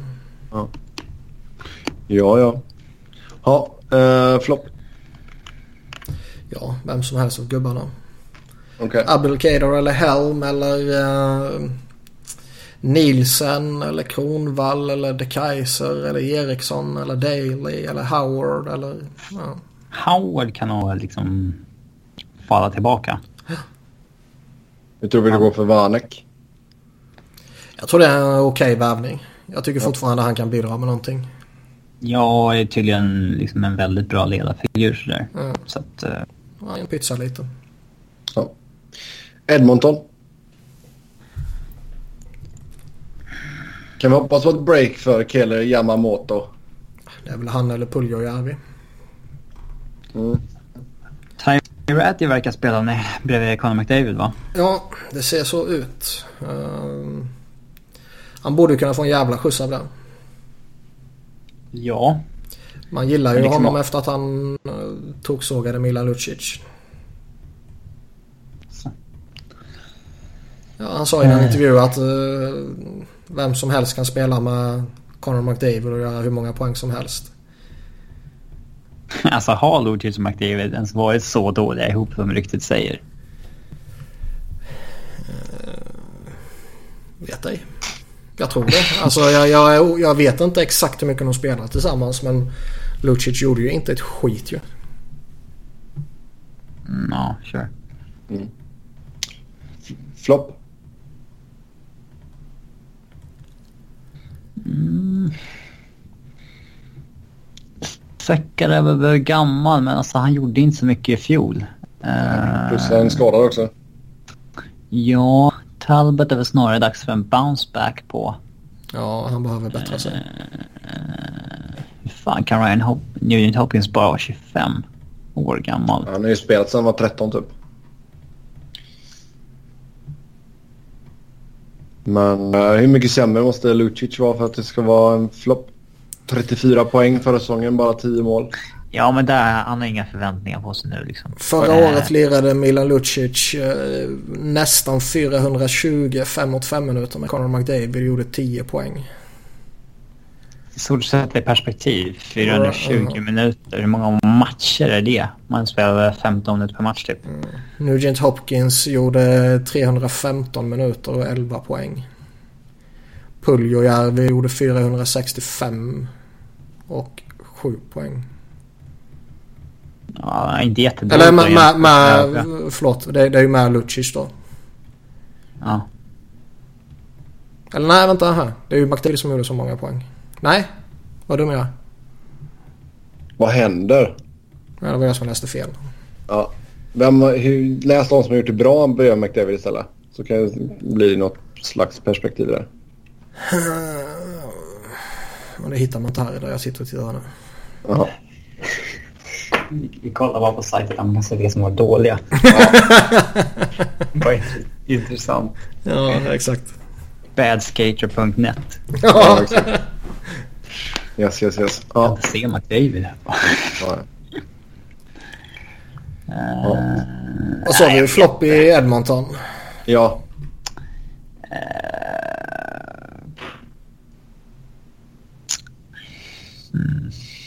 Ja, ja. Ja, uh, flopp. Ja, vem som helst av gubbarna. Okej. Abdelkader eller Helm eller uh, Nielsen eller Kronvall eller De Kaiser eller Eriksson eller Daley eller Howard eller... Ja. Howard kan nog liksom falla tillbaka. Jag tror vi det går för Vanek. Jag tror det är en okej värvning. Jag tycker fortfarande han kan bidra med någonting. Jag är tydligen liksom en väldigt bra ledarfigur sådär. Mm. Så att, eh, Ja, en pytsa lite. Ja. Edmonton. Kan vi hoppas på ett break för Keller Yamamoto? Det är väl han eller Puljujärvi. Mm. Tyratty verkar spela med, bredvid Conor McDavid va? Ja, det ser så ut. Ehm, han borde kunna få en jävla skjuts av det. Ja. Man gillar ju liksom- honom efter att han uh, toksågade Milan Lucic. Ja, han sa i en Eh. intervju att eh, vem som helst kan spela med Conor McDavid och göra hur många poäng som helst. Alltså har Lucic och McDavid ens varit så dåliga ihop som ryktet säger? Vet ej. Jag tror det. Alltså jag, jag, jag vet inte exakt hur mycket de spelar tillsammans men Lucic gjorde ju inte ett skit ju. Mm, ja, sure. Flopp. Säckar är väl gammal men alltså han gjorde inte så mycket i fjol. Plus en skadad också. Ja, Talbot är väl snarare dags för en bounce back på. Ja, han behöver bättra sig. Hur fan kan Ryan Hop- Nugent Hopkins bara vara 25 år gammal? Han har ju spelat sedan han var 13 typ. Men eh, hur mycket sämre måste Lucic vara för att det ska vara en flopp? 34 poäng förra säsongen, bara 10 mål. Ja, men där, han har inga förväntningar på sig nu liksom. Förra Eh, året lirade Milan Lucic eh, nästan 420 5 mot 5 minuter med Conor McDavid och gjorde 10 poäng. I stort sett i perspektiv, 420 Ja, ja. minuter. Hur många matcher är det? Man spelar väl 15 minuter per match typ. Nugent Hopkins gjorde 315 minuter och 11 poäng. Puljujärvi gjorde 465 och 7 poäng. Ja, inte jättedåligt. Eller med, med, med med förlåt, det, det är ju med Lucic då. Ja. Eller nej, vänta här. Det är ju McDavid som gjorde så många poäng. Nej, vad dum jag är. Vad händer? Ja, det var jag som läste fel. Ja. Vem, hur, läs de som har gjort det bra bredvid McDavid istället. Så kan det bli något slags perspektiv där. Och det hittar man inte här där jag sitter och tittar nu. Jaha. Vi kollar bara på sajten där man kan se vilka som var dåliga. Vad intressant. Ja, exakt. Badskater.net. Ja, exakt. Yes, yes, yes. Jag Ja. inte se McDavid. ja. Uh, Vad sa vi? Flopp i Edmonton. ja.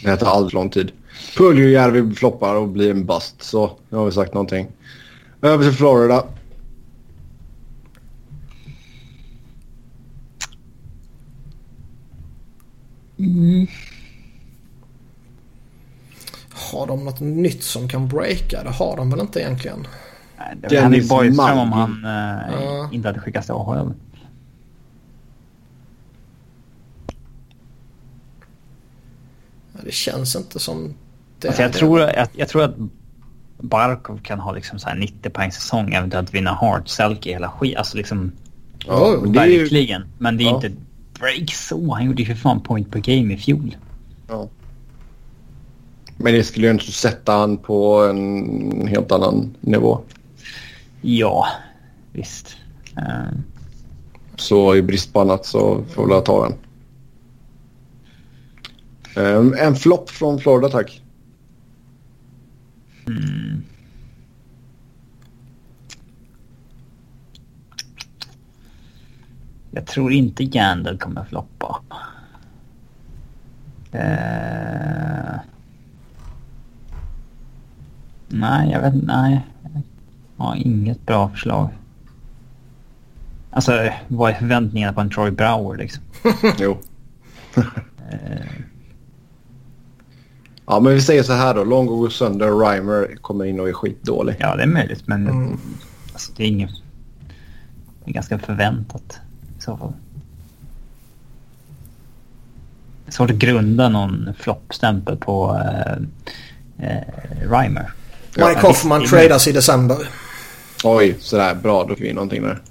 Det tar alldeles lång tid. Puljujärvi floppar och blir en bust. Så nu har vi sagt någonting. Över till Florida. Har de något nytt som kan breaka? Det har de väl inte egentligen. Nej, det var Dennis Borgström om han eh, Ja. inte hade skickats till AHL. Ja, Det känns inte som. Alltså jag, tror, jag, jag tror att Barkov kan ha liksom så här 90 poäng säsong, eventuellt vinna Hart, Selke, hela skit. Alltså liksom Ja, är ju... verkligen. Men det är Ja. inte break så. Han gjorde ju för fan point per game i fjol. Ja. Men det skulle ju inte sätta han på en helt annan nivå. Ja, visst. Eh, Så i brist på annat så får jag ta den. Um, en flopp från Florida tack. Jag tror inte Yandel kommer floppa. Eh, nej, jag vet inte. Nej. Jag har inget bra förslag. Alltså, vad är förväntningarna på en Troy Brower liksom? Jo. Ja men vi säger så här då. Longo går sönder och Reimer kommer in och är skitdålig. Ja, det är möjligt, men Mm. alltså, det är inget... Det är ganska förväntat i så fall. Det är svårt att grunda någon floppstämpel på eh, eh, Reimer. Mike Ja, Hoffman visst, tradas i december. Oj, sådär. Bra, då fick vi någonting där.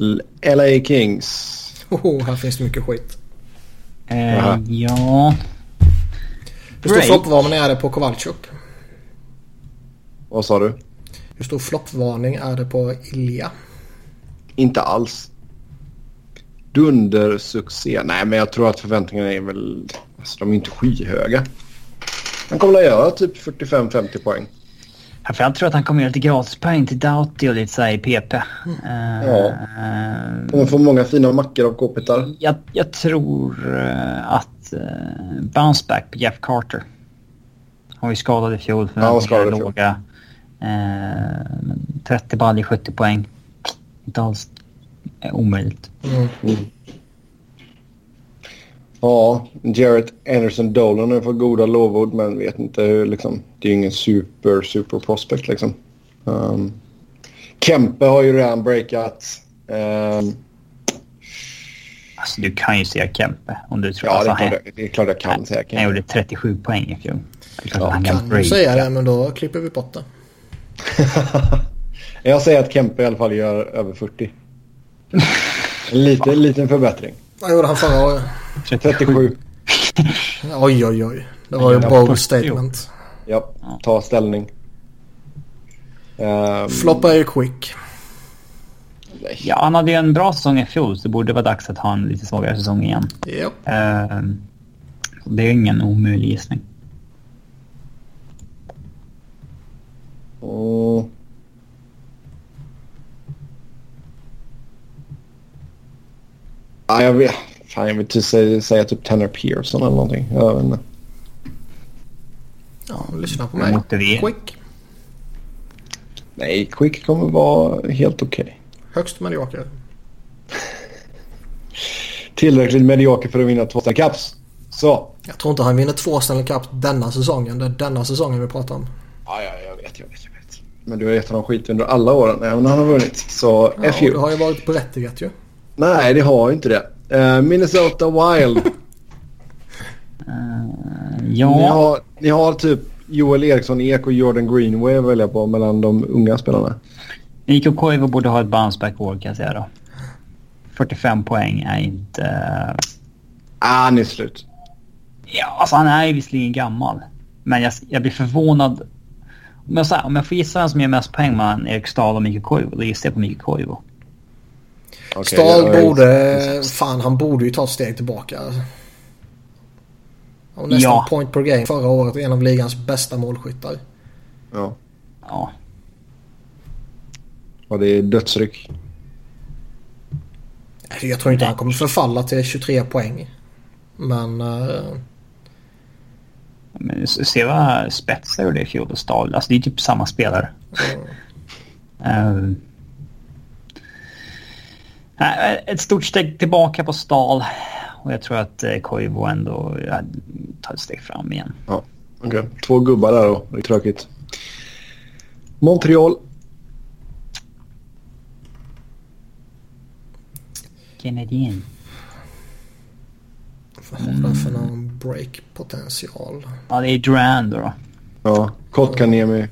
L- LA Kings. Oh, här finns det mycket skit. Eh, ja... Hur stor floppvarning är det på Kowalczyk? Vad sa du? Hur stor floppvarning är det på Ilja? Inte alls. Dundersuccé. Nej, men jag tror att förväntningarna är väl... Alltså, de är inte skyhöga. Han kommer att göra typ 45-50 poäng. Framförallt tror jag att han kommer göra lite gratispoäng till Doughty och lite så i PP. Eh, Ja. Kommer få många fina mackor av k-pittar. jag, jag tror eh, att uh, bounce back på Jeff Carter. Han var ju skadad i fjol. Ja, han var skadad i fjol. låga. Eh, men 30 baljor, 70 poäng. Inte alls eh, omöjligt. Mm. Ja, Jarrett Anderson Dolan har fått goda lovord men vet inte hur liksom. Det är ju ingen super, super prospect liksom. Um, Kempe har ju redan breakat. Um, Alltså du kan ju säga Kempe om du tror. ja, det alltså, är, klart, han, jag- det är klart jag kan säga han Kempe. gjorde 37 poäng i fjol. Det Ja, han kan breaka. säga det men då klipper vi bort det. jag säger att Kempe i alla fall gör över 40. En liten, liten förbättring. Vad gjorde han förra året? 37. Oj oj oj. Det var ju bold 40. statement. Ja, ta ställning. Um, Floppa är quick. Ja, han hade ju en bra säsong i fjol så det borde vara dags att ha en lite svagare säsong igen. Japp. Eh, det är ingen omöjlig gissning. Mm. Ja, jag vet. Fan, jag vill inte säga, säga typ Tanner Pearson eller någonting. Jag vet inte. Ja, lyssna på mig. Quick. Nej, Quick kommer vara helt okej. Högst medioker. Tillräckligt medioker för att vinna två Stanley Cups. Så. Jag tror inte han vinner två Stanley Cup denna säsongen. Det är denna säsongen vi pratar om. Ja, ja, jag vet, jag vet, jag vet. Men du har gett honom skit under alla åren, även när han har vunnit. Så, Ja, F you. det har ju varit berättigat ju. Nej, det har inte det. Eh, Minnesota Wild. Eh, Ni, ja, har, ni har typ Joel Eriksson Ek och Jordan Greenway att välja på mellan de unga spelarna. Niko Koivu borde ha ett bounce back år kan jag säga då. 45 poäng är inte... Ah, han är slut. Ja, alltså han är ju visserligen gammal. Men jag, jag blir förvånad. Om jag, här, om jag får gissa vem som gör mest poäng mellan Erik Stahl och Mikko Koivu, då gissar jag på Mikko Koivu. Okej, Stahl borde... Fan, han borde ju ta ett steg tillbaka. Var nästan Ja. point per game förra året. En av ligans bästa målskyttar. Ja. Ja. Och det är dödsryck. Jag tror inte han kommer förfalla till 23 poäng. Men... eh, Men se vad Spetsa gjorde i fjol och Stahl. Alltså det är typ samma spelare. Eh, nej, ett stort steg tillbaka på Stahl. Och jag tror att uh, Koivu ändå ja, tar ett steg fram igen. Ja. Okej, två gubbar där då. Det är tråkigt. Montreal. Canadien. det för någon break-potential? Ja, det är Duran då. då. Ja. Kotkaniemi.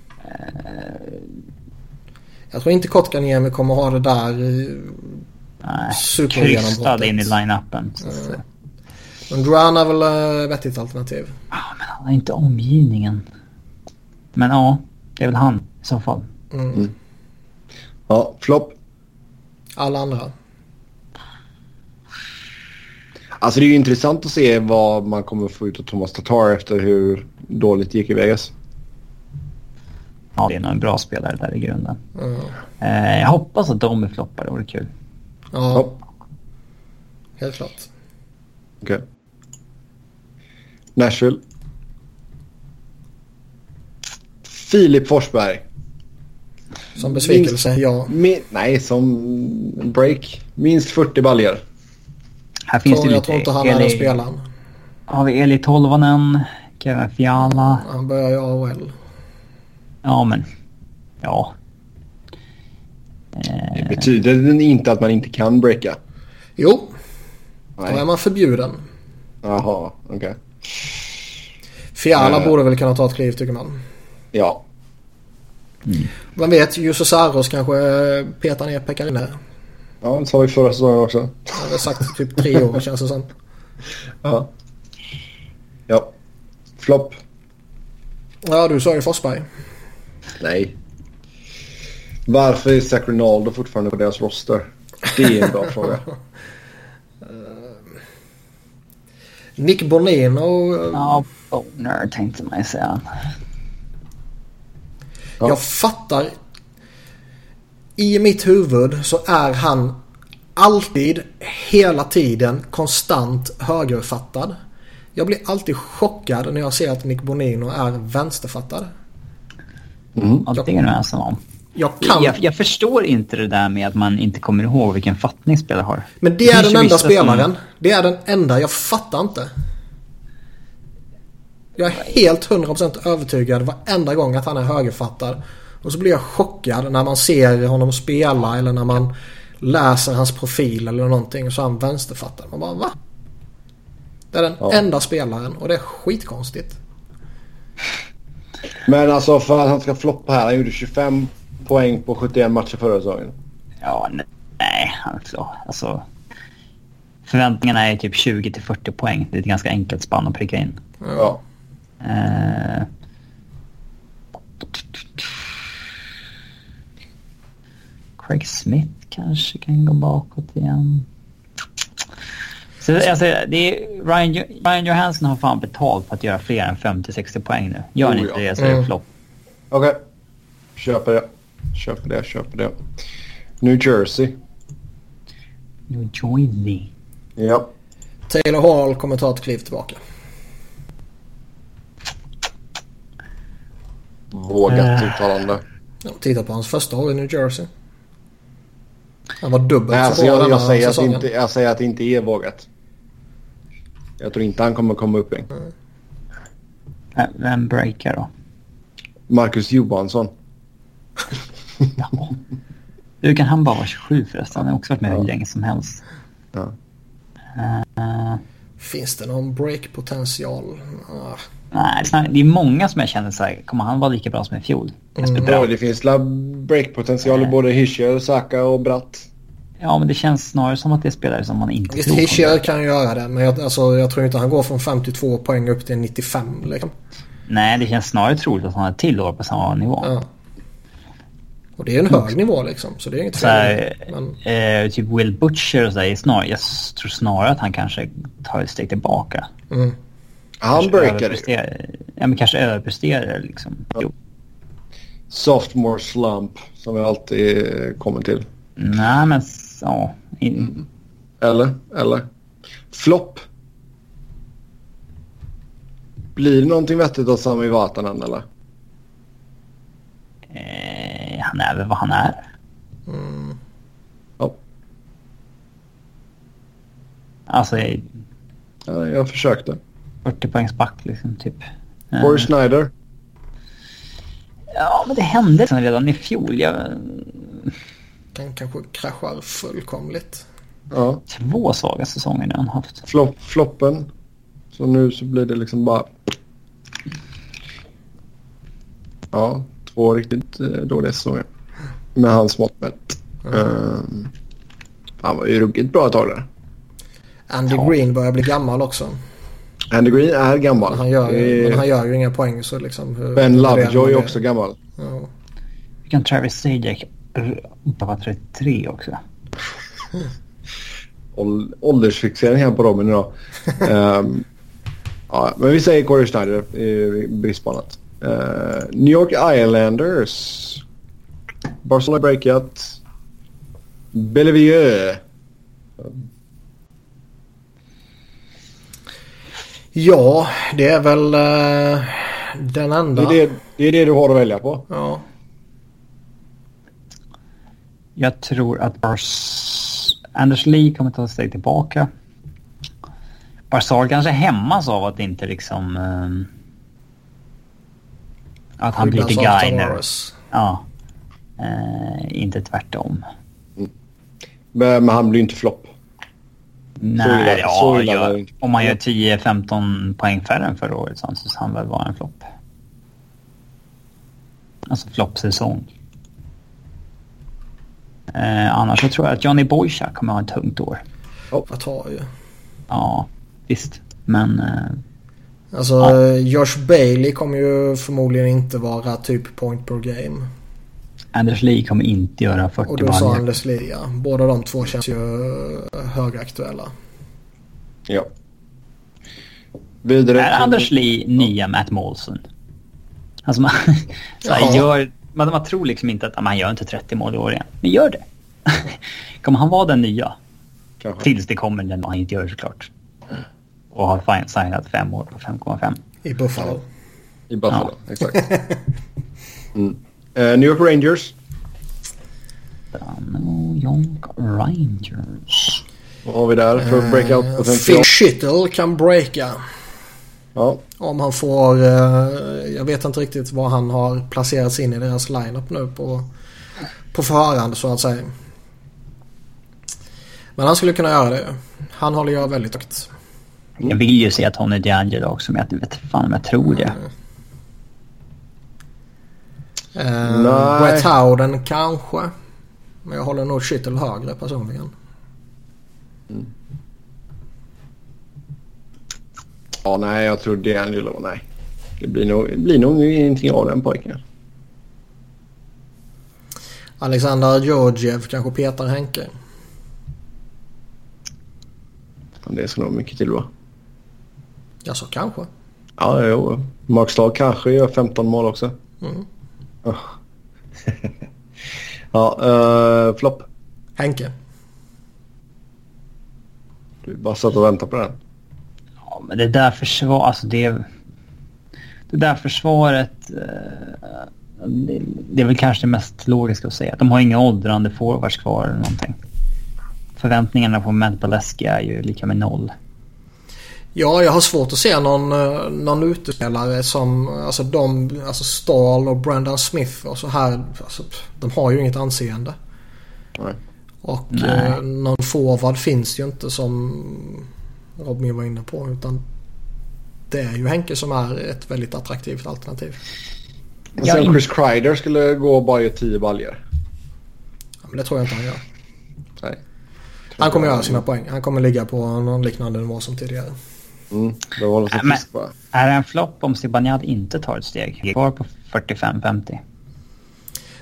Jag tror inte Kotkaniemi kommer ha det där... Nej, krystad in i line-upen. Eh, Men Duran är väl eh, vettigt alternativ. Ja, men han har inte omgivningen. Men ja, det är väl han i så fall. Ja, flopp. Alla andra. Alltså det är ju intressant att se vad man kommer få ut av Thomas Tatar efter hur dåligt det gick i Vegas. Ja, det är nog en bra spelare där i grunden. Mm. Eh, jag hoppas att de är floppar, det vore kul. Ja, Ja, helt klart. okej. Nashville. Filip Forsberg. Som besvikelse, ja. Mi- nej, som break. Minst 40 baljor. Här finns Tror, det jag lite tror inte han är den spelaren. Har vi Eli Tolvanen, Kevin Fiala. Han börjar i AHL. Ja, men... Ja. Eh, Det betyder inte att man inte kan breaka. Jo, då är Nej. man förbjuden. Jaha, okej. Fiala Eh. borde väl kunna ta ett kliv tycker man. Ja. Vem vet, Jussi Saros kanske petar ner Pekarinne. Ja, det sa vi förra säsongen också. Det har sagt typ tre år känns det som. Ja. Ja. Flopp. Ja, du sa ju Forsberg. Nej. Varför är Zach Ronaldo fortfarande på deras roster? Det är en bra fråga. Nick Bonino. eh, ja, Boner tänkte man ju säga. Ja. Jag fattar. I mitt huvud så är han alltid, hela tiden, konstant högerfattad. Jag blir alltid chockad när jag ser att Nick Bonino är vänsterfattad. Är jag nog ensam om. Jag kan... Jag, jag förstår inte det där med att man inte kommer ihåg vilken fattning spelare har. Men det är finns den enda vissa som- spelaren. Det är den enda. Jag fattar inte. Jag är helt 100% övertygad varenda gång att han är högerfattad. Och så blir jag chockad när man ser honom spela eller när man läser hans profil eller någonting. Så är han vänsterfattad. Man bara va? Det är den Ja. enda spelaren och det är skitkonstigt. Men alltså för att han ska floppa här. Han gjorde 25 poäng på 71 matcher förra säsongen. Ja, ne- nej. Alltså, alltså, förväntningarna är typ 20 till 40 poäng. Det är ett ganska enkelt spann att pricka in. Ja. Eh, Craig Smith kanske kan gå bakåt igen. Så, alltså, det är, Ryan, Ryan Johansson har fan betalt för att göra fler än 50-60 poäng nu. Gör Oh, ni inte ja. det så är det Mm. flopp. Okej. Köper det. Köper det, köper det. New Jersey. New Jersey. Ja. Taylor Hall kommer ta ett kliv tillbaka. Vågat Äh. uttalande. Ja, titta på hans första år i New Jersey. Han var dubbelt Nej, så alltså bra jag, jag, säger att inte, jag säger att det inte är vågat. Jag tror inte han kommer komma upp än. Vem breakar då? Marcus Johansson. Ja. Hur kan han bara vara 27 förresten? Han har också varit med hur länge som helst. Ja. Eh, Finns det någon break-potential? Ah. nej, det är många som jag känner så här, kommer han vara lika bra som i fjol? Jesper Ja, det finns la breakpotential i både Hischier, Saka och Bratt. Ja, men det känns snarare som att det är spelare som man inte Visst, tror kommer. Hischier kan göra det. Men jag, alltså, jag tror inte han går från 52 poäng upp till 95. Liksom. Nej, det känns snarare troligt att han har ett till år på samma nivå. Ja. Och det är en hög nivå liksom. Så det är inget Så fel. Men, eh, typ Will Butcher och sådär. Snar, jag tror snarare att han kanske tar ett steg tillbaka. mm. Han breakade ju. Ja, men kanske överpresterar liksom. Jo. Sophomore slump som vi alltid eh, kommer till. Nej, men ja. In, Eller? Eller? Flopp. Blir det någonting vettigt av Sami Vatanen eller? Eh, han är väl vad han är. Mm. Ja. Alltså eh, ja jag försökte. 40 poängs back liksom typ. Eh, Corey Schneider. Ja, men det hände liksom redan i fjol. Jag, Den kanske kraschar fullkomligt. Ja. två svaga säsonger nu har han haft. Flop, floppen. Så nu så blir det liksom bara... Ja, två riktigt eh, dåliga säsonger. Med hans mått mätt. Ehm, han var ju ruggigt bra ett tag där. Andy Ja. Green börjar bli gammal också. Andy Green är gammal. Men han gör, är- men han gör ju inga poäng så liksom. Hur, ben Lovejoy är också gammal. Ja. Vilken Travis Sajak bara 33 också. Ål- åldersfixering här på Robin idag. Ehm, ja, men vi säger Corey Schneider i brist på annat. Eh, New York Islanders. Barcelona breakat. Bellevue. ja, det är väl eh, den Det enda. är det, det är det du har att välja på. Ja. Jag tror att Bars... Anders Lee kommer ta ett steg tillbaka. Barzal kanske hämmas av att inte liksom... ehm, att han blir av Gainer. Tavares. Ja. Eh, inte tvärtom. Men, men han blir inte flopp. Nej, ja, illa var det ja, inte. om man gör 10-15 poäng färre än förra året så anses han väl vara en flopp. Alltså floppsäsong. Eh, annars så tror jag att Johnny Boychuk kommer ha ett tungt år. Jag tar ju. Ja, visst. Men eh, Alltså Ja. Josh Bailey kommer ju förmodligen inte vara typ point per game. Anders Lee kommer inte göra 40 Och du sa baljor. Anders Lee ja. Båda de två känns ju högaktuella. Ja. Vidare. Är Anders Lee nya Matt Molson? Alltså man, så här, gör, man, man tror liksom inte att man gör inte 30 mål i år igen. Men gör det. kommer han vara den nya? Kanske. Tills det kommer den han inte gör såklart. Och har signat fem år på 5,5. I Buffalo. I Buffalo. Exakt. Mm. Eh, New York Rangers. New York Rangers. Vad har vi där för breakout Eh, potential? Phil Schittle kan breaka. Ja. Om han får... eh, jag vet inte riktigt vad han har placerats in i deras lineup nu på, på förhand så att säga. Men han skulle kunna göra det. Han håller jag väldigt högt. Jag vill ju se Tony DeAngelo också men jag vet fan om jag tror det. Eh, Nej. Brett Howden kanske. Men jag håller nog Schittle högre personligen. Ja, nej, jag tror D'Angelo, nej. Det blir nog, det blir nog ingenting av den pojken. Alexander Georgiev kanske petar Henke. Det ska nog mycket till va? Ja, så kanske. Ja, jo. Mark Stag kanske gör 15 mål också. Mm. Ja, ja uh, flopp. Henke. Du bara satt och väntade på den. Ja, men det där försvaret, alltså det... Det där försvaret... eh, det, det är väl kanske det mest logiska att säga. De har inga åldrande forwards kvar eller någonting. Förväntningarna på Matt Baleski är ju lika med noll. Ja, jag har svårt att se någon, eh, någon utespelare som alltså de, alltså Stahl och Brandon Smith och så här. Alltså, de har ju inget anseende. Nej. Och Nej. eh, någon forward finns ju inte som Robin var inne på. Utan det är ju Henke som är ett väldigt attraktivt alternativ. Men Ja, sen Chris Kreider skulle gå och bara göra 10 baljor. Ja, Men det tror jag inte han gör. Nej. Han kommer göra sina poäng. Han kommer ligga på någon liknande nivå som tidigare. Mm, det Nej, men-. Är det en flopp om Zibanejad inte tar ett steg? Kvar på 45-50?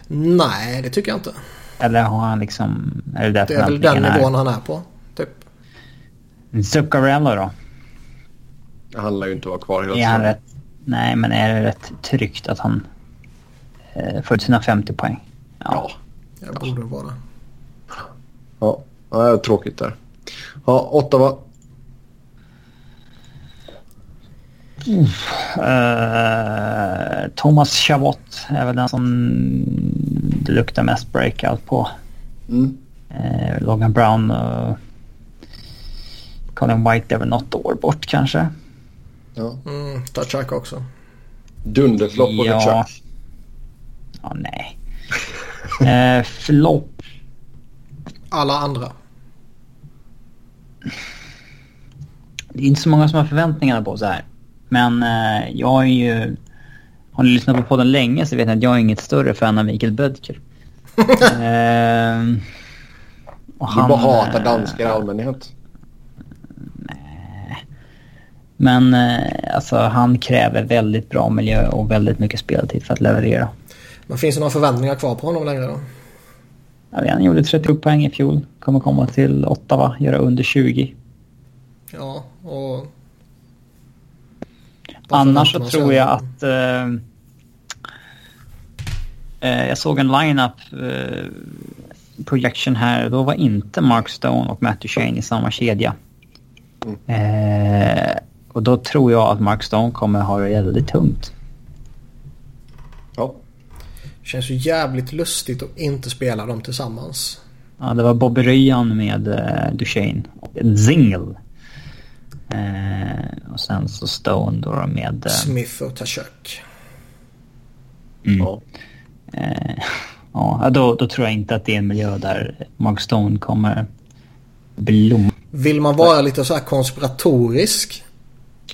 Nej, det tycker jag inte. Eller har han liksom... Är det Det är väl den nivån han är på. Typ. Zuccarello då? Det handlar ju inte om att vara kvar hela han rätt... Nej, men är det rätt tryggt att han eh, får ut sina 50 poäng? Ja. Jag borde vara. Ja, ja det är tråkigt där. Ja, Ottawa. Eh, Thomas Chabot är väl den som det luktar mest breakout på. Mm. Eh, Logan Brown och Colin White är väl något år bort kanske. Ja. Mm, Tachak också. Dunderflopp på Ja. Ja, nej. eh, flopp. Alla andra. Det är inte så många som har förväntningarna på så här. Men eh, jag är ju... Har ni lyssnat på podden länge så vet ni att jag är inget större fan av Mikael Bödker. eh, och Du bara hatar danskar i allmänhet. Men eh, alltså han kräver väldigt bra miljö och väldigt mycket speltid för att leverera. Men finns det några förväntningar kvar på honom längre då? Vet, han gjorde 30 poäng i fjol. Kommer komma till Ottawa, göra under 20. Ja, och... Annars så tror jag att... Eh, eh, jag såg en lineup eh, projection här. Då var inte Mark Stone och Matt Duchene i samma kedja. Eh, och då tror jag att Mark Stone kommer ha det väldigt tungt. Ja. Känns ju jävligt lustigt att inte spela dem tillsammans. Ja, det var Bobby Ryan med eh, Duchene en single. Eh, och sen så Stone då med... Eh, Smith och Tachuk. mm. ja. Eh, ja, då, då tror jag inte att det är en miljö där Mark Stone kommer blomma. Vill man vara lite så här konspiratorisk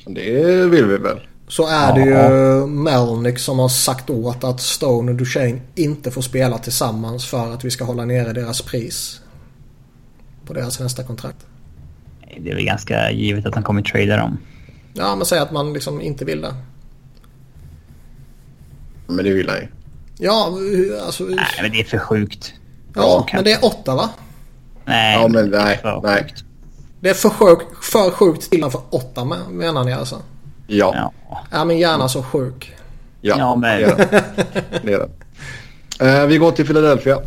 Det vill vi väl. så är det Ja. ju Melnick som har sagt åt att Stone och Duchene inte får spela tillsammans för att vi ska hålla nere deras pris. På deras nästa kontrakt. Det är väl ganska givet att han kommer trada dem. Ja, men säg att man liksom inte vill det. Men det vill han ju. Ja, alltså... Nej, men det är för sjukt. Ja, men det är åtta va? Nej, Ja, men det är nej, för nej. sjukt. Det är för sjukt, för sjukt till för åtta med- menar ni alltså? Ja. Ja. Ja, men gärna så sjuk. Ja, Ja, men- det är det. det, är det. Eh, vi går till Philadelphia.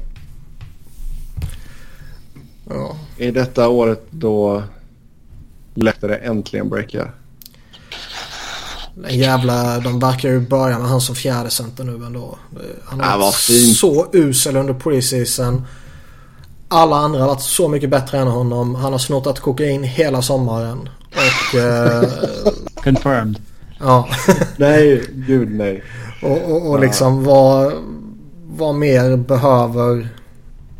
Ja. I detta året då Lehtare äntligen breakar. Den jävla, de verkar ju börja med han som fjärde center nu ändå. Han har varit fint. så usel under preseason. Alla andra har varit så mycket bättre än honom. Han har snortat kokain hela sommaren. Och eh, Confirmed. ja. Nej, gud nej. Och, och, och liksom vad, vad mer behöver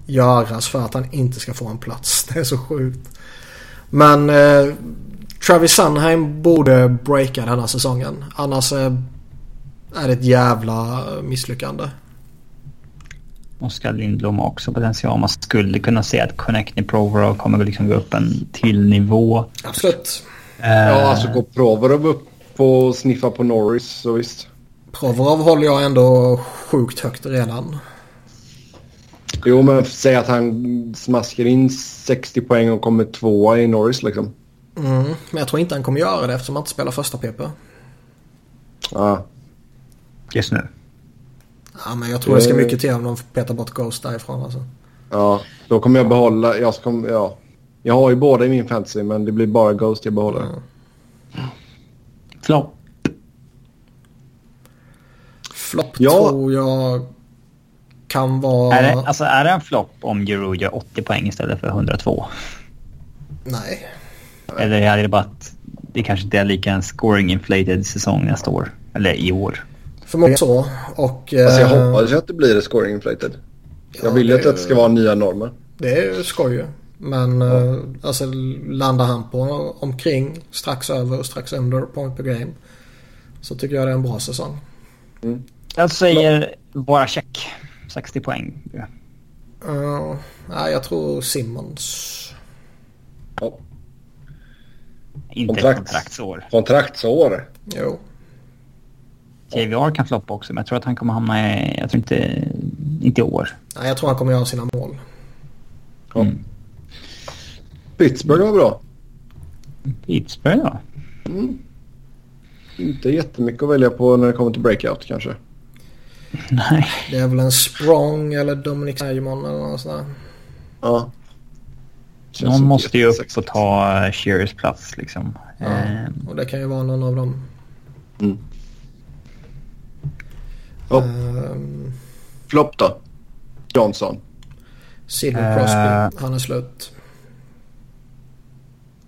göras för att han inte ska få en plats. Det är så sjukt. Men eh, Travis Sunheim borde breaka den här säsongen. Annars eh, är det ett jävla misslyckande. Oskar Lindblom har också potential. Man skulle kunna se att Connecting Provorov kommer liksom gå upp en till nivå. Absolut. Eh, Ja, alltså går Provorov upp och sniffar på Norris så visst. Provorov håller jag ändå sjukt högt redan. Jo, men säg att han smaskar in 60 poäng och kommer tvåa i Norris liksom. Mm, men jag tror inte han kommer göra det eftersom han inte spelar första PP. Ja, Just nu. Ja, men jag tror det ska mycket till om de petar bort Ghost därifrån alltså. ja. Då kommer jag behålla... Jag, ska, ja. jag har ju båda i min fantasy men det blir bara Ghost jag behåller. Flopp. Flopp Ja. tror jag kan vara... Är, det, alltså, är det en flopp om Giroud gör 80 poäng istället för 102? Nej. Eller är det bara att det kanske inte är lika en scoring inflated säsong nästa år? Eller i år? Förmodligen så. Och... Alltså jag eh, hoppas ju att det blir det scoring inflated. ja, jag vill ju att det- ska vara nya normer. Det är ju skoj ju. Men eh, alltså landar han på omkring, strax över och strax under point per game. Så tycker jag det är en bra säsong. Jag säger bara check. 60 poäng. Ja. Uh, nej, jag tror Simmons. Ja. Inte Kontrakt. ett kontraktsår. Kontraktsår. Jo. JVR kan floppa också, men jag tror att han kommer hamna i... Jag tror inte inte i år. Nej, jag tror han kommer göra sina mål. Ja. Pittsburgh var bra. Pittsburgh ja. Inte jättemycket att välja på när det kommer till breakout kanske. Nej. Det är väl en Sprong eller Dominic Simon eller något sånt där. Ja. Känns Någon måste ju upp och ta uh, Shearers plats liksom. Ja. Eh, Och det kan ju vara någon av dem. Mm. Ja. Ehm, Flopp då? Johnson. Sidney Eh. Crosby, han är slut.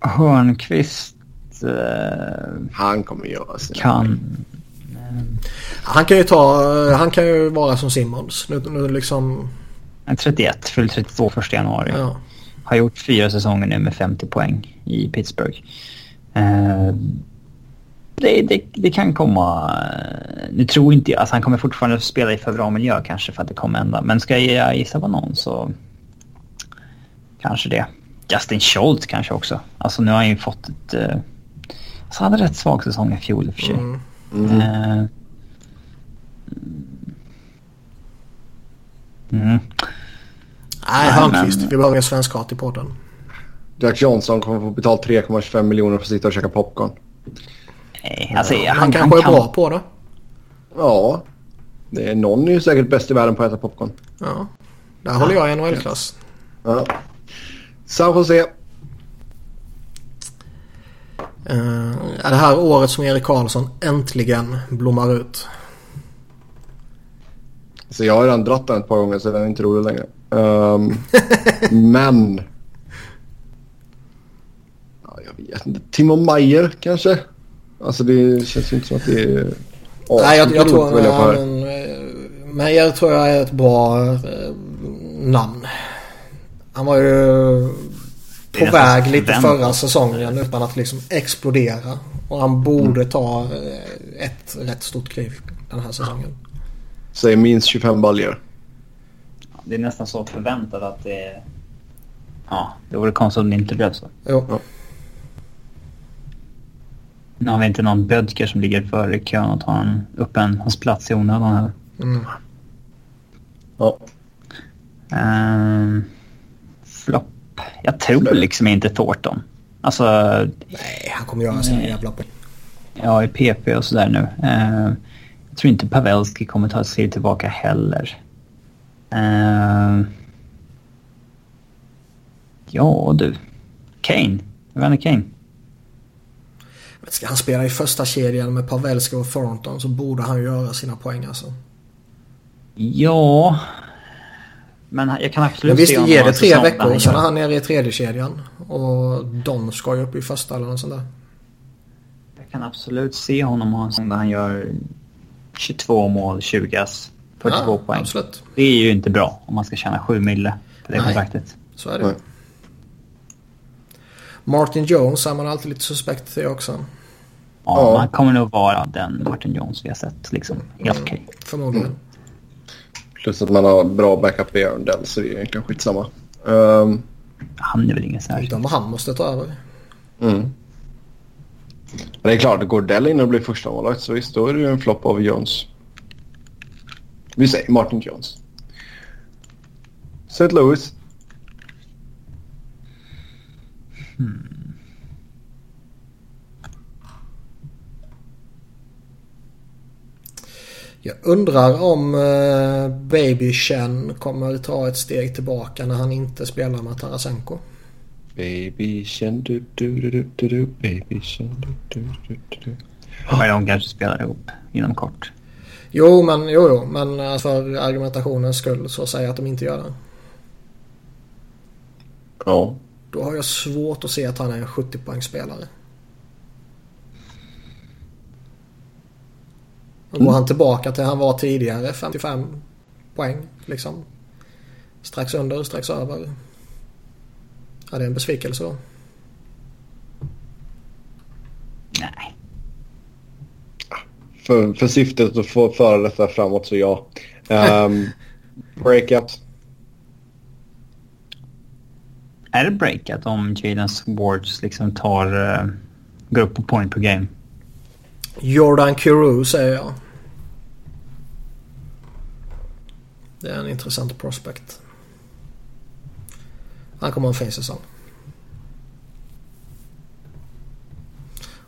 Hörnqvist eh, Han kommer göra sina kan... Han kan ju ta, han kan ju vara som Simmons. Nu, nu liksom, eh, 31, fyller 32 första januari. ja. Har gjort fyra säsonger nu med 50 poäng i Pittsburgh. Eh, det, det, det kan komma... eh, Nu tror inte jag... Alltså han kommer fortfarande spela i för bra miljö kanske för att det kommer hända. Men ska jag gissa på någon så... Kanske det. Justin Schultz kanske också. Alltså nu har han ju fått ett... Uh, alltså han hade rätt svag säsong i fjol i och för sig. Mm. Mm. Mm. Nej, Hörnqvist. men- Vi behöver en svensk kart i podden. Jack Johnson kommer få betalt 3,25 miljoner för att sitta och käka popcorn. Nej, alltså, han, han, kanske är kan, bra på det. Ja. Det är någon är ju säkert bäst i världen på att äta popcorn. Ja. Där håller jag i NHL-klass. Ja. San Jose. Uh, är det här året som Erik Karlsson äntligen blommar ut? Så jag har redan dratt den ett par gånger så den är inte rolig längre. Ehm, men... Ja, jag vet inte. Timo Meyer kanske? Alltså det känns inte som att det är... Nej, jag, jag tror... här. men, eh, Meyer tror jag är ett bra eh, namn. Han var ju på väg lite förra säsongen utan att liksom explodera. Och han borde ta eh, ett rätt stort kliv den här säsongen. Säger minst 25 baljor. Det är nästan så förväntat att det... Ja, det vore konstigt om det inte blev så. Jo. Nu har vi inte någon Bödker som ligger före kön och tar en, upp en, hans plats i onödan heller. Mm. Ja. Ehm, flopp. Jag tror liksom inte Thornton. Alltså, Nej, han kommer göra sina jävla poäng. jag är PP och sådär nu. Ehm, jag tror inte Pavelski kommer ta steg tillbaka heller. Ehm, ja du. Kane. Evander Kane. Men ska han spela i första kedjan med Pavelska och Thornton så borde han göra sina poäng alltså. Ja. Men jag kan absolut Men visst, se honom ge ha det tre veckor sen är han nere i tredje kedjan Och Don ska ju upp i första eller något sånt där. Jag kan absolut se honom ha en säsong där han gör 22 mål, 20 ass, 42 Ja, poäng. Absolut. Det är ju inte bra om man ska tjäna 7 mille på det Nej. kontraktet. Så är det Nej. Martin Jones är man alltid lite suspekt till också. Ja, Ja. han kommer nog vara den Martin Jones vi har sett. Liksom. Helt okej. Förmodligen. Plus att man har bra backup i Arndell så det är egentligen skitsamma. Um, Han är väl ingen särskild. Utan han måste ta över. mm. Men det är klart, går Dell in och blir första målet så visst, då är det ju en flopp av Jones. Vi säger Martin Jones. St. Louis. Jag undrar om eh, Baby Chen kommer ta ett steg tillbaka när han inte spelar med Tarasenko. Baby Shen du du du du du du Baby Shen du du du du du Men de kanske spelar ihop inom kort. Jo, men, jo, jo, men eh, för argumentationens skull så säger jag att de inte gör det. Ja. Då har jag svårt att se att han är en 70-poängsspelare. Då går han tillbaka till han var tidigare, 55 poäng liksom. Strax under, strax över. Ja, det är en besvikelse då. Nej. För, för syftet att få föra detta framåt så ja. Um, breakout. Är det breakat om Jaden Swartz liksom tar... Uh, går upp på point per game? Jordan Kuru säger jag. Det är en intressant prospect. Han kommer ha en fin säsong.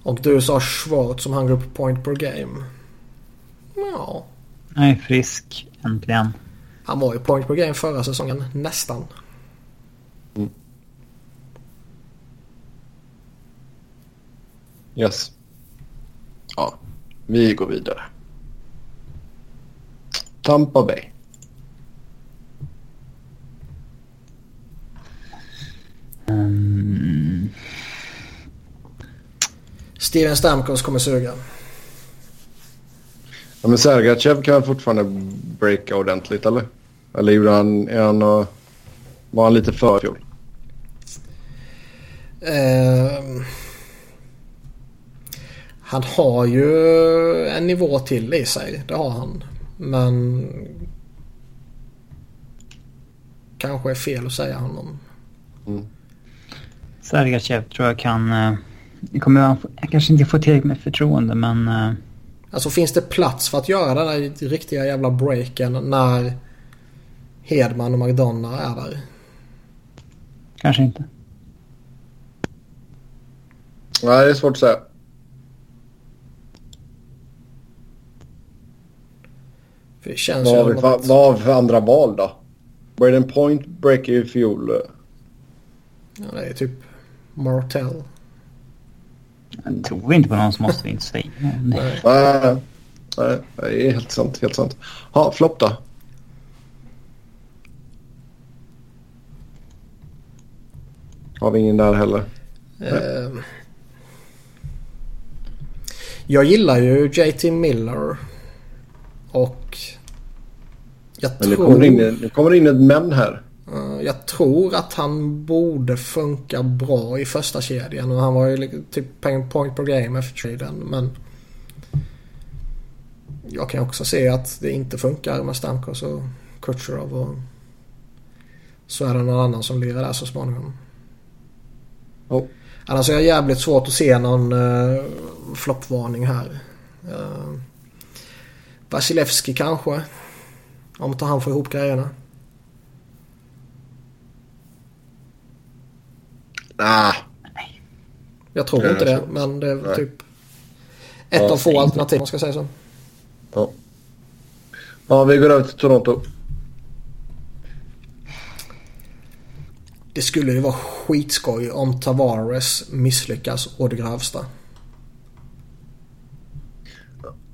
Och du sa Schwartz som han går upp point per game. Ja. Han är frisk, äntligen. Han var ju point per game förra säsongen, nästan. Mm. Yes. Ja, vi går vidare. Tampa Bay. Um, Steven Stamkos kommer suga. Ja, men Sergachev kan fortfarande breaka ordentligt eller? Eller gjorde han, är han, uh, var han lite för fjol? Eh, han har ju en nivå till i sig. Det har han. Men kanske är fel att säga honom. Mm. Sergachev tror jag kan... Uh, kommer jag, jag kanske inte få tillräckligt med förtroende men... Uh, Alltså finns det plats för att göra den där riktiga jävla breaken när Hedman och McDonough är där? kanske inte. Nej, det är svårt att säga. För det känns Vad har, ju vi för, vad har vi för andra val då? Braden Point breaker i fjol. Ja, det är typ Martell. Jag tror inte på någon som måste in sig. Nej. Nej, nej, det är helt sant. Helt sant. Ha, flopp då? Har vi ingen där heller? Eh, jag gillar ju JT Miller. Jag Men det tror, kommer in, det kommer in ett men här. jag tror att han borde funka bra i första kedjan och han var ju typ point per game efter traden. Men jag kan också se att det inte funkar med Stamkos och Kutjerov. Och så är det någon annan som lirar där så småningom. Oh. Annars är jag jävligt svårt att se någon uh, floppvarning här. Uh, Vasilevski kanske. Om inte han får ihop grejerna. Ah, Jag tror Det inte det. Men det är Nej. typ ett Ja, av få alternativ man ska säga så. ja. ja, vi går över till Toronto. Det skulle ju vara skitskoj om Tavares misslyckas å det grövsta.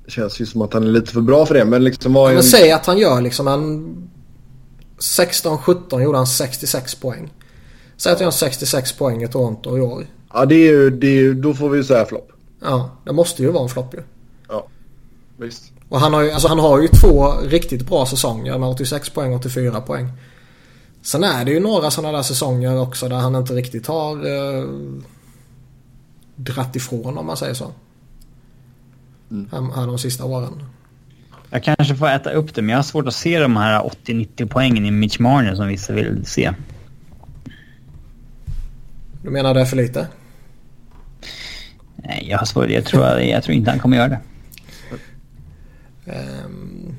Det känns ju som att han är lite för bra för det. Men liksom var ju... Men säg att han gör liksom en 16-17 gjorde han 66 poäng. Säg att han gör 66 poäng i Toronto i år. Ja, det är ju... Det är ju då får vi ju säga flopp. Ja, det måste ju vara en flopp ju. Ja, visst. Och han har ju, alltså han har ju två riktigt bra säsonger med 86 poäng och 84 poäng. Sen är det ju några sådana där säsonger också där han inte riktigt har eh, dratt ifrån om man säger så. Mm. Här, här de sista åren. Jag kanske får äta upp det men jag har svårt att se de här 80-90 poängen i Mitch Marner som vissa vill se. Du menar det är för lite? Nej, jag har svårt. Jag tror, jag tror inte han kommer göra det. Ehm,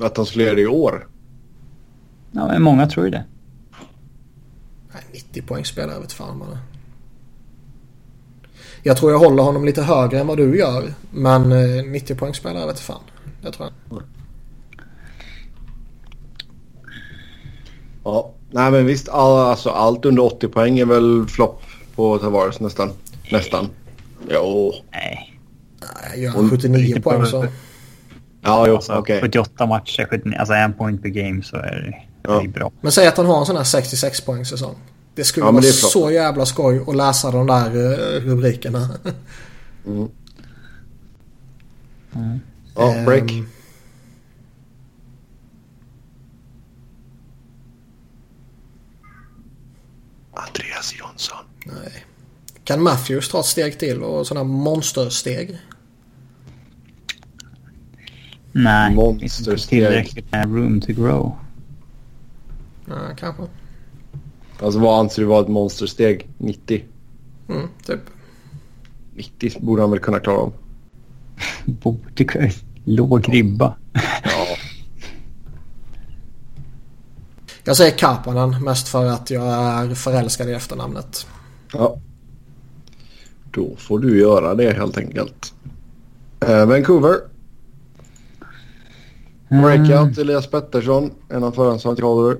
Att han skulle göra det i år. Ja, men många tror ju det. nej, 90 poäng spelar jag vet fan man är. Jag tror jag håller honom lite högre än vad du gör. Men eh, 90 poäng spelar jag vet fan. Det tror jag. Ja. Nej, men visst. All, alltså, allt under 80 poäng är väl flopp på Tavares nästan. Nästan. Jo. Nej. Nej, Gör han 79 poäng så... Ja, jo. Alltså, okej. 78 matcher, 79, alltså en point per game så är det, Ja. det är bra. Men säg att han har en sån här 66 poäng säsong. Det skulle Ja, vara det så jävla skoj att läsa de där eh, rubrikerna. Ja, break. Ehm, Andreas Jonsson. nej. Kan Matthews ta ett steg till och sådana monstersteg? Nej, Monstersteg. inte tillräckligt med room to grow. Ja, kanske. Alltså vad anser du vara ett monstersteg? 90? Mm, typ. 90 borde han väl kunna klara av. Borde kunna- Låg ribba. Ja. Jag säger Kapanen mest för att jag är förälskad i efternamnet. ja. Då får du göra det helt enkelt. Eh, Vancouver. Breakout, Elias Pettersson. En av förhandsvarianter.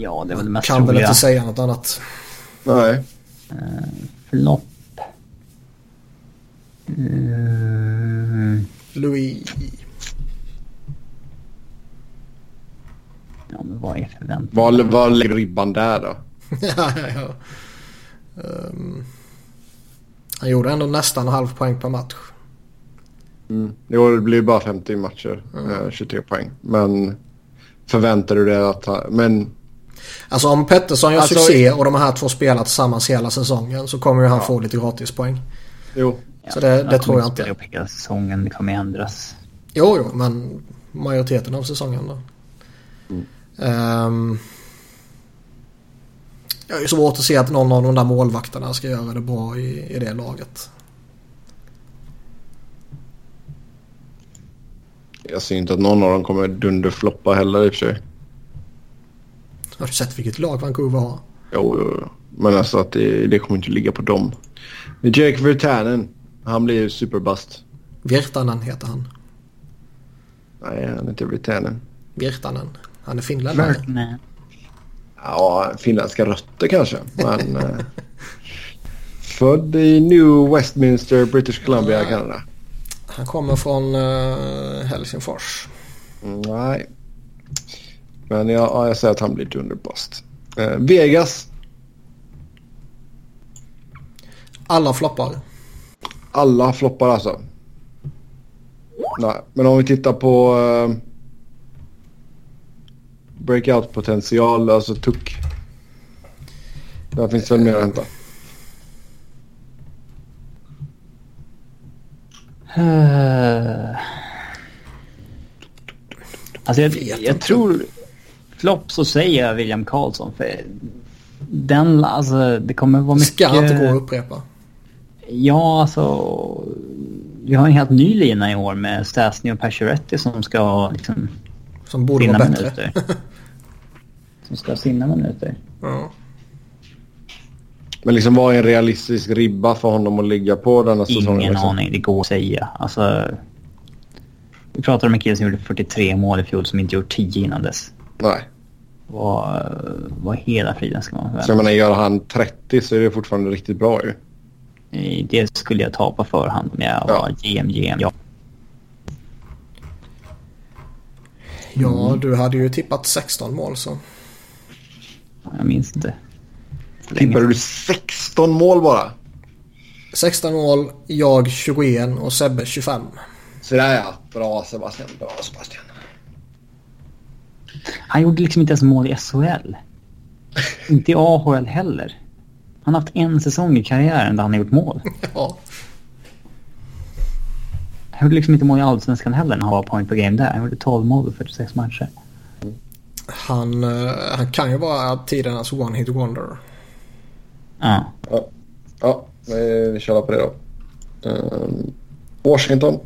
Ja, det väl det mest Kan väl inte säga något annat. Nej. Flopp. Mm. Louis. Ja, men vad är förväntan? Vad, vad lägger ribban där då? ja, ja, ja. Ehm, han gjorde ändå nästan en halv poäng per match. Mm. Jo, det blir bara 50 matcher. Eh, 23 poäng. Men förväntar du dig att han... Men Alltså om Pettersson gör Alltså- succé och de här två spelar tillsammans hela säsongen så kommer ju han få lite gratispoäng. jo. Så det- det tror jag inte. Hela säsongen, det kommer ändras. Jo, jo, men majoriteten av säsongen då. Ehm, jag är ju svårt att se att någon av de där målvakterna ska göra det bra i, i det laget. Jag ser inte att någon av dem kommer dunderfloppa heller i och för sig. Har du sett vilket lag Vancouver har? Jo, jo, jo. Men alltså att det, det kommer inte ligga på dem. Jake Virtanen. Han blir ju superbust. Virtanen heter han. Nej, han är inte Virtanen. Virtanen. Han är finländare. Nej. Ja, finländska rötter kanske. Men... eh, född i New Westminster, British Columbia, Kanada. Han kommer från eh, Helsingfors. Nej. Men jag, ja, jag säger att han blir dunderbust. Eh, Vegas. Alla floppar. Alla floppar alltså. Nej, men om vi tittar på uh, breakout-potential, alltså tuck. Där finns väl mer att hämta. Eh. Alltså jag, Vet jag tror... Flopp så säger jag William Karlsson. För den, alltså det kommer vara Det mycket... ska inte gå att upprepa. Ja, alltså... Vi har en helt ny lina i år med Stasny och Pacioretty som ska liksom Som borde vinna vara bättre. minuter. som ska sinna minuter. Ja. Men liksom vad är en realistisk ribba för honom att ligga på denna säsongen? Ingen liksom? aning, det går att säga. Alltså, vi pratar om en kille som gjorde 43 mål i fjol som inte gjort 10 innan dess. Nej. Vad, vad hela friden ska man Så jag förvänta menar, gör han 30 så är det fortfarande riktigt bra ju. sig. Det skulle jag ta på förhand om jag Ja. var GM, GM. Ja. ja, du hade ju tippat 16 mål så. Jag minns inte. Tippade du 16 mål bara? 16 mål, jag 21 och Sebbe 25. Sådär ja. Bra Sebastian. Bra Sebastian. Han gjorde liksom inte ens mål i SHL. inte i AHL heller. Han har haft en säsong i karriären där han har gjort mål. Ja. Han gjorde liksom inte mål i Allsvenskan heller när han var point per game där. Han gjorde 12 mål på 46 matcher. Han, eh, han kan ju vara tidernas one hit wonder. Ja. Ja, ja vi, vi kör på det då. Ehm, Washington.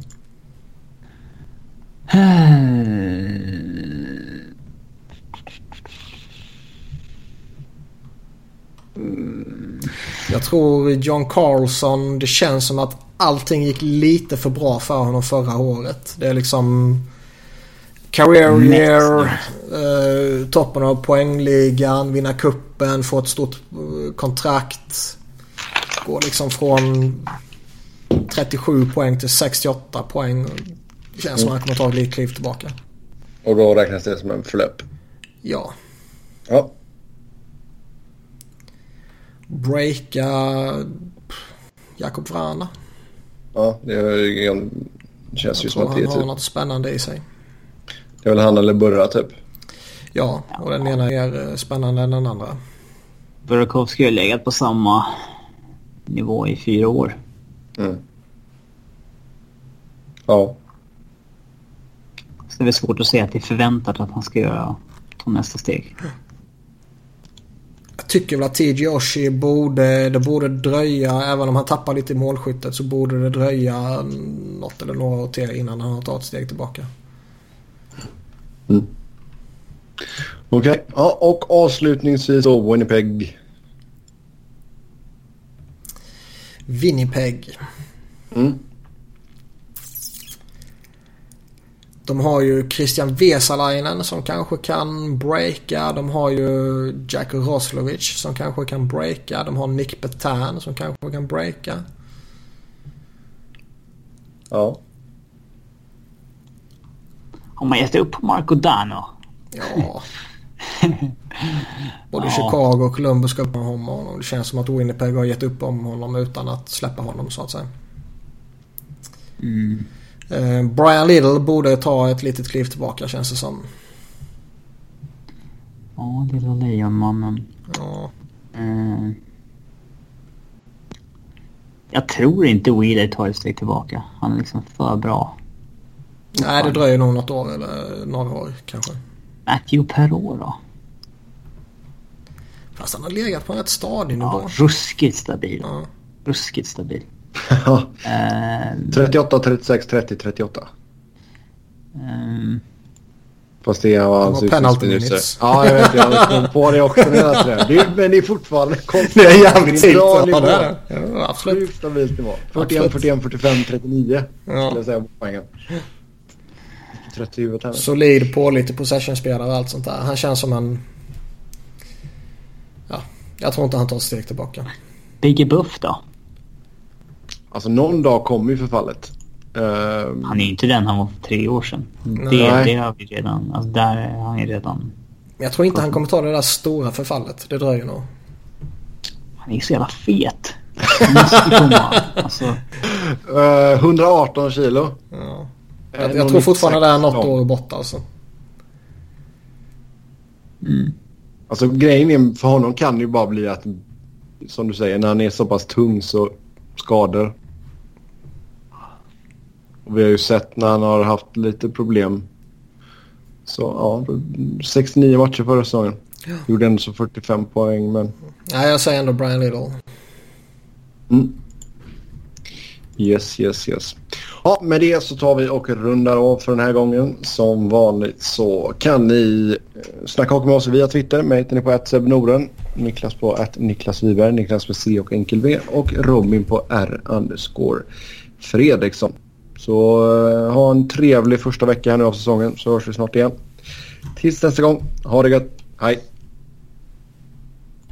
Jag tror John Carlson, det känns som att allting gick lite för bra för honom förra året. Det är liksom career year, eh, toppen av poängligan, vinna kuppen, få ett stort eh, kontrakt. Går liksom från 37 poäng till 68 poäng. Det känns som att han kommer ta ett litet kliv tillbaka. Och då räknas det som en flöp. Ja. Ja. Breaka Jakob Vrana. Ja, det, är, det känns ju som att det han är har typ. något spännande i sig. Det är väl han eller Burra typ. Ja, och den ena är eh, spännande än den andra. Burakovsky har legat på samma nivå i fyra år. Mm. Ja. Så det är svårt att säga att det är förväntat att han ska göra, ta nästa steg. Jag tycker väl att TJ Oshie borde, det borde dröja, även om han tappar lite i målskyttet så borde det dröja något eller några år till innan han tar ett steg tillbaka. Mm. Okej, okay. ja, och avslutningsvis då Winnipeg. Winnipeg. Mm. De har ju Christian Vesalainen som kanske kan breaka. De har ju Jack Roslovic som kanske kan breaka. De har Nick Petan som kanske kan breaka. Ja. Har man gett upp på Marco Dano? Ja. Både ja. Chicago och Columbus ska upp med honom. Det känns som att Winnipeg har gett upp om honom utan att släppa honom så att säga. Mm. Eh, Brian Little borde ta ett litet kliv tillbaka känns det som. Ja, lilla lejonmannen. Ja. Mm. Jag tror inte Wheeler tar ett steg tillbaka. Han är liksom för bra. Nej, det dröjer nog något år eller några år kanske. Matthew Perrault då? Fast han har legat på en rätt stadig nivå. Ja, ruskigt stabil. Ja. Ruskigt stabil. Ja. Ehm, 38, 36, 30, 38. ehm, Fast det var hans var penalty minutes. Ja, jag vet. Jag kom på det också. när jag läste det. Är, men det är fortfarande konstigt. Det är jävligt Det är fint. bra Ja, nivå. det är. Ja, absolut. Sjukt stabilt nivå. 41, Absolut. 41, 45, 39. Ja. Skulle jag säga på poängen. 30 i huvudet här. Solid på lite possession-spelare och allt sånt där. Han känns som en... Ja, jag tror inte han tar ett steg tillbaka. Biggie Buff då? Alltså någon dag kommer ju förfallet. Uh, Han är inte den han var för tre år sedan. Det, Nej. det har vi redan... Alltså där är han ju redan... Men jag tror inte han kommer ta det där stora förfallet. Det dröjer nog. Han är ju så jävla fet. Han måste. Alltså, eh, 118 kilo. Ja. Jag, jag tror fortfarande det är 96 något år borta alltså. mm. Alltså grejen är, för honom kan det ju bara bli att, som du säger, när han är så pass tung så skador. Och vi har ju sett när han har haft lite problem. Så ja, 69 matcher förra säsongen. Ja. Gjorde ändå så 45 poäng men... Nej, jag säger ändå Brian Little. Mm. Yes, yes, yes. Ja, med det så tar vi och rundar av för den här gången. Som vanligt så kan ni eh, snacka hockey med oss via Twitter. Mig hittar ni på att Noren, Niklas på att Niklas Wiberg, Niklas med C och enkel V och Robin på R Fredriksson. Så eh, ha en trevlig första vecka här nu av säsongen så hörs vi snart igen. Tills nästa gång, ha det gött. Hej!